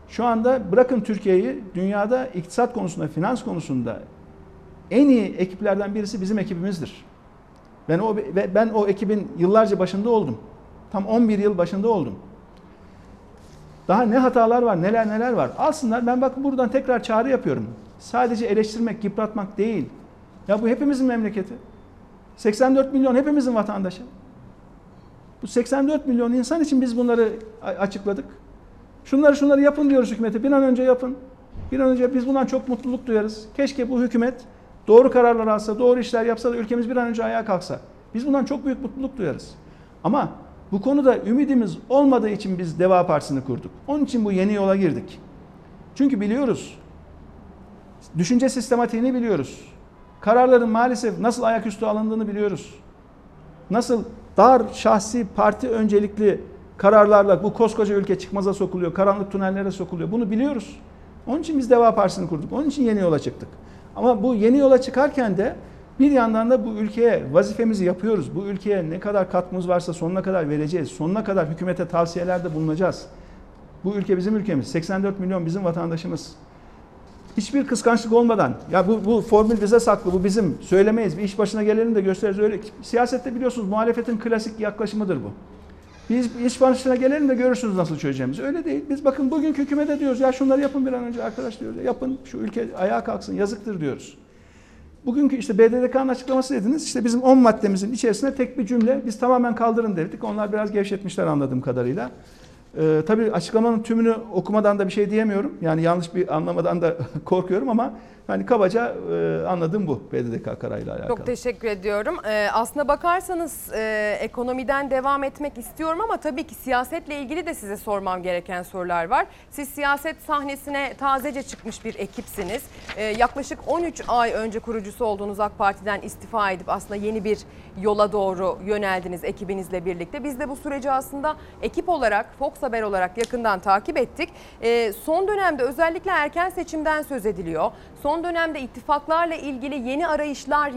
[SPEAKER 13] Şu anda bırakın Türkiye'yi dünyada iktisat konusunda, finans konusunda en iyi ekiplerden birisi bizim ekibimizdir. Ben o ben o ekibin yıllarca başında oldum. Tam 11 yıl başında oldum. Daha ne hatalar var, neler neler var. Alsınlar. Ben bak buradan tekrar çağrı yapıyorum. Sadece eleştirmek, yıpratmak değil. Ya bu hepimizin memleketi. 84 milyon hepimizin vatandaşı. Bu 84 milyon insan için biz bunları açıkladık. Şunları şunları yapın diyoruz hükümete. Bir an önce yapın. Bir an önce biz bundan çok mutluluk duyarız. Keşke bu hükümet doğru kararlar alsa, doğru işler yapsa da ülkemiz bir an önce ayağa kalksa. Biz bundan çok büyük mutluluk duyarız. Ama bu konuda ümidimiz olmadığı için biz Deva Partisi'ni kurduk. Onun için bu yeni yola girdik. Çünkü biliyoruz. Düşünce sistematiğini biliyoruz. Kararların maalesef nasıl ayaküstü alındığını biliyoruz. Nasıl dar şahsi parti öncelikli kararlarla bu koskoca ülke çıkmaza sokuluyor, karanlık tünellere sokuluyor. Bunu biliyoruz. Onun için biz Deva Partisi'ni kurduk. Onun için yeni yola çıktık. Ama bu yeni yola çıkarken de bir yandan da bu ülkeye vazifemizi yapıyoruz. Bu ülkeye ne kadar katkımız varsa sonuna kadar vereceğiz. Sonuna kadar hükümete tavsiyelerde bulunacağız. Bu ülke bizim ülkemiz. 84 milyon bizim vatandaşımız. Hiçbir kıskançlık olmadan ya bu, bu formül bize saklı bu bizim söylemeyiz. Bir iş başına gelelim de gösteririz öyle. Siyasette biliyorsunuz muhalefetin klasik yaklaşımıdır bu. Biz iş başına gelelim de görürsünüz nasıl çözeceğimizi. Öyle değil. Biz bakın bugünkü hükümete diyoruz ya şunları yapın bir an önce arkadaş diyoruz. Yapın şu ülke ayağa kalksın yazıktır diyoruz. Bugünkü işte BDDK'nın açıklaması dediniz. İşte bizim 10 maddemizin içerisinde tek bir cümle biz tamamen kaldırın dedik. Onlar biraz gevşetmişler anladığım kadarıyla. Ee, tabii açıklamanın tümünü okumadan da bir şey diyemiyorum. Yani yanlış bir anlamadan da korkuyorum ama yani kabaca e, anladığım bu BDDK kararıyla alakalı.
[SPEAKER 1] Çok teşekkür ediyorum. Ee, aslına bakarsanız e, ekonomiden devam etmek istiyorum ama tabii ki siyasetle ilgili de size sormam gereken sorular var. Siz siyaset sahnesine tazece çıkmış bir ekipsiniz. Ee, yaklaşık 13 ay önce kurucusu olduğunuz AK Parti'den istifa edip aslında yeni bir yola doğru yöneldiniz ekibinizle birlikte. Biz de bu süreci aslında ekip olarak, Fox Haber olarak yakından takip ettik. Ee, son dönemde özellikle erken seçimden söz ediliyor. Son dönemde ittifaklarla ilgili yeni arayışlar,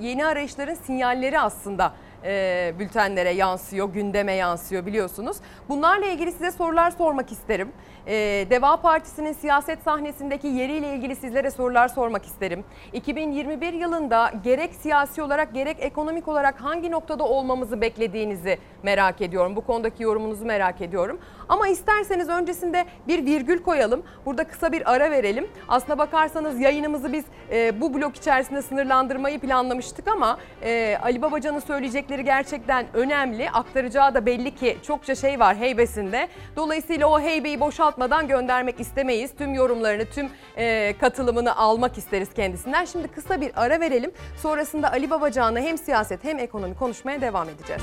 [SPEAKER 1] yeni arayışların sinyalleri aslında e, bültenlere yansıyor, gündeme yansıyor biliyorsunuz. Bunlarla ilgili size sorular sormak isterim. E, Deva Partisi'nin siyaset sahnesindeki yeriyle ilgili sizlere sorular sormak isterim. 2021 yılında gerek siyasi olarak gerek ekonomik olarak hangi noktada olmamızı beklediğinizi merak ediyorum. Bu konudaki yorumunuzu merak ediyorum. Ama isterseniz öncesinde bir virgül koyalım. Burada kısa bir ara verelim. Aslına bakarsanız yayınımızı biz e, bu blok içerisinde sınırlandırmayı planlamıştık ama e, Ali Babacan'ın söyleyecekleri gerçekten önemli. Aktaracağı da belli ki çokça şey var heybesinde. Dolayısıyla o heybeyi boşaltmadan göndermek istemeyiz. Tüm yorumlarını, tüm e, katılımını almak isteriz kendisinden. Şimdi kısa bir ara verelim. Sonrasında Ali Babacan'la hem siyaset hem ekonomi konuşmaya devam edeceğiz.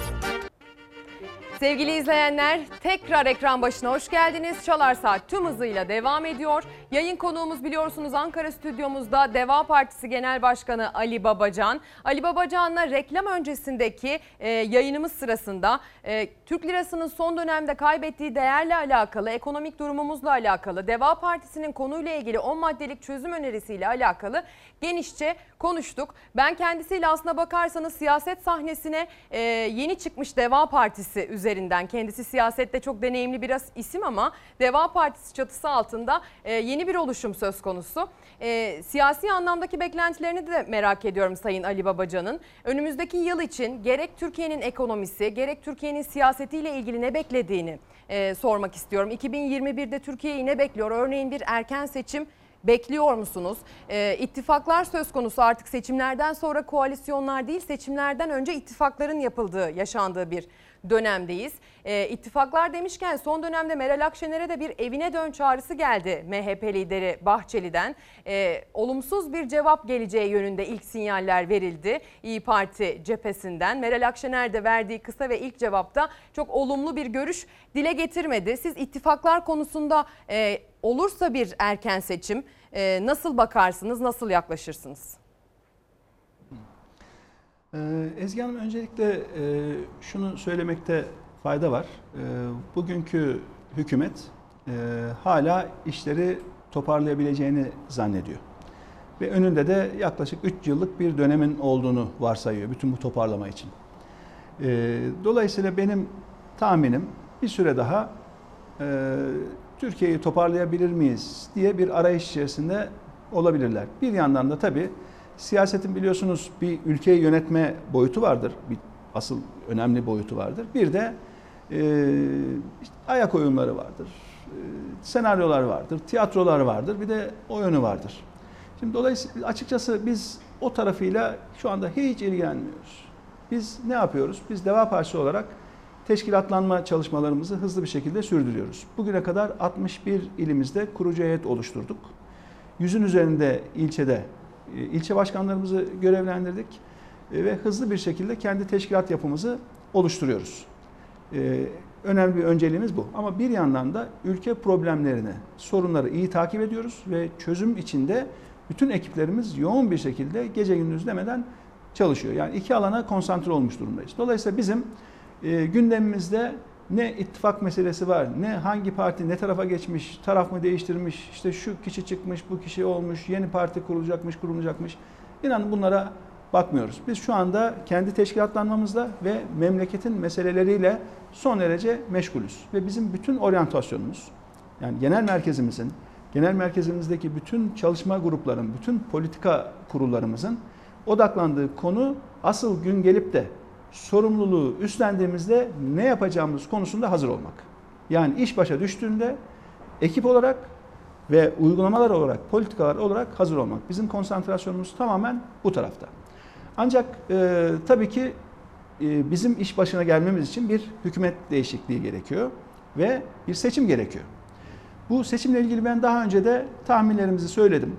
[SPEAKER 1] Sevgili izleyenler tekrar ekran başına hoş geldiniz. Çalar Saat tüm hızıyla devam ediyor. Yayın konuğumuz biliyorsunuz Ankara stüdyomuzda Deva Partisi Genel Başkanı Ali Babacan. Ali Babacan'la reklam öncesindeki e, yayınımız sırasında e, Türk lirasının son dönemde kaybettiği değerle alakalı, ekonomik durumumuzla alakalı, Deva Partisi'nin konuyla ilgili 10 maddelik çözüm önerisiyle alakalı genişçe konuştuk. Ben kendisiyle aslına bakarsanız siyaset sahnesine e, yeni çıkmış Deva Partisi üzerinden kendisi siyasette çok deneyimli biraz isim ama Deva Partisi çatısı altında e, yeni bir oluşum söz konusu. E, siyasi anlamdaki beklentilerini de merak ediyorum Sayın Ali Babacan'ın. Önümüzdeki yıl için gerek Türkiye'nin ekonomisi gerek Türkiye'nin siyasetiyle ilgili ne beklediğini e, sormak istiyorum. 2021'de Türkiye'yi ne bekliyor? Örneğin bir erken seçim Bekliyor musunuz? Ee, ittifaklar söz konusu artık seçimlerden sonra koalisyonlar değil seçimlerden önce ittifakların yapıldığı, yaşandığı bir dönemdeyiz. Ee, ittifaklar demişken son dönemde Meral Akşener'e de bir evine dön çağrısı geldi MHP lideri Bahçeli'den. Ee, olumsuz bir cevap geleceği yönünde ilk sinyaller verildi İyi Parti cephesinden. Meral Akşener de verdiği kısa ve ilk cevapta çok olumlu bir görüş dile getirmedi. Siz ittifaklar konusunda e, olursa bir erken seçim e, nasıl bakarsınız, nasıl yaklaşırsınız?
[SPEAKER 13] Ee, Ezgi Hanım öncelikle e, şunu söylemekte fayda var. E, bugünkü hükümet e, hala işleri toparlayabileceğini zannediyor. Ve önünde de yaklaşık 3 yıllık bir dönemin olduğunu varsayıyor bütün bu toparlama için. E, dolayısıyla benim tahminim bir süre daha e, Türkiye'yi toparlayabilir miyiz diye bir arayış içerisinde olabilirler. Bir yandan da tabii siyasetin biliyorsunuz bir ülkeyi yönetme boyutu vardır. Bir asıl önemli boyutu vardır. Bir de işte ayak oyunları vardır. E, senaryolar vardır, tiyatrolar vardır. Bir de oyunu vardır. Şimdi dolayısıyla açıkçası biz o tarafıyla şu anda hiç ilgilenmiyoruz. Biz ne yapıyoruz? Biz Deva Partisi olarak teşkilatlanma çalışmalarımızı hızlı bir şekilde sürdürüyoruz. Bugüne kadar 61 ilimizde kurucu heyet oluşturduk. Yüzün üzerinde ilçede e, ilçe başkanlarımızı görevlendirdik e, ve hızlı bir şekilde kendi teşkilat yapımızı oluşturuyoruz. E, önemli bir önceliğimiz bu. Ama bir yandan da ülke problemlerini, sorunları iyi takip ediyoruz ve çözüm içinde bütün ekiplerimiz yoğun bir şekilde gece gündüz demeden çalışıyor. Yani iki alana konsantre olmuş durumdayız. Dolayısıyla bizim gündemimizde ne ittifak meselesi var, ne hangi parti ne tarafa geçmiş, taraf mı değiştirmiş, işte şu kişi çıkmış, bu kişi olmuş, yeni parti kurulacakmış, kurulacakmış. İnanın bunlara bakmıyoruz. Biz şu anda kendi teşkilatlanmamızda ve memleketin meseleleriyle son derece meşgulüz. Ve bizim bütün oryantasyonumuz, yani genel merkezimizin, genel merkezimizdeki bütün çalışma grupların, bütün politika kurullarımızın odaklandığı konu asıl gün gelip de sorumluluğu üstlendiğimizde ne yapacağımız konusunda hazır olmak. Yani iş başa düştüğünde ekip olarak ve uygulamalar olarak, politikalar olarak hazır olmak. Bizim konsantrasyonumuz tamamen bu tarafta. Ancak e, tabii ki e, bizim iş başına gelmemiz için bir hükümet değişikliği gerekiyor ve bir seçim gerekiyor. Bu seçimle ilgili ben daha önce de tahminlerimizi söyledim.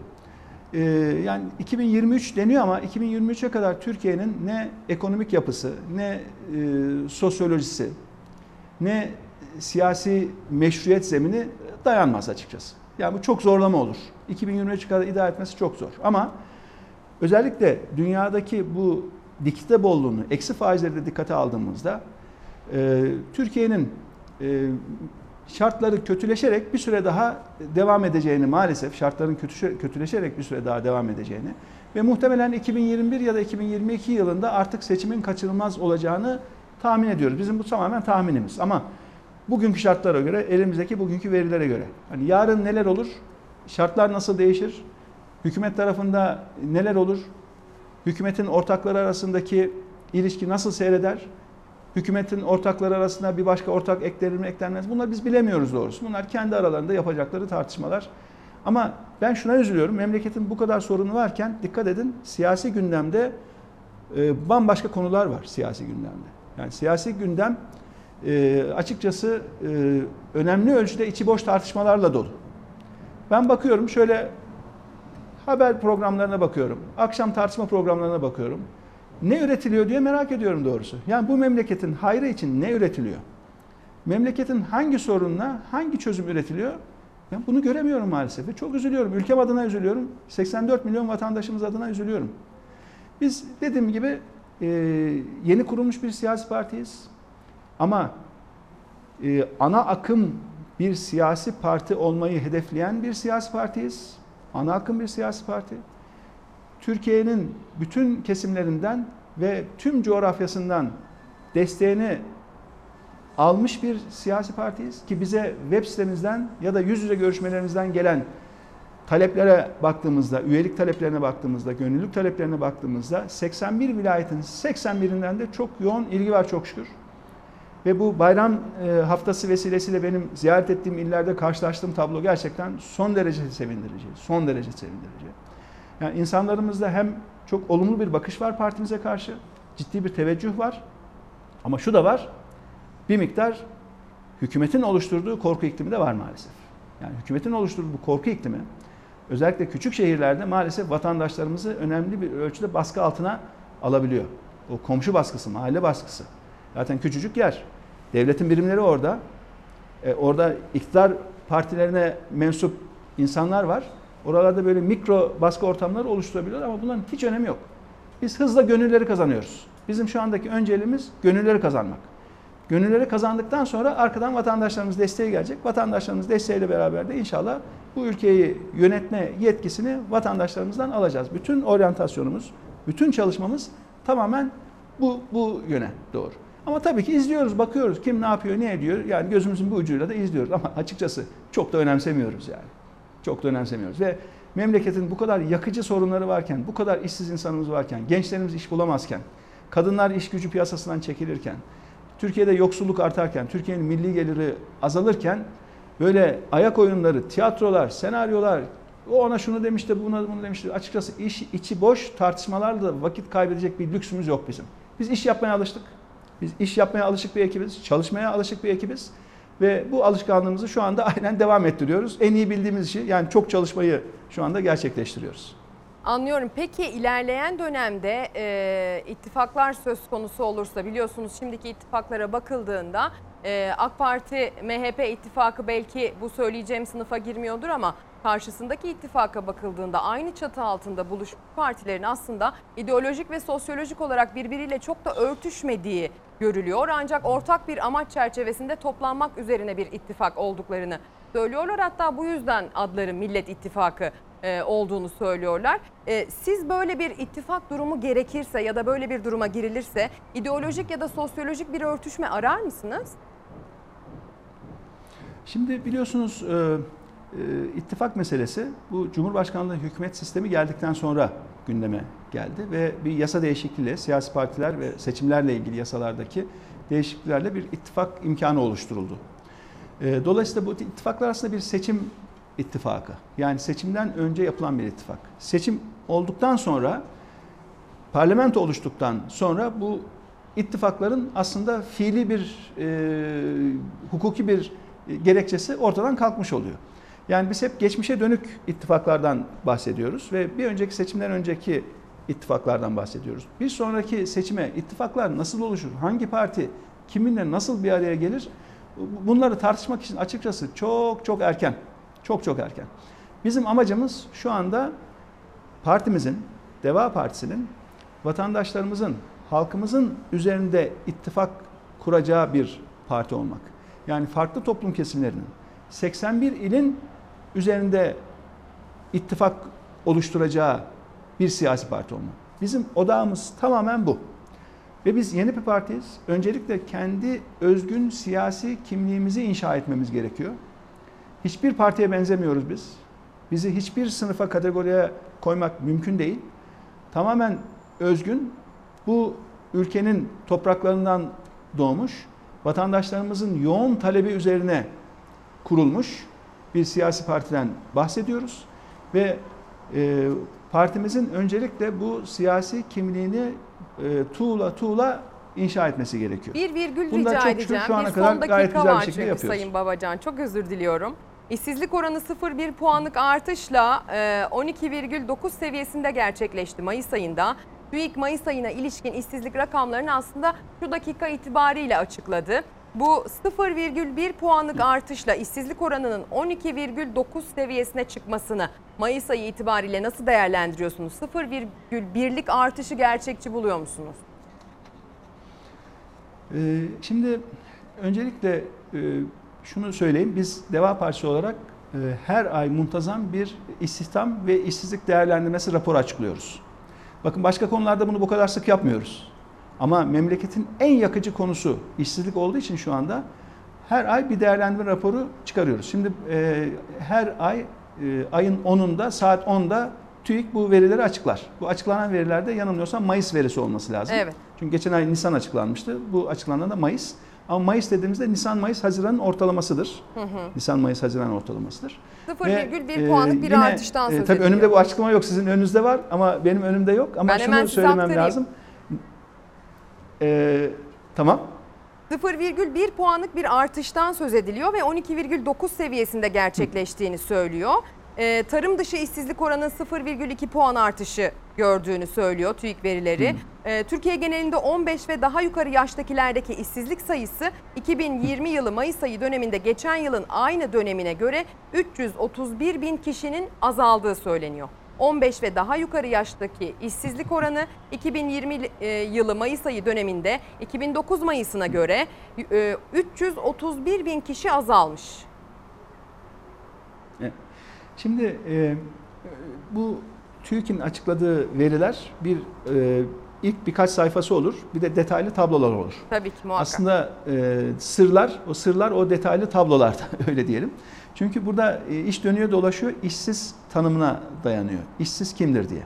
[SPEAKER 13] Ee, yani 2023 deniyor ama 2023'e kadar Türkiye'nin ne ekonomik yapısı, ne e, sosyolojisi, ne siyasi meşruiyet zemini dayanmaz açıkçası. Yani bu çok zorlama olur. 2023'e kadar idare etmesi çok zor. Ama özellikle dünyadaki bu dikte bolluğunu, eksi faizleri de dikkate aldığımızda e, Türkiye'nin e, şartları kötüleşerek bir süre daha devam edeceğini maalesef şartların kötüleşerek bir süre daha devam edeceğini Ve muhtemelen 2021 ya da 2022 yılında artık seçimin kaçınılmaz olacağını tahmin ediyoruz. Bizim bu tamamen tahminimiz. Ama bugünkü şartlara göre, elimizdeki bugünkü verilere göre. Hani yarın neler olur? Şartlar nasıl değişir? Hükümet tarafında neler olur? Hükümetin ortakları arasındaki ilişki nasıl seyreder? Hükümetin ortakları arasında bir başka ortak eklenir mi eklenmez? Bunları biz bilemiyoruz doğrusu. Bunlar kendi aralarında yapacakları tartışmalar. Ama ben şuna üzülüyorum. Memleketin bu kadar sorunu varken dikkat edin siyasi gündemde e, bambaşka konular var siyasi gündemde. Yani siyasi gündem e, açıkçası e, önemli ölçüde içi boş tartışmalarla dolu. Ben bakıyorum şöyle haber programlarına bakıyorum. Akşam tartışma programlarına bakıyorum. Ne üretiliyor diye merak ediyorum doğrusu. Yani bu memleketin hayrı için ne üretiliyor? Memleketin hangi sorununa hangi çözüm üretiliyor? Ben bunu göremiyorum maalesef ve çok üzülüyorum. Ülkem adına üzülüyorum. 84 milyon vatandaşımız adına üzülüyorum. Biz dediğim gibi e, yeni kurulmuş bir siyasi partiyiz. Ama e, ana akım bir siyasi parti olmayı hedefleyen bir siyasi partiyiz. Ana akım bir siyasi parti. Türkiye'nin bütün kesimlerinden ve tüm coğrafyasından desteğini almış bir siyasi partiyiz ki bize web sitemizden ya da yüz yüze görüşmelerimizden gelen taleplere baktığımızda, üyelik taleplerine baktığımızda, gönüllülük taleplerine baktığımızda 81 vilayetin 81'inden de çok yoğun ilgi var çok şükür. Ve bu bayram e, haftası vesilesiyle benim ziyaret ettiğim illerde karşılaştığım tablo gerçekten son derece sevindirici. Son derece sevindirici. Yani insanlarımızda hem çok olumlu bir bakış var partimize karşı, ciddi bir teveccüh var. Ama şu da var, bir miktar hükümetin oluşturduğu korku iklimi de var maalesef. Yani hükümetin oluşturduğu bu korku iklimi özellikle küçük şehirlerde maalesef vatandaşlarımızı önemli bir ölçüde baskı altına alabiliyor. O komşu baskısı, mahalle baskısı. Zaten küçücük yer. Devletin birimleri orada. E, orada iktidar partilerine mensup insanlar var. Oralarda böyle mikro baskı ortamları oluşturabiliyor ama bunların hiç önemi yok. Biz hızla gönülleri kazanıyoruz. Bizim şu andaki önceliğimiz gönülleri kazanmak. Gönülleri kazandıktan sonra arkadan vatandaşlarımız desteği gelecek. Vatandaşlarımız desteğiyle beraber de inşallah bu ülkeyi yönetme yetkisini vatandaşlarımızdan alacağız. Bütün oryantasyonumuz, bütün çalışmamız tamamen bu, bu yöne doğru. Ama tabii ki izliyoruz, bakıyoruz kim ne yapıyor, ne ediyor. Yani gözümüzün bu ucuyla da izliyoruz ama açıkçası çok da önemsemiyoruz yani. Çok da önemsemiyoruz ve memleketin bu kadar yakıcı sorunları varken, bu kadar işsiz insanımız varken, gençlerimiz iş bulamazken, kadınlar iş gücü piyasasından çekilirken, Türkiye'de yoksulluk artarken, Türkiye'nin milli geliri azalırken böyle ayak oyunları, tiyatrolar, senaryolar, o ona şunu demişti, buna bunu demişti. Açıkçası iş içi boş tartışmalarla vakit kaybedecek bir lüksümüz yok bizim. Biz iş yapmaya alıştık. Biz iş yapmaya alışık bir ekibiz, çalışmaya alışık bir ekibiz. Ve bu alışkanlığımızı şu anda aynen devam ettiriyoruz. En iyi bildiğimiz işi yani çok çalışmayı şu anda gerçekleştiriyoruz.
[SPEAKER 1] Anlıyorum. Peki ilerleyen dönemde e, ittifaklar söz konusu olursa biliyorsunuz şimdiki ittifaklara bakıldığında e, AK Parti MHP ittifakı belki bu söyleyeceğim sınıfa girmiyordur ama karşısındaki ittifaka bakıldığında aynı çatı altında buluşmuş partilerin aslında ideolojik ve sosyolojik olarak birbiriyle çok da örtüşmediği görülüyor. Ancak ortak bir amaç çerçevesinde toplanmak üzerine bir ittifak olduklarını söylüyorlar. Hatta bu yüzden adları Millet İttifakı e, olduğunu söylüyorlar. E, siz böyle bir ittifak durumu gerekirse ya da böyle bir duruma girilirse ideolojik ya da sosyolojik bir örtüşme arar mısınız?
[SPEAKER 13] Şimdi biliyorsunuz e, ittifak meselesi bu Cumhurbaşkanlığı hükümet sistemi geldikten sonra gündeme geldi ve bir yasa değişikliğiyle siyasi partiler ve seçimlerle ilgili yasalardaki değişikliklerle bir ittifak imkanı oluşturuldu. E, dolayısıyla bu ittifaklar aslında bir seçim ittifakı. Yani seçimden önce yapılan bir ittifak. Seçim olduktan sonra parlamento oluştuktan sonra bu ittifakların aslında fiili bir e, hukuki bir gerekçesi ortadan kalkmış oluyor. Yani biz hep geçmişe dönük ittifaklardan bahsediyoruz ve bir önceki seçimden önceki ittifaklardan bahsediyoruz. Bir sonraki seçime ittifaklar nasıl oluşur? Hangi parti kiminle nasıl bir araya gelir? Bunları tartışmak için açıkçası çok çok erken. Çok çok erken. Bizim amacımız şu anda partimizin, Deva Partisi'nin vatandaşlarımızın, halkımızın üzerinde ittifak kuracağı bir parti olmak. Yani farklı toplum kesimlerinin 81 ilin üzerinde ittifak oluşturacağı bir siyasi parti olmak. Bizim odağımız tamamen bu. Ve biz yeni bir partiyiz. Öncelikle kendi özgün siyasi kimliğimizi inşa etmemiz gerekiyor. Hiçbir partiye benzemiyoruz biz. Bizi hiçbir sınıfa kategoriye koymak mümkün değil. Tamamen özgün, bu ülkenin topraklarından doğmuş, vatandaşlarımızın yoğun talebi üzerine kurulmuş bir siyasi partiden bahsediyoruz. Ve e, partimizin öncelikle bu siyasi kimliğini e, tuğla tuğla inşa etmesi gerekiyor.
[SPEAKER 1] Bir virgül
[SPEAKER 13] Bunu da
[SPEAKER 1] rica
[SPEAKER 13] çok
[SPEAKER 1] edeceğim.
[SPEAKER 13] şu ana
[SPEAKER 1] bir
[SPEAKER 13] kadar
[SPEAKER 1] son
[SPEAKER 13] gayet
[SPEAKER 1] dakika
[SPEAKER 13] güzel bir
[SPEAKER 1] var
[SPEAKER 13] şekilde
[SPEAKER 1] çünkü
[SPEAKER 13] yapıyoruz.
[SPEAKER 1] Sayın Babacan. Çok özür diliyorum. İşsizlik oranı 0,1 puanlık artışla e, 12,9 seviyesinde gerçekleşti Mayıs ayında. TÜİK Mayıs ayına ilişkin işsizlik rakamlarını aslında şu dakika itibariyle açıkladı. Bu 0,1 puanlık artışla işsizlik oranının 12,9 seviyesine çıkmasını Mayıs ayı itibariyle nasıl değerlendiriyorsunuz? 0,1'lik artışı gerçekçi buluyor musunuz?
[SPEAKER 13] Ee, Şimdi öncelikle e, şunu söyleyeyim. Biz Deva Partisi olarak e, her ay muntazam bir istihdam ve işsizlik değerlendirmesi raporu açıklıyoruz. Bakın başka konularda bunu bu kadar sık yapmıyoruz. Ama memleketin en yakıcı konusu işsizlik olduğu için şu anda her ay bir değerlendirme raporu çıkarıyoruz. Şimdi e, her ay e, ayın 10'unda saat 10'da TÜİK bu verileri açıklar. Bu açıklanan verilerde yanılmıyorsam Mayıs verisi olması lazım.
[SPEAKER 1] Evet.
[SPEAKER 13] Çünkü geçen ay Nisan açıklanmıştı. Bu açıklanan da Mayıs. Ama Mayıs dediğimizde Nisan, Mayıs, Haziran'ın ortalamasıdır.
[SPEAKER 1] Hı hı.
[SPEAKER 13] Nisan, Mayıs, Haziran ortalamasıdır.
[SPEAKER 1] 0,1
[SPEAKER 13] Ve,
[SPEAKER 1] puanlık bir
[SPEAKER 13] yine,
[SPEAKER 1] artıştan
[SPEAKER 13] e,
[SPEAKER 1] söz
[SPEAKER 13] Tabii
[SPEAKER 1] ediliyor.
[SPEAKER 13] önümde bu açıklama yok. Sizin önünüzde var ama benim önümde yok. Ama
[SPEAKER 1] Ben
[SPEAKER 13] şunu söylemem lazım. Ee, tamam.
[SPEAKER 1] 0,1 puanlık bir artıştan söz ediliyor ve 12,9 seviyesinde gerçekleştiğini söylüyor. Ee, tarım dışı işsizlik oranı 0,2 puan artışı gördüğünü söylüyor TÜİK verileri. Ee, Türkiye genelinde 15 ve daha yukarı yaştakilerdeki işsizlik sayısı 2020 yılı Mayıs ayı döneminde geçen yılın aynı dönemine göre 331 bin kişinin azaldığı söyleniyor. 15 ve daha yukarı yaştaki işsizlik oranı 2020 e, yılı Mayıs ayı döneminde 2009 Mayıs'ına göre e, 331 bin kişi azalmış.
[SPEAKER 13] Evet. Şimdi e, bu TÜİK'in açıkladığı veriler bir e, ilk birkaç sayfası olur. Bir de detaylı tablolar olur.
[SPEAKER 1] Tabii ki muhakkak.
[SPEAKER 13] Aslında e, sırlar, o sırlar o detaylı tablolarda öyle diyelim. Çünkü burada e, iş dönüyor dolaşıyor, işsiz tanımına dayanıyor. İşsiz kimdir diye.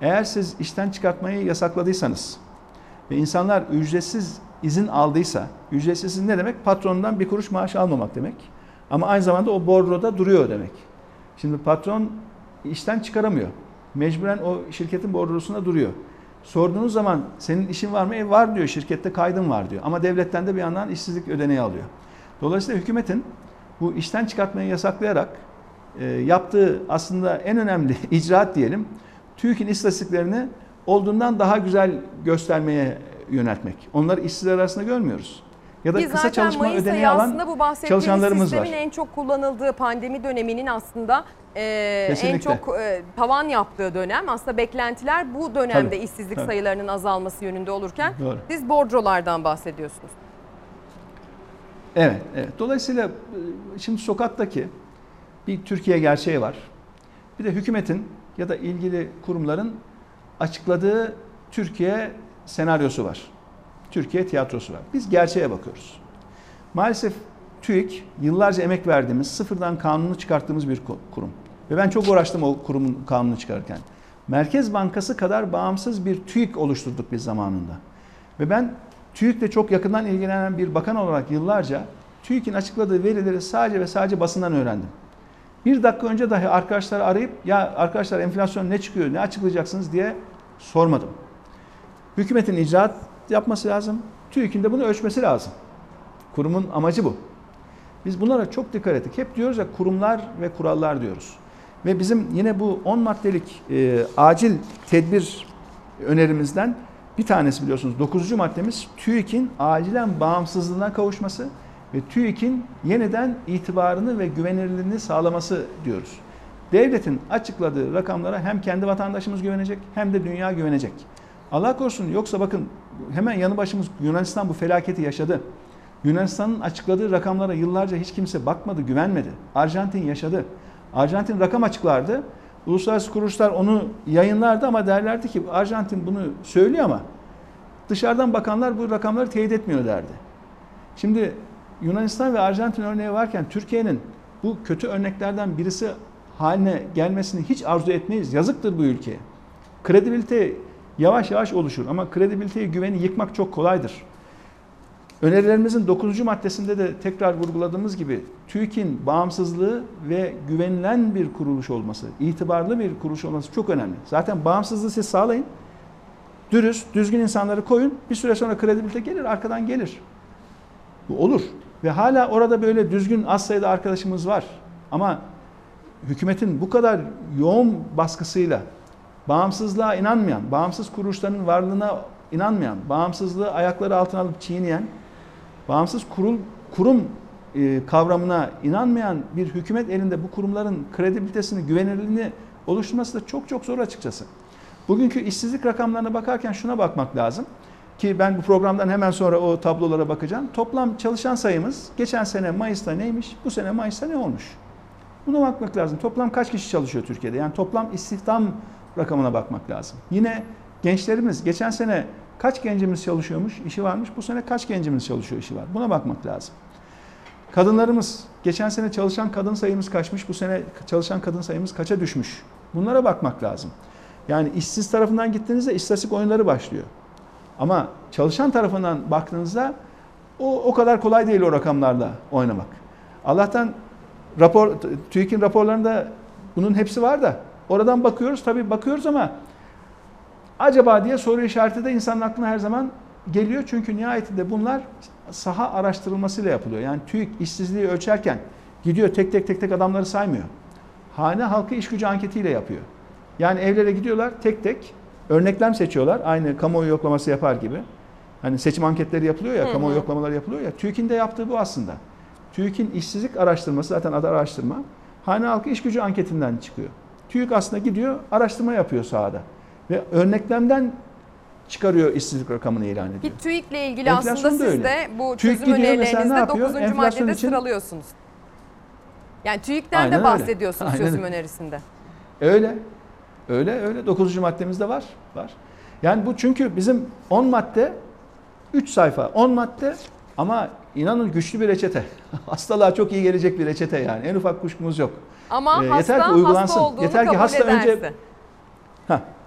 [SPEAKER 13] Eğer siz işten çıkartmayı yasakladıysanız ve insanlar ücretsiz izin aldıysa, ücretsiz izin ne demek? Patronundan bir kuruş maaş almamak demek. Ama aynı zamanda o bordroda duruyor demek. Şimdi patron işten çıkaramıyor. Mecburen o şirketin bordrosunda duruyor. Sorduğunuz zaman senin işin var mı? E var diyor şirkette kaydın var diyor. Ama devletten de bir yandan işsizlik ödeneği alıyor. Dolayısıyla hükümetin bu işten çıkartmayı yasaklayarak e, yaptığı aslında en önemli icraat diyelim TÜİK'in istatistiklerini olduğundan daha güzel göstermeye yöneltmek. Onları işsizler arasında görmüyoruz. Ya da
[SPEAKER 1] Ki
[SPEAKER 13] kısa çalışma
[SPEAKER 1] Mayıs
[SPEAKER 13] ödeneği alan
[SPEAKER 1] aslında bu
[SPEAKER 13] çalışanlarımız var.
[SPEAKER 1] en çok kullanıldığı pandemi döneminin aslında e, en
[SPEAKER 13] Kesinlikle.
[SPEAKER 1] çok e, tavan yaptığı dönem. Aslında beklentiler bu dönemde
[SPEAKER 13] Tabii,
[SPEAKER 1] işsizlik
[SPEAKER 13] tabii.
[SPEAKER 1] sayılarının azalması yönünde olurken
[SPEAKER 13] Doğru.
[SPEAKER 1] siz bordrolardan bahsediyorsunuz.
[SPEAKER 13] Evet, evet. Dolayısıyla e, şimdi sokaktaki bir Türkiye gerçeği var. Bir de hükümetin ya da ilgili kurumların açıkladığı Türkiye senaryosu var. Türkiye tiyatrosu var. Biz gerçeğe bakıyoruz. Maalesef TÜİK yıllarca emek verdiğimiz, sıfırdan kanunu çıkarttığımız bir kurum. Ve ben çok uğraştım o kurumun kanunu çıkarırken. Merkez Bankası kadar bağımsız bir TÜİK oluşturduk biz zamanında. Ve ben TÜİK'le çok yakından ilgilenen bir bakan olarak yıllarca TÜİK'in açıkladığı verileri sadece ve sadece basından öğrendim. Bir dakika önce dahi arkadaşları arayıp ya arkadaşlar enflasyon ne çıkıyor, ne açıklayacaksınız diye sormadım. Hükümetin icraat yapması lazım. TÜİK'in de bunu ölçmesi lazım. Kurumun amacı bu. Biz bunlara çok dikkat ettik. Hep diyoruz ya kurumlar ve kurallar diyoruz. Ve bizim yine bu 10 maddelik e, acil tedbir önerimizden bir tanesi biliyorsunuz 9. maddemiz TÜİK'in acilen bağımsızlığına kavuşması ve TÜİK'in yeniden itibarını ve güvenilirliğini sağlaması diyoruz. Devletin açıkladığı rakamlara hem kendi vatandaşımız güvenecek hem de dünya güvenecek. Allah korusun yoksa bakın hemen yanı başımız Yunanistan bu felaketi yaşadı. Yunanistan'ın açıkladığı rakamlara yıllarca hiç kimse bakmadı, güvenmedi. Arjantin yaşadı. Arjantin rakam açıklardı. Uluslararası kuruluşlar onu yayınlardı ama derlerdi ki Arjantin bunu söylüyor ama dışarıdan bakanlar bu rakamları teyit etmiyor derdi. Şimdi Yunanistan ve Arjantin örneği varken Türkiye'nin bu kötü örneklerden birisi haline gelmesini hiç arzu etmeyiz. Yazıktır bu ülkeye. Kredibilite yavaş yavaş oluşur ama kredibiliteyi güveni yıkmak çok kolaydır. Önerilerimizin 9. maddesinde de tekrar vurguladığımız gibi TÜİK'in bağımsızlığı ve güvenilen bir kuruluş olması, itibarlı bir kuruluş olması çok önemli. Zaten bağımsızlığı siz sağlayın. Dürüst, düzgün insanları koyun. Bir süre sonra kredibilite gelir, arkadan gelir. Bu olur. Ve hala orada böyle düzgün az sayıda arkadaşımız var. Ama hükümetin bu kadar yoğun baskısıyla bağımsızlığa inanmayan, bağımsız kuruluşların varlığına inanmayan, bağımsızlığı ayakları altına alıp çiğneyen, bağımsız kurul kurum e, kavramına inanmayan bir hükümet elinde bu kurumların kredibilitesini, güvenilirliğini oluşturması da çok çok zor açıkçası. Bugünkü işsizlik rakamlarına bakarken şuna bakmak lazım ki ben bu programdan hemen sonra o tablolara bakacağım. Toplam çalışan sayımız geçen sene Mayıs'ta neymiş, bu sene Mayıs'ta ne olmuş? Buna bakmak lazım. Toplam kaç kişi çalışıyor Türkiye'de? Yani toplam istihdam rakamına bakmak lazım. Yine gençlerimiz geçen sene kaç gencimiz çalışıyormuş, işi varmış. Bu sene kaç gencimiz çalışıyor, işi var. Buna bakmak lazım. Kadınlarımız geçen sene çalışan kadın sayımız kaçmış, bu sene çalışan kadın sayımız kaça düşmüş? Bunlara bakmak lazım. Yani işsiz tarafından gittiğinizde istatistik oyunları başlıyor. Ama çalışan tarafından baktığınızda o o kadar kolay değil o rakamlarla oynamak. Allah'tan rapor TÜİK'in raporlarında bunun hepsi var da oradan bakıyoruz tabii bakıyoruz ama acaba diye soru işareti de insanın aklına her zaman geliyor. Çünkü nihayetinde bunlar saha araştırılmasıyla yapılıyor. Yani TÜİK işsizliği ölçerken gidiyor tek tek tek tek adamları saymıyor. Hane halkı iş gücü anketiyle yapıyor. Yani evlere gidiyorlar tek tek örneklem seçiyorlar. Aynı kamuoyu yoklaması yapar gibi. Hani seçim anketleri yapılıyor ya,
[SPEAKER 1] Hı hı.
[SPEAKER 13] kamuoyu yoklamaları yapılıyor ya. TÜİK'in de yaptığı bu aslında. TÜİK'in işsizlik araştırması zaten adı araştırma. Hane halkı iş gücü anketinden çıkıyor. TÜİK aslında gidiyor, araştırma yapıyor sahada. Ve örneklemden çıkarıyor işsizlik rakamını ilan ediyor.
[SPEAKER 1] Bir TÜİK'le ilgili
[SPEAKER 13] Enflasyon
[SPEAKER 1] aslında
[SPEAKER 13] da
[SPEAKER 1] siz de
[SPEAKER 13] öyle.
[SPEAKER 1] bu
[SPEAKER 13] TÜİK
[SPEAKER 1] çözüm önerilerinizde
[SPEAKER 13] yapıyor?
[SPEAKER 1] 9.
[SPEAKER 13] Enflasyon
[SPEAKER 1] maddede
[SPEAKER 13] için-
[SPEAKER 1] sıralıyorsunuz. Yani TÜİK'ten
[SPEAKER 13] Aynen
[SPEAKER 1] de
[SPEAKER 13] öyle.
[SPEAKER 1] bahsediyorsunuz
[SPEAKER 13] Aynen
[SPEAKER 1] çözüm
[SPEAKER 13] öyle.
[SPEAKER 1] önerisinde.
[SPEAKER 13] Öyle. Öyle öyle. 9. maddemizde var. Var. Yani bu çünkü bizim 10 madde 3 sayfa 10 madde ama inanın güçlü bir reçete. Hastalığa çok iyi gelecek bir reçete yani. En ufak kuşkumuz yok.
[SPEAKER 1] Ama
[SPEAKER 13] Ee,
[SPEAKER 1] hasta
[SPEAKER 13] yeter ki uygulansın.
[SPEAKER 1] hasta
[SPEAKER 13] Yeter ki
[SPEAKER 1] kabul
[SPEAKER 13] hasta önce-
[SPEAKER 1] ederse.
[SPEAKER 13] Ha,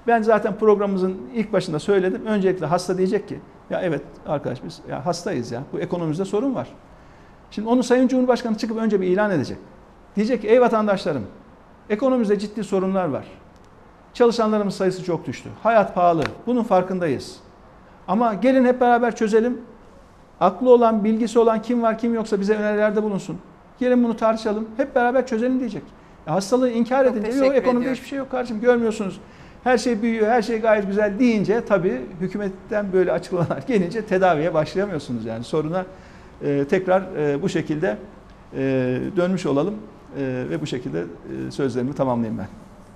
[SPEAKER 13] ben zaten programımızın ilk başında söyledim. Öncelikle hasta diyecek ki ya evet arkadaş biz ya hastayız ya. Bu ekonomimizde sorun var. Şimdi onu Sayın Cumhurbaşkanı çıkıp önce bir ilan edecek. Diyecek ki ey vatandaşlarım ekonomimizde ciddi sorunlar var. Çalışanlarımız sayısı çok düştü. Hayat pahalı. Bunun farkındayız. Ama gelin hep beraber çözelim. Aklı olan, bilgisi olan kim var kim yoksa bize önerilerde bulunsun. Gelin bunu tartışalım. Hep beraber çözelim diyecek. Ya hastalığı inkar
[SPEAKER 1] teşekkür
[SPEAKER 13] yok ekonomide hiçbir şey yok kardeşim görmüyorsunuz. Her şey büyüyor, her şey gayet güzel deyince tabii hükümetten böyle açıklamalar gelince tedaviye başlayamıyorsunuz. Yani soruna e, tekrar e, bu şekilde e, dönmüş olalım e, ve bu şekilde e, sözlerimi tamamlayayım ben.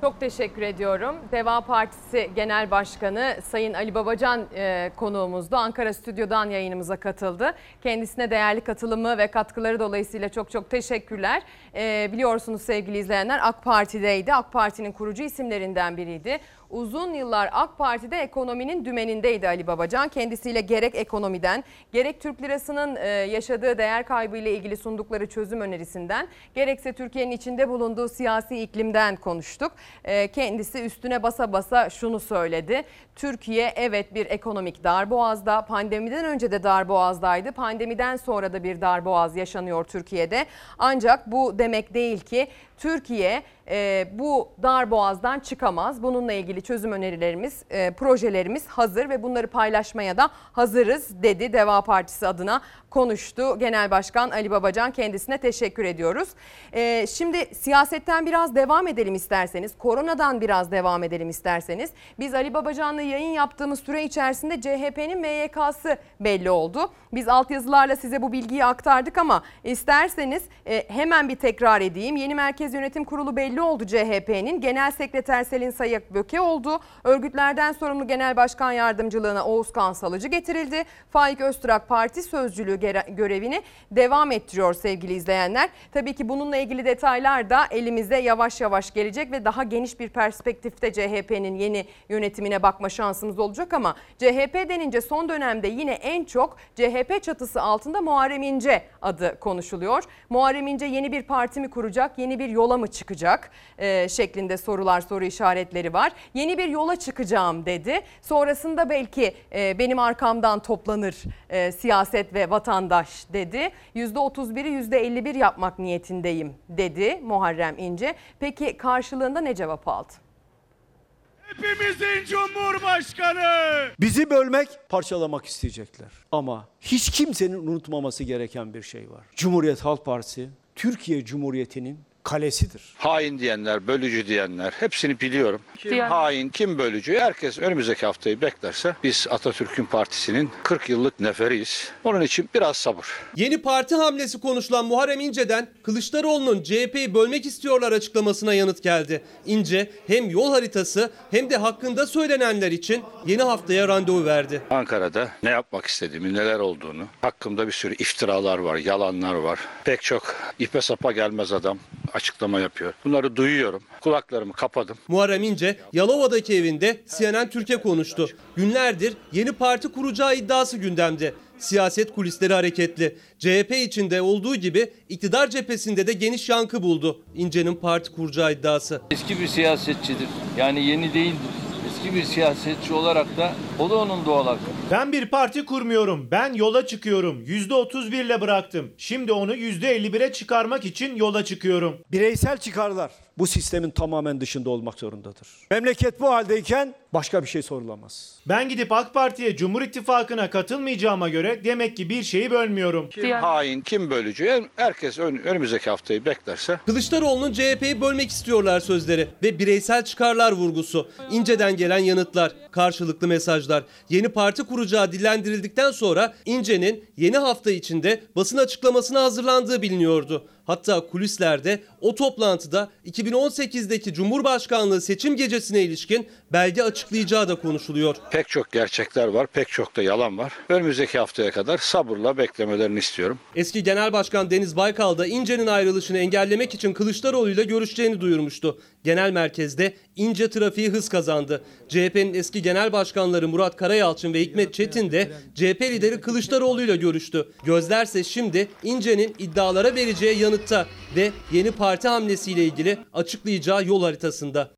[SPEAKER 1] Çok teşekkür ediyorum. Deva Partisi Genel Başkanı Sayın Ali Babacan e, konuğumuzdu. Ankara Stüdyo'dan yayınımıza katıldı. Kendisine değerli katılımı ve katkıları dolayısıyla çok çok teşekkürler. E, biliyorsunuz sevgili izleyenler AK Parti'deydi. AK Parti'nin kurucu isimlerinden biriydi. Uzun yıllar AK Parti'de ekonominin dümenindeydi Ali Babacan. Kendisiyle gerek ekonomiden, gerek Türk lirasının e, yaşadığı değer kaybı ile ilgili sundukları çözüm önerisinden, gerekse Türkiye'nin içinde bulunduğu siyasi iklimden konuştuk. E, Kendisi üstüne basa basa şunu söyledi. Türkiye evet bir ekonomik darboğazda, pandemiden önce de darboğazdaydı. Pandemiden sonra da bir darboğaz yaşanıyor Türkiye'de. Ancak bu demek değil ki Türkiye e, bu dar boğazdan çıkamaz. Bununla ilgili çözüm önerilerimiz, e, projelerimiz hazır ve bunları paylaşmaya da hazırız dedi. Deva Partisi adına konuştu Genel Başkan Ali Babacan. Kendisine teşekkür ediyoruz. E, şimdi siyasetten biraz devam edelim isterseniz. Koronadan biraz devam edelim isterseniz. Biz Ali Babacan'la yayın yaptığımız süre içerisinde CHP'nin MYK'sı belli oldu. Biz altyazılarla size bu bilgiyi aktardık ama isterseniz e, hemen bir tekrar edeyim. Yeni Merkez Yönetim Kurulu belli belli oldu CHP'nin. Genel Sekreter Selin Sayık Böke oldu. Örgütlerden sorumlu Genel Başkan Yardımcılığına Oğuzkan Salıcı getirildi. Faik Öztürk parti sözcülüğü görevini devam ettiriyor sevgili izleyenler. Tabii ki bununla ilgili detaylar da elimize yavaş yavaş gelecek ve daha geniş bir perspektifte CHP'nin yeni yönetimine bakma şansımız olacak ama CHP denince son dönemde yine en çok CHP çatısı altında Muharrem İnce adı konuşuluyor. Muharrem İnce yeni bir parti mi kuracak, yeni bir yola mı çıkacak ee, şeklinde sorular, soru işaretleri var. Yeni bir yola çıkacağım dedi. Sonrasında belki e, benim arkamdan toplanır e, siyaset ve vatandaş dedi. %31'i %51 yapmak niyetindeyim dedi Muharrem İnce. Peki karşılığında ne cevap aldı?
[SPEAKER 14] Hepimizin Cumhurbaşkanı. Bizi bölmek, parçalamak isteyecekler. Ama hiç kimsenin unutmaması gereken bir şey var. Cumhuriyet Halk Partisi Türkiye Cumhuriyeti'nin kalesidir.
[SPEAKER 15] Hain diyenler, bölücü diyenler hepsini biliyorum. Kim
[SPEAKER 14] Diyen-
[SPEAKER 15] hain, kim bölücü herkes önümüzdeki haftayı beklerse biz Atatürk'ün partisinin 40 yıllık neferiyiz. Onun için biraz sabır.
[SPEAKER 11] Yeni parti hamlesi konuşulan Muharrem İnce'den Kılıçdaroğlu'nun CHP'yi bölmek istiyorlar açıklamasına yanıt geldi. İnce hem yol haritası hem de hakkında söylenenler için yeni haftaya randevu verdi.
[SPEAKER 15] Ankara'da ne yapmak istediğimi, neler olduğunu, hakkımda bir sürü iftiralar var, yalanlar var. Pek çok ipe sapa gelmez adam açıklama yapıyor. Bunları duyuyorum. Kulaklarımı kapadım.
[SPEAKER 11] Muharrem İnce Yalova'daki evinde CNN Türkiye konuştu. Günlerdir yeni parti kuracağı iddiası gündemde. Siyaset kulisleri hareketli. CHP içinde olduğu gibi iktidar cephesinde de geniş yankı buldu. İnce'nin parti kuracağı iddiası.
[SPEAKER 12] Eski bir siyasetçidir. Yani yeni değildir. Eski bir siyasetçi olarak da o da onun doğal hakkı.
[SPEAKER 14] Ben bir parti kurmuyorum. Ben yola çıkıyorum. %31 ile bıraktım. Şimdi onu %51'e çıkarmak için yola çıkıyorum. Bireysel çıkarlar bu sistemin tamamen dışında olmak zorundadır. Memleket bu haldeyken başka bir şey sorulamaz. Ben gidip AK Parti'ye Cumhur İttifakı'na katılmayacağıma göre demek ki bir şeyi bölmüyorum.
[SPEAKER 15] Kim hain, kim bölücü herkes ön- önümüzdeki haftayı beklerse
[SPEAKER 11] Kılıçdaroğlu'nun CHP'yi bölmek istiyorlar sözleri ve bireysel çıkarlar vurgusu. İnce'den gelen yanıtlar, karşılıklı mesajlar. Yeni parti kuracağı dillendirildikten sonra İnce'nin yeni hafta içinde basın açıklamasına hazırlandığı biliniyordu. Hatta kulislerde o toplantıda 2018'deki Cumhurbaşkanlığı seçim gecesine ilişkin belge açıklayacağı da konuşuluyor.
[SPEAKER 15] pek çok gerçekler var, pek çok da yalan var. Önümüzdeki haftaya kadar sabırla beklemelerini istiyorum.
[SPEAKER 11] Eski Genel Başkan Deniz Baykal da İnce'nin ayrılışını engellemek için Kılıçdaroğlu ile görüşeceğini duyurmuştu. Genel merkezde İnce trafiği hız kazandı. CHP'nin eski genel başkanları Murat Karayalçın ve Hikmet Çetin de CHP lideri Kılıçdaroğlu ile görüştü. Gözlerse şimdi İnce'nin iddialara vereceği yanıtta ve yeni parti hamlesiyle ilgili açıklayacağı yol haritasında.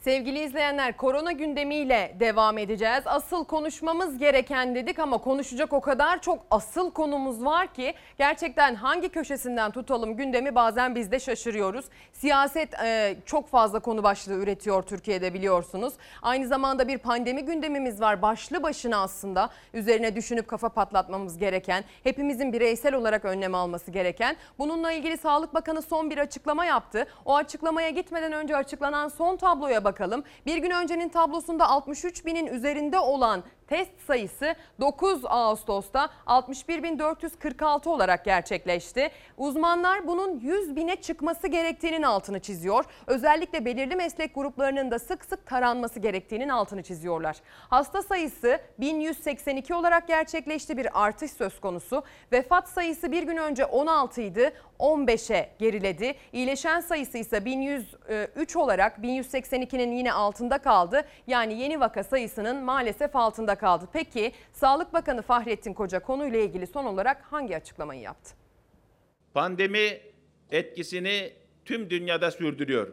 [SPEAKER 1] Sevgili izleyenler korona gündemiyle devam edeceğiz. Asıl konuşmamız gereken dedik ama konuşacak o kadar çok asıl konumuz var ki gerçekten hangi köşesinden tutalım gündemi bazen biz de şaşırıyoruz. Siyaset e, çok fazla konu başlığı üretiyor Türkiye'de biliyorsunuz. Aynı zamanda bir pandemi gündemimiz var başlı başına aslında üzerine düşünüp kafa patlatmamız gereken, hepimizin bireysel olarak önlem alması gereken. Bununla ilgili Sağlık Bakanı son bir açıklama yaptı. O açıklamaya gitmeden önce açıklanan son tabloya bakalım. Bir gün öncenin tablosunda 63 binin üzerinde olan test sayısı 9 Ağustos'ta 61.446 olarak gerçekleşti. Uzmanlar bunun 100 bine çıkması gerektiğinin altını çiziyor. Özellikle belirli meslek gruplarının da sık sık taranması gerektiğinin altını çiziyorlar. Hasta sayısı 1182 olarak gerçekleşti bir artış söz konusu. Vefat sayısı bir gün önce 16 idi 15'e geriledi. İyileşen sayısı ise 1103 olarak 1182'nin yine altında kaldı. Yani yeni vaka sayısının maalesef altında. Peki Sağlık Bakanı Fahrettin Koca konuyla ilgili son olarak hangi açıklamayı yaptı?
[SPEAKER 5] Pandemi etkisini tüm dünyada sürdürüyor.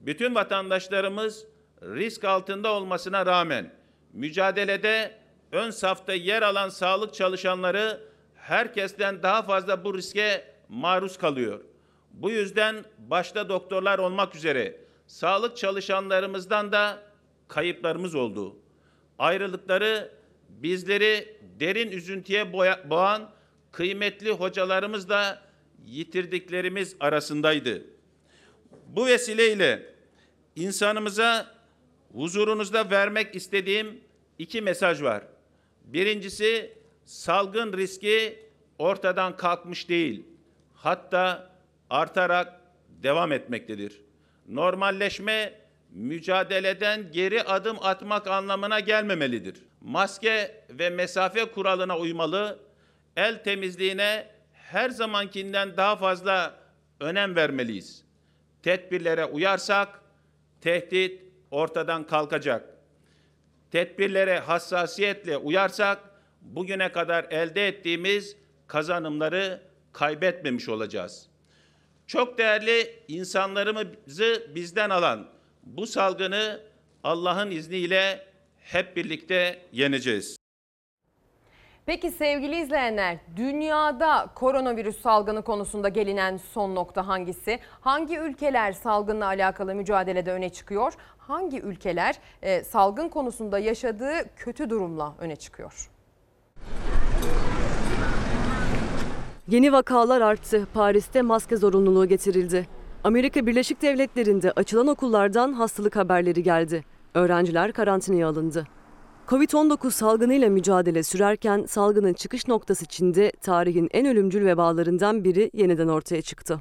[SPEAKER 5] Bütün vatandaşlarımız risk altında olmasına rağmen mücadelede ön safta yer alan sağlık çalışanları herkesten daha fazla bu riske maruz kalıyor. Bu yüzden başta doktorlar olmak üzere sağlık çalışanlarımızdan da kayıplarımız oldu. Ayrılıkları bizleri derin üzüntüye boğan kıymetli hocalarımız da yitirdiklerimiz arasındaydı. Bu vesileyle insanımıza huzurunuzda vermek istediğim iki mesaj var. Birincisi salgın riski ortadan kalkmış değil. Hatta artarak devam etmektedir. Normalleşme mücadeleden geri adım atmak anlamına gelmemelidir. Maske ve mesafe kuralına uymalı, el temizliğine her zamankinden daha fazla önem vermeliyiz. Tedbirlere uyarsak tehdit ortadan kalkacak. Tedbirlere hassasiyetle uyarsak bugüne kadar elde ettiğimiz kazanımları kaybetmemiş olacağız. Çok değerli insanlarımızı bizden alan bu salgını Allah'ın izniyle hep birlikte yeneceğiz.
[SPEAKER 1] Peki sevgili izleyenler, dünyada koronavirüs salgını konusunda gelinen son nokta hangisi? Hangi ülkeler salgınla alakalı mücadelede öne çıkıyor? Hangi ülkeler e, salgın konusunda yaşadığı kötü durumla öne çıkıyor?
[SPEAKER 8] Yeni vakalar arttı. Paris'te maske zorunluluğu getirildi. Amerika Birleşik Devletleri'nde açılan okullardan hastalık haberleri geldi. Öğrenciler karantinaya alındı. Covid-19 salgınıyla mücadele sürerken salgının çıkış noktası Çin'de tarihin en ölümcül vebalarından biri yeniden ortaya çıktı.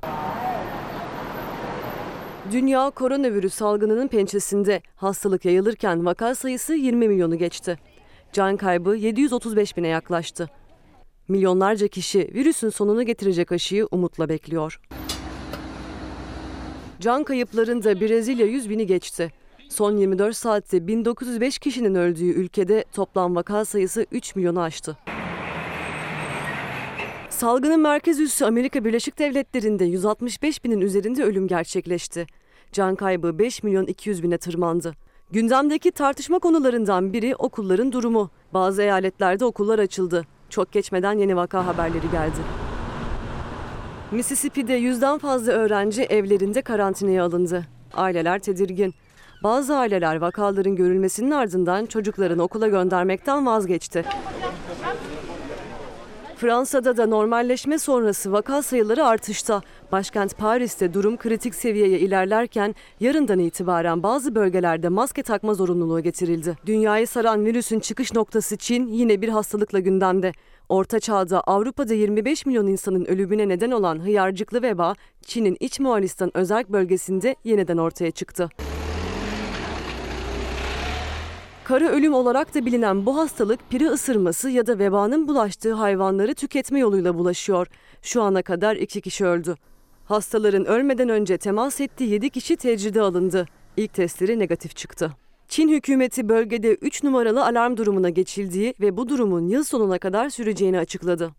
[SPEAKER 8] Dünya koronavirüs salgınının pençesinde hastalık yayılırken vaka sayısı 20 milyonu geçti. Can kaybı 735 bine yaklaştı. Milyonlarca kişi virüsün sonunu getirecek aşıyı umutla bekliyor. Can kayıplarında Brezilya 100 bini geçti. Son 24 saatte 1905 kişinin öldüğü ülkede toplam vaka sayısı 3 milyonu aştı. Salgının merkez üssü Amerika Birleşik Devletleri'nde 165 binin üzerinde ölüm gerçekleşti. Can kaybı 5 milyon 200 bine tırmandı. Gündemdeki tartışma konularından biri okulların durumu. Bazı eyaletlerde okullar açıldı. Çok geçmeden yeni vaka haberleri geldi. Mississippi'de yüzden fazla öğrenci evlerinde karantinaya alındı. Aileler tedirgin. Bazı aileler vakaların görülmesinin ardından çocuklarını okula göndermekten vazgeçti. Fransa'da da normalleşme sonrası vaka sayıları artışta. Başkent Paris'te durum kritik seviyeye ilerlerken yarından itibaren bazı bölgelerde maske takma zorunluluğu getirildi. Dünyayı saran virüsün çıkış noktası Çin yine bir hastalıkla gündemde. Orta Çağ'da Avrupa'da 25 milyon insanın ölümüne neden olan hıyarcıklı veba Çin'in iç Moğolistan özerk bölgesinde yeniden ortaya çıktı. Kara ölüm olarak da bilinen bu hastalık piri ısırması ya da vebanın bulaştığı hayvanları tüketme yoluyla bulaşıyor. Şu ana kadar iki kişi öldü. Hastaların ölmeden önce temas ettiği 7 kişi tecride alındı. İlk testleri negatif çıktı. Çin hükümeti bölgede 3 numaralı alarm durumuna geçildiği ve bu durumun yıl sonuna kadar süreceğini açıkladı.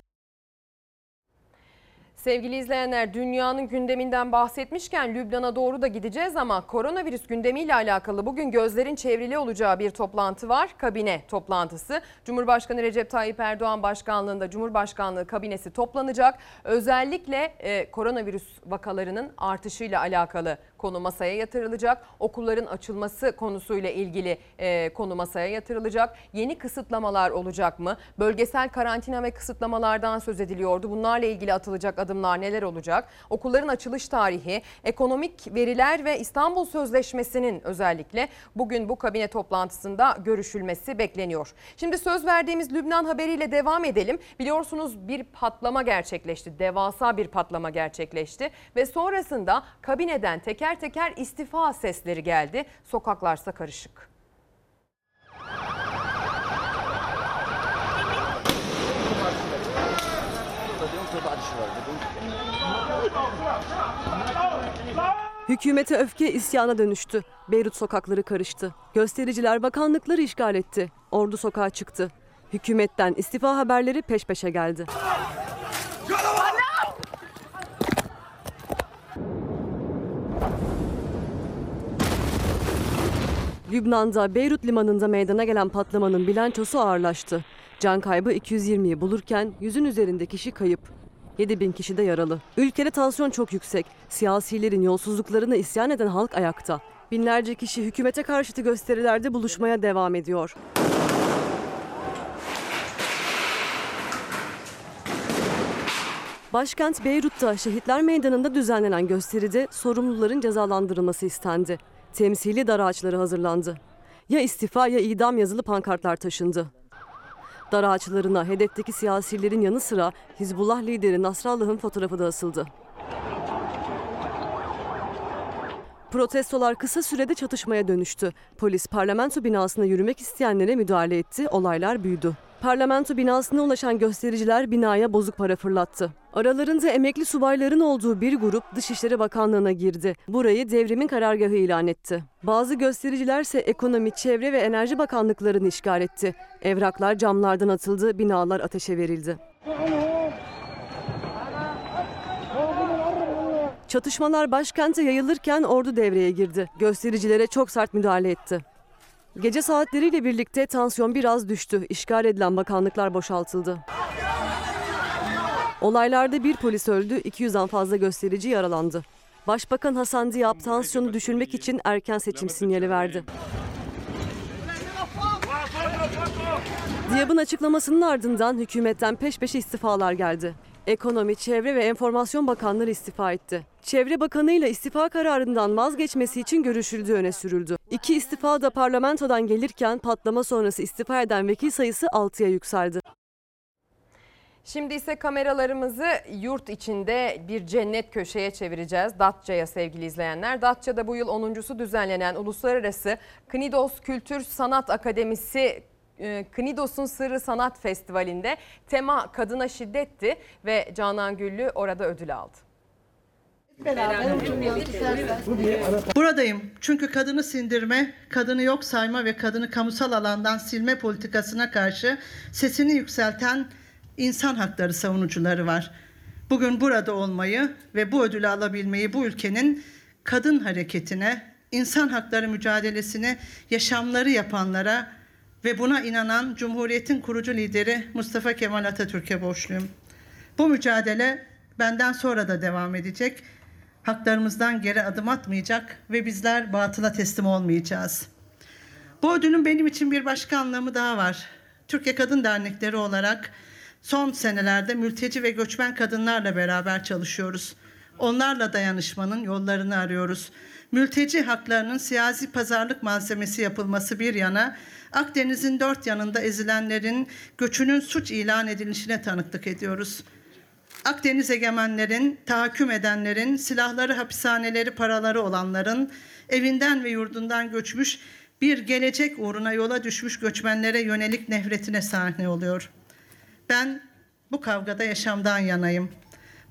[SPEAKER 1] Sevgili izleyenler dünyanın gündeminden bahsetmişken Lübnan'a doğru da gideceğiz ama koronavirüs gündemiyle alakalı bugün gözlerin çevrili olacağı bir toplantı var. Kabine toplantısı. Cumhurbaşkanı Recep Tayyip Erdoğan başkanlığında Cumhurbaşkanlığı kabinesi toplanacak. Özellikle e, koronavirüs vakalarının artışıyla alakalı konu masaya yatırılacak. Okulların açılması konusuyla ilgili e, konu masaya yatırılacak. Yeni kısıtlamalar olacak mı? Bölgesel karantina ve kısıtlamalardan söz ediliyordu. Bunlarla ilgili atılacak adımlar neler olacak? Okulların açılış tarihi, ekonomik veriler ve İstanbul Sözleşmesi'nin özellikle bugün bu kabine toplantısında görüşülmesi bekleniyor. Şimdi söz verdiğimiz Lübnan haberiyle devam edelim. Biliyorsunuz bir patlama gerçekleşti. Devasa bir patlama gerçekleşti ve sonrasında kabineden teker teker istifa sesleri geldi. Sokaklarsa karışık.
[SPEAKER 8] Hükümete öfke isyana dönüştü. Beyrut sokakları karıştı. Göstericiler bakanlıkları işgal etti. Ordu sokağa çıktı. Hükümetten istifa haberleri peş peşe geldi. Lübnan'da Beyrut limanında meydana gelen patlamanın bilançosu ağırlaştı. Can kaybı 220'yi bulurken yüzün üzerinde kişi kayıp. 7 bin kişi de yaralı. Ülkede tansiyon çok yüksek. Siyasilerin yolsuzluklarına isyan eden halk ayakta. Binlerce kişi hükümete karşıtı gösterilerde buluşmaya devam ediyor. Başkent Beyrut'ta Şehitler Meydanı'nda düzenlenen gösteride sorumluların cezalandırılması istendi. Temsili dar ağaçları hazırlandı. Ya istifa ya idam yazılı pankartlar taşındı. Dar ağaçlarına hedefteki siyasilerin yanı sıra Hizbullah lideri Nasrallah'ın fotoğrafı da asıldı. Protestolar kısa sürede çatışmaya dönüştü. Polis parlamento binasına yürümek isteyenlere müdahale etti. Olaylar büyüdü. Parlamento binasına ulaşan göstericiler binaya bozuk para fırlattı. Aralarında emekli subayların olduğu bir grup Dışişleri Bakanlığı'na girdi. Burayı devrimin karargahı ilan etti. Bazı göstericiler ise Ekonomi, Çevre ve Enerji Bakanlıklarını işgal etti. Evraklar camlardan atıldı, binalar ateşe verildi. Çatışmalar başkente yayılırken ordu devreye girdi. Göstericilere çok sert müdahale etti. Gece saatleriyle birlikte tansiyon biraz düştü. İşgal edilen bakanlıklar boşaltıldı. Olaylarda bir polis öldü, 200'den fazla gösterici yaralandı. Başbakan Hasan Diab tansiyonu düşürmek için erken seçim sinyali verdi. Diab'ın açıklamasının ardından hükümetten peş peşe istifalar geldi. Ekonomi, Çevre ve Enformasyon Bakanları istifa etti. Çevre Bakanı ile istifa kararından vazgeçmesi için görüşüldüğü öne sürüldü. İki istifa da parlamentodan gelirken patlama sonrası istifa eden vekil sayısı 6'ya yükseldi.
[SPEAKER 1] Şimdi ise kameralarımızı yurt içinde bir cennet köşeye çevireceğiz. Datça'ya sevgili izleyenler. Datça'da bu yıl 10.sü düzenlenen Uluslararası Knidos Kültür Sanat Akademisi Knidos'un Sırrı Sanat Festivali'nde tema kadına şiddetti ve Canan Güllü orada ödül aldı.
[SPEAKER 16] Buradayım çünkü kadını sindirme, kadını yok sayma ve kadını kamusal alandan silme politikasına karşı sesini yükselten insan hakları savunucuları var. Bugün burada olmayı ve bu ödülü alabilmeyi bu ülkenin kadın hareketine, insan hakları mücadelesine yaşamları yapanlara ve buna inanan Cumhuriyet'in kurucu lideri Mustafa Kemal Atatürk'e borçluyum. Bu mücadele benden sonra da devam edecek. Haklarımızdan geri adım atmayacak ve bizler batıla teslim olmayacağız. Bu ödülün benim için bir başka anlamı daha var. Türkiye Kadın Dernekleri olarak son senelerde mülteci ve göçmen kadınlarla beraber çalışıyoruz. Onlarla dayanışmanın yollarını arıyoruz. Mülteci haklarının siyasi pazarlık malzemesi yapılması bir yana, Akdeniz'in dört yanında ezilenlerin göçünün suç ilan edilişine tanıklık ediyoruz. Akdeniz egemenlerin, tahakküm edenlerin, silahları, hapishaneleri, paraları olanların, evinden ve yurdundan göçmüş, bir gelecek uğruna yola düşmüş göçmenlere yönelik nefretine sahne oluyor. Ben bu kavgada yaşamdan yanayım.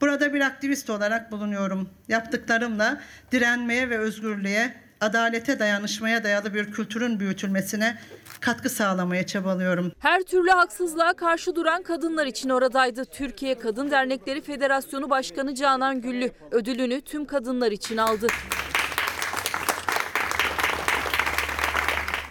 [SPEAKER 16] Burada bir aktivist olarak bulunuyorum. Yaptıklarımla direnmeye ve özgürlüğe, adalete dayanışmaya dayalı bir kültürün büyütülmesine katkı sağlamaya çabalıyorum.
[SPEAKER 2] Her türlü haksızlığa karşı duran kadınlar için oradaydı. Türkiye Kadın Dernekleri Federasyonu Başkanı Canan Güllü ödülünü tüm kadınlar için aldı.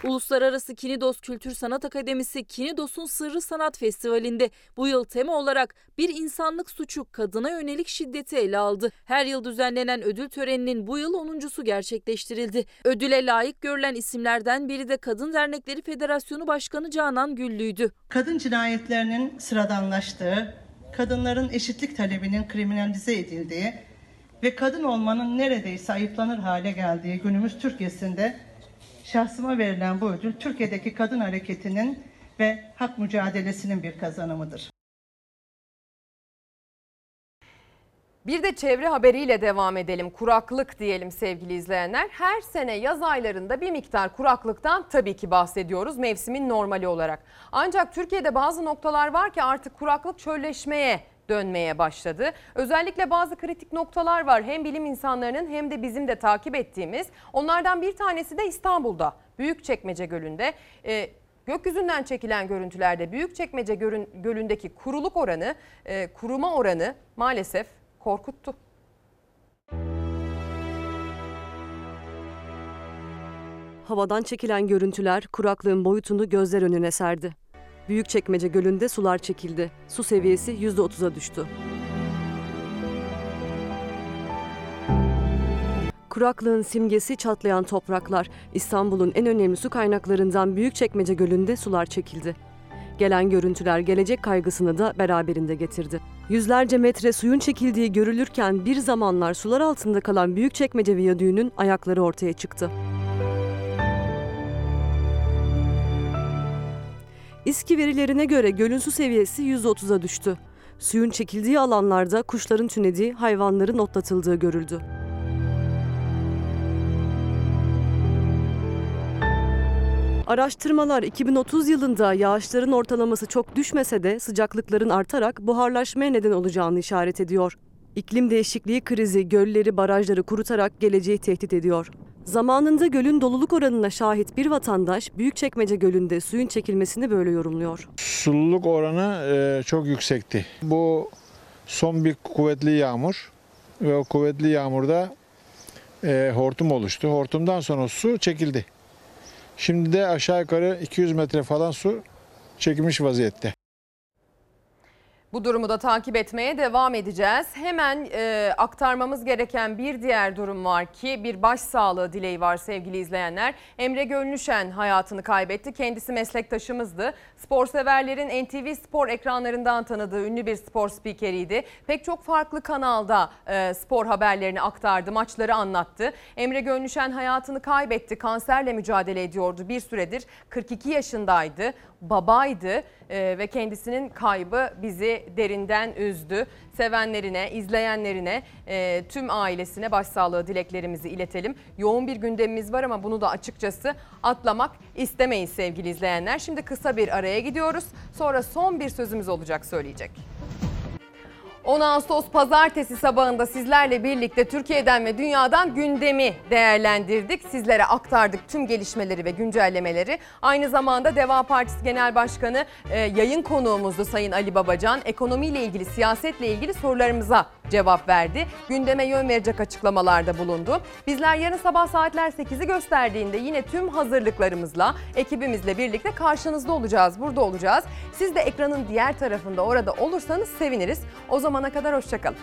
[SPEAKER 2] Uluslararası Kinidos Kültür Sanat Akademisi Kinidos'un Sırrı Sanat Festivali'nde bu yıl tema olarak bir insanlık suçu kadına yönelik şiddeti ele aldı. Her yıl düzenlenen ödül töreninin bu yıl 10.sü gerçekleştirildi. Ödüle layık görülen isimlerden biri de Kadın Dernekleri Federasyonu Başkanı Canan Güllü'ydü.
[SPEAKER 16] Kadın cinayetlerinin sıradanlaştığı, kadınların eşitlik talebinin kriminalize edildiği ve kadın olmanın neredeyse ayıplanır hale geldiği günümüz Türkiye'sinde şahsıma verilen bu ödül Türkiye'deki kadın hareketinin ve hak mücadelesinin bir kazanımıdır.
[SPEAKER 1] Bir de çevre haberiyle devam edelim. Kuraklık diyelim sevgili izleyenler. Her sene yaz aylarında bir miktar kuraklıktan tabii ki bahsediyoruz mevsimin normali olarak. Ancak Türkiye'de bazı noktalar var ki artık kuraklık çölleşmeye dönmeye başladı. Özellikle bazı kritik noktalar var hem bilim insanlarının hem de bizim de takip ettiğimiz. Onlardan bir tanesi de İstanbul'da Büyükçekmece Gölü'nde. Ee, Gökyüzünden çekilen görüntülerde Büyükçekmece Gölü'ndeki kuruluk oranı, e, kuruma oranı maalesef korkuttu.
[SPEAKER 8] Havadan çekilen görüntüler kuraklığın boyutunu gözler önüne serdi. Büyükçekmece Gölü'nde sular çekildi. Su seviyesi %30'a düştü. Kuraklığın simgesi çatlayan topraklar. İstanbul'un en önemli su kaynaklarından Büyükçekmece Gölü'nde sular çekildi. Gelen görüntüler gelecek kaygısını da beraberinde getirdi. Yüzlerce metre suyun çekildiği görülürken bir zamanlar sular altında kalan Büyükçekmece Viyadüğü'nün ayakları ortaya çıktı. İSKİ verilerine göre gölün su seviyesi %30'a düştü. Suyun çekildiği alanlarda kuşların tünediği, hayvanların otlatıldığı görüldü. Araştırmalar 2030 yılında yağışların ortalaması çok düşmese de sıcaklıkların artarak buharlaşmaya neden olacağını işaret ediyor. İklim değişikliği krizi gölleri, barajları kurutarak geleceği tehdit ediyor. Zamanında gölün doluluk oranına şahit bir vatandaş Büyükçekmece Gölü'nde suyun çekilmesini böyle yorumluyor.
[SPEAKER 17] Sululuk oranı e, çok yüksekti. Bu son bir kuvvetli yağmur ve o kuvvetli yağmurda e, hortum oluştu. Hortumdan sonra su çekildi. Şimdi de aşağı yukarı 200 metre falan su çekilmiş vaziyette.
[SPEAKER 1] Bu durumu da takip etmeye devam edeceğiz. Hemen e, aktarmamız gereken bir diğer durum var ki bir başsağlığı dileği var sevgili izleyenler. Emre Gönlüşen hayatını kaybetti. Kendisi meslektaşımızdı. Spor severlerin NTV Spor ekranlarından tanıdığı ünlü bir spor spikeriydi. Pek çok farklı kanalda e, spor haberlerini aktardı, maçları anlattı. Emre Gönlüşen hayatını kaybetti. Kanserle mücadele ediyordu bir süredir. 42 yaşındaydı, babaydı e, ve kendisinin kaybı bizi derinden üzdü. Sevenlerine, izleyenlerine, e, tüm ailesine başsağlığı dileklerimizi iletelim. Yoğun bir gündemimiz var ama bunu da açıkçası atlamak istemeyiz sevgili izleyenler. Şimdi kısa bir araya gidiyoruz. Sonra son bir sözümüz olacak söyleyecek. 10 Ağustos pazartesi sabahında sizlerle birlikte Türkiye'den ve dünyadan gündemi değerlendirdik. Sizlere aktardık tüm gelişmeleri ve güncellemeleri. Aynı zamanda Deva Partisi Genel Başkanı e, yayın konuğumuzdu Sayın Ali Babacan. Ekonomiyle ilgili, siyasetle ilgili sorularımıza cevap verdi. Gündeme yön verecek açıklamalarda bulundu. Bizler yarın sabah saatler 8'i gösterdiğinde yine tüm hazırlıklarımızla, ekibimizle birlikte karşınızda olacağız, burada olacağız. Siz de ekranın diğer tarafında orada olursanız seviniriz. O zamana kadar hoşçakalın.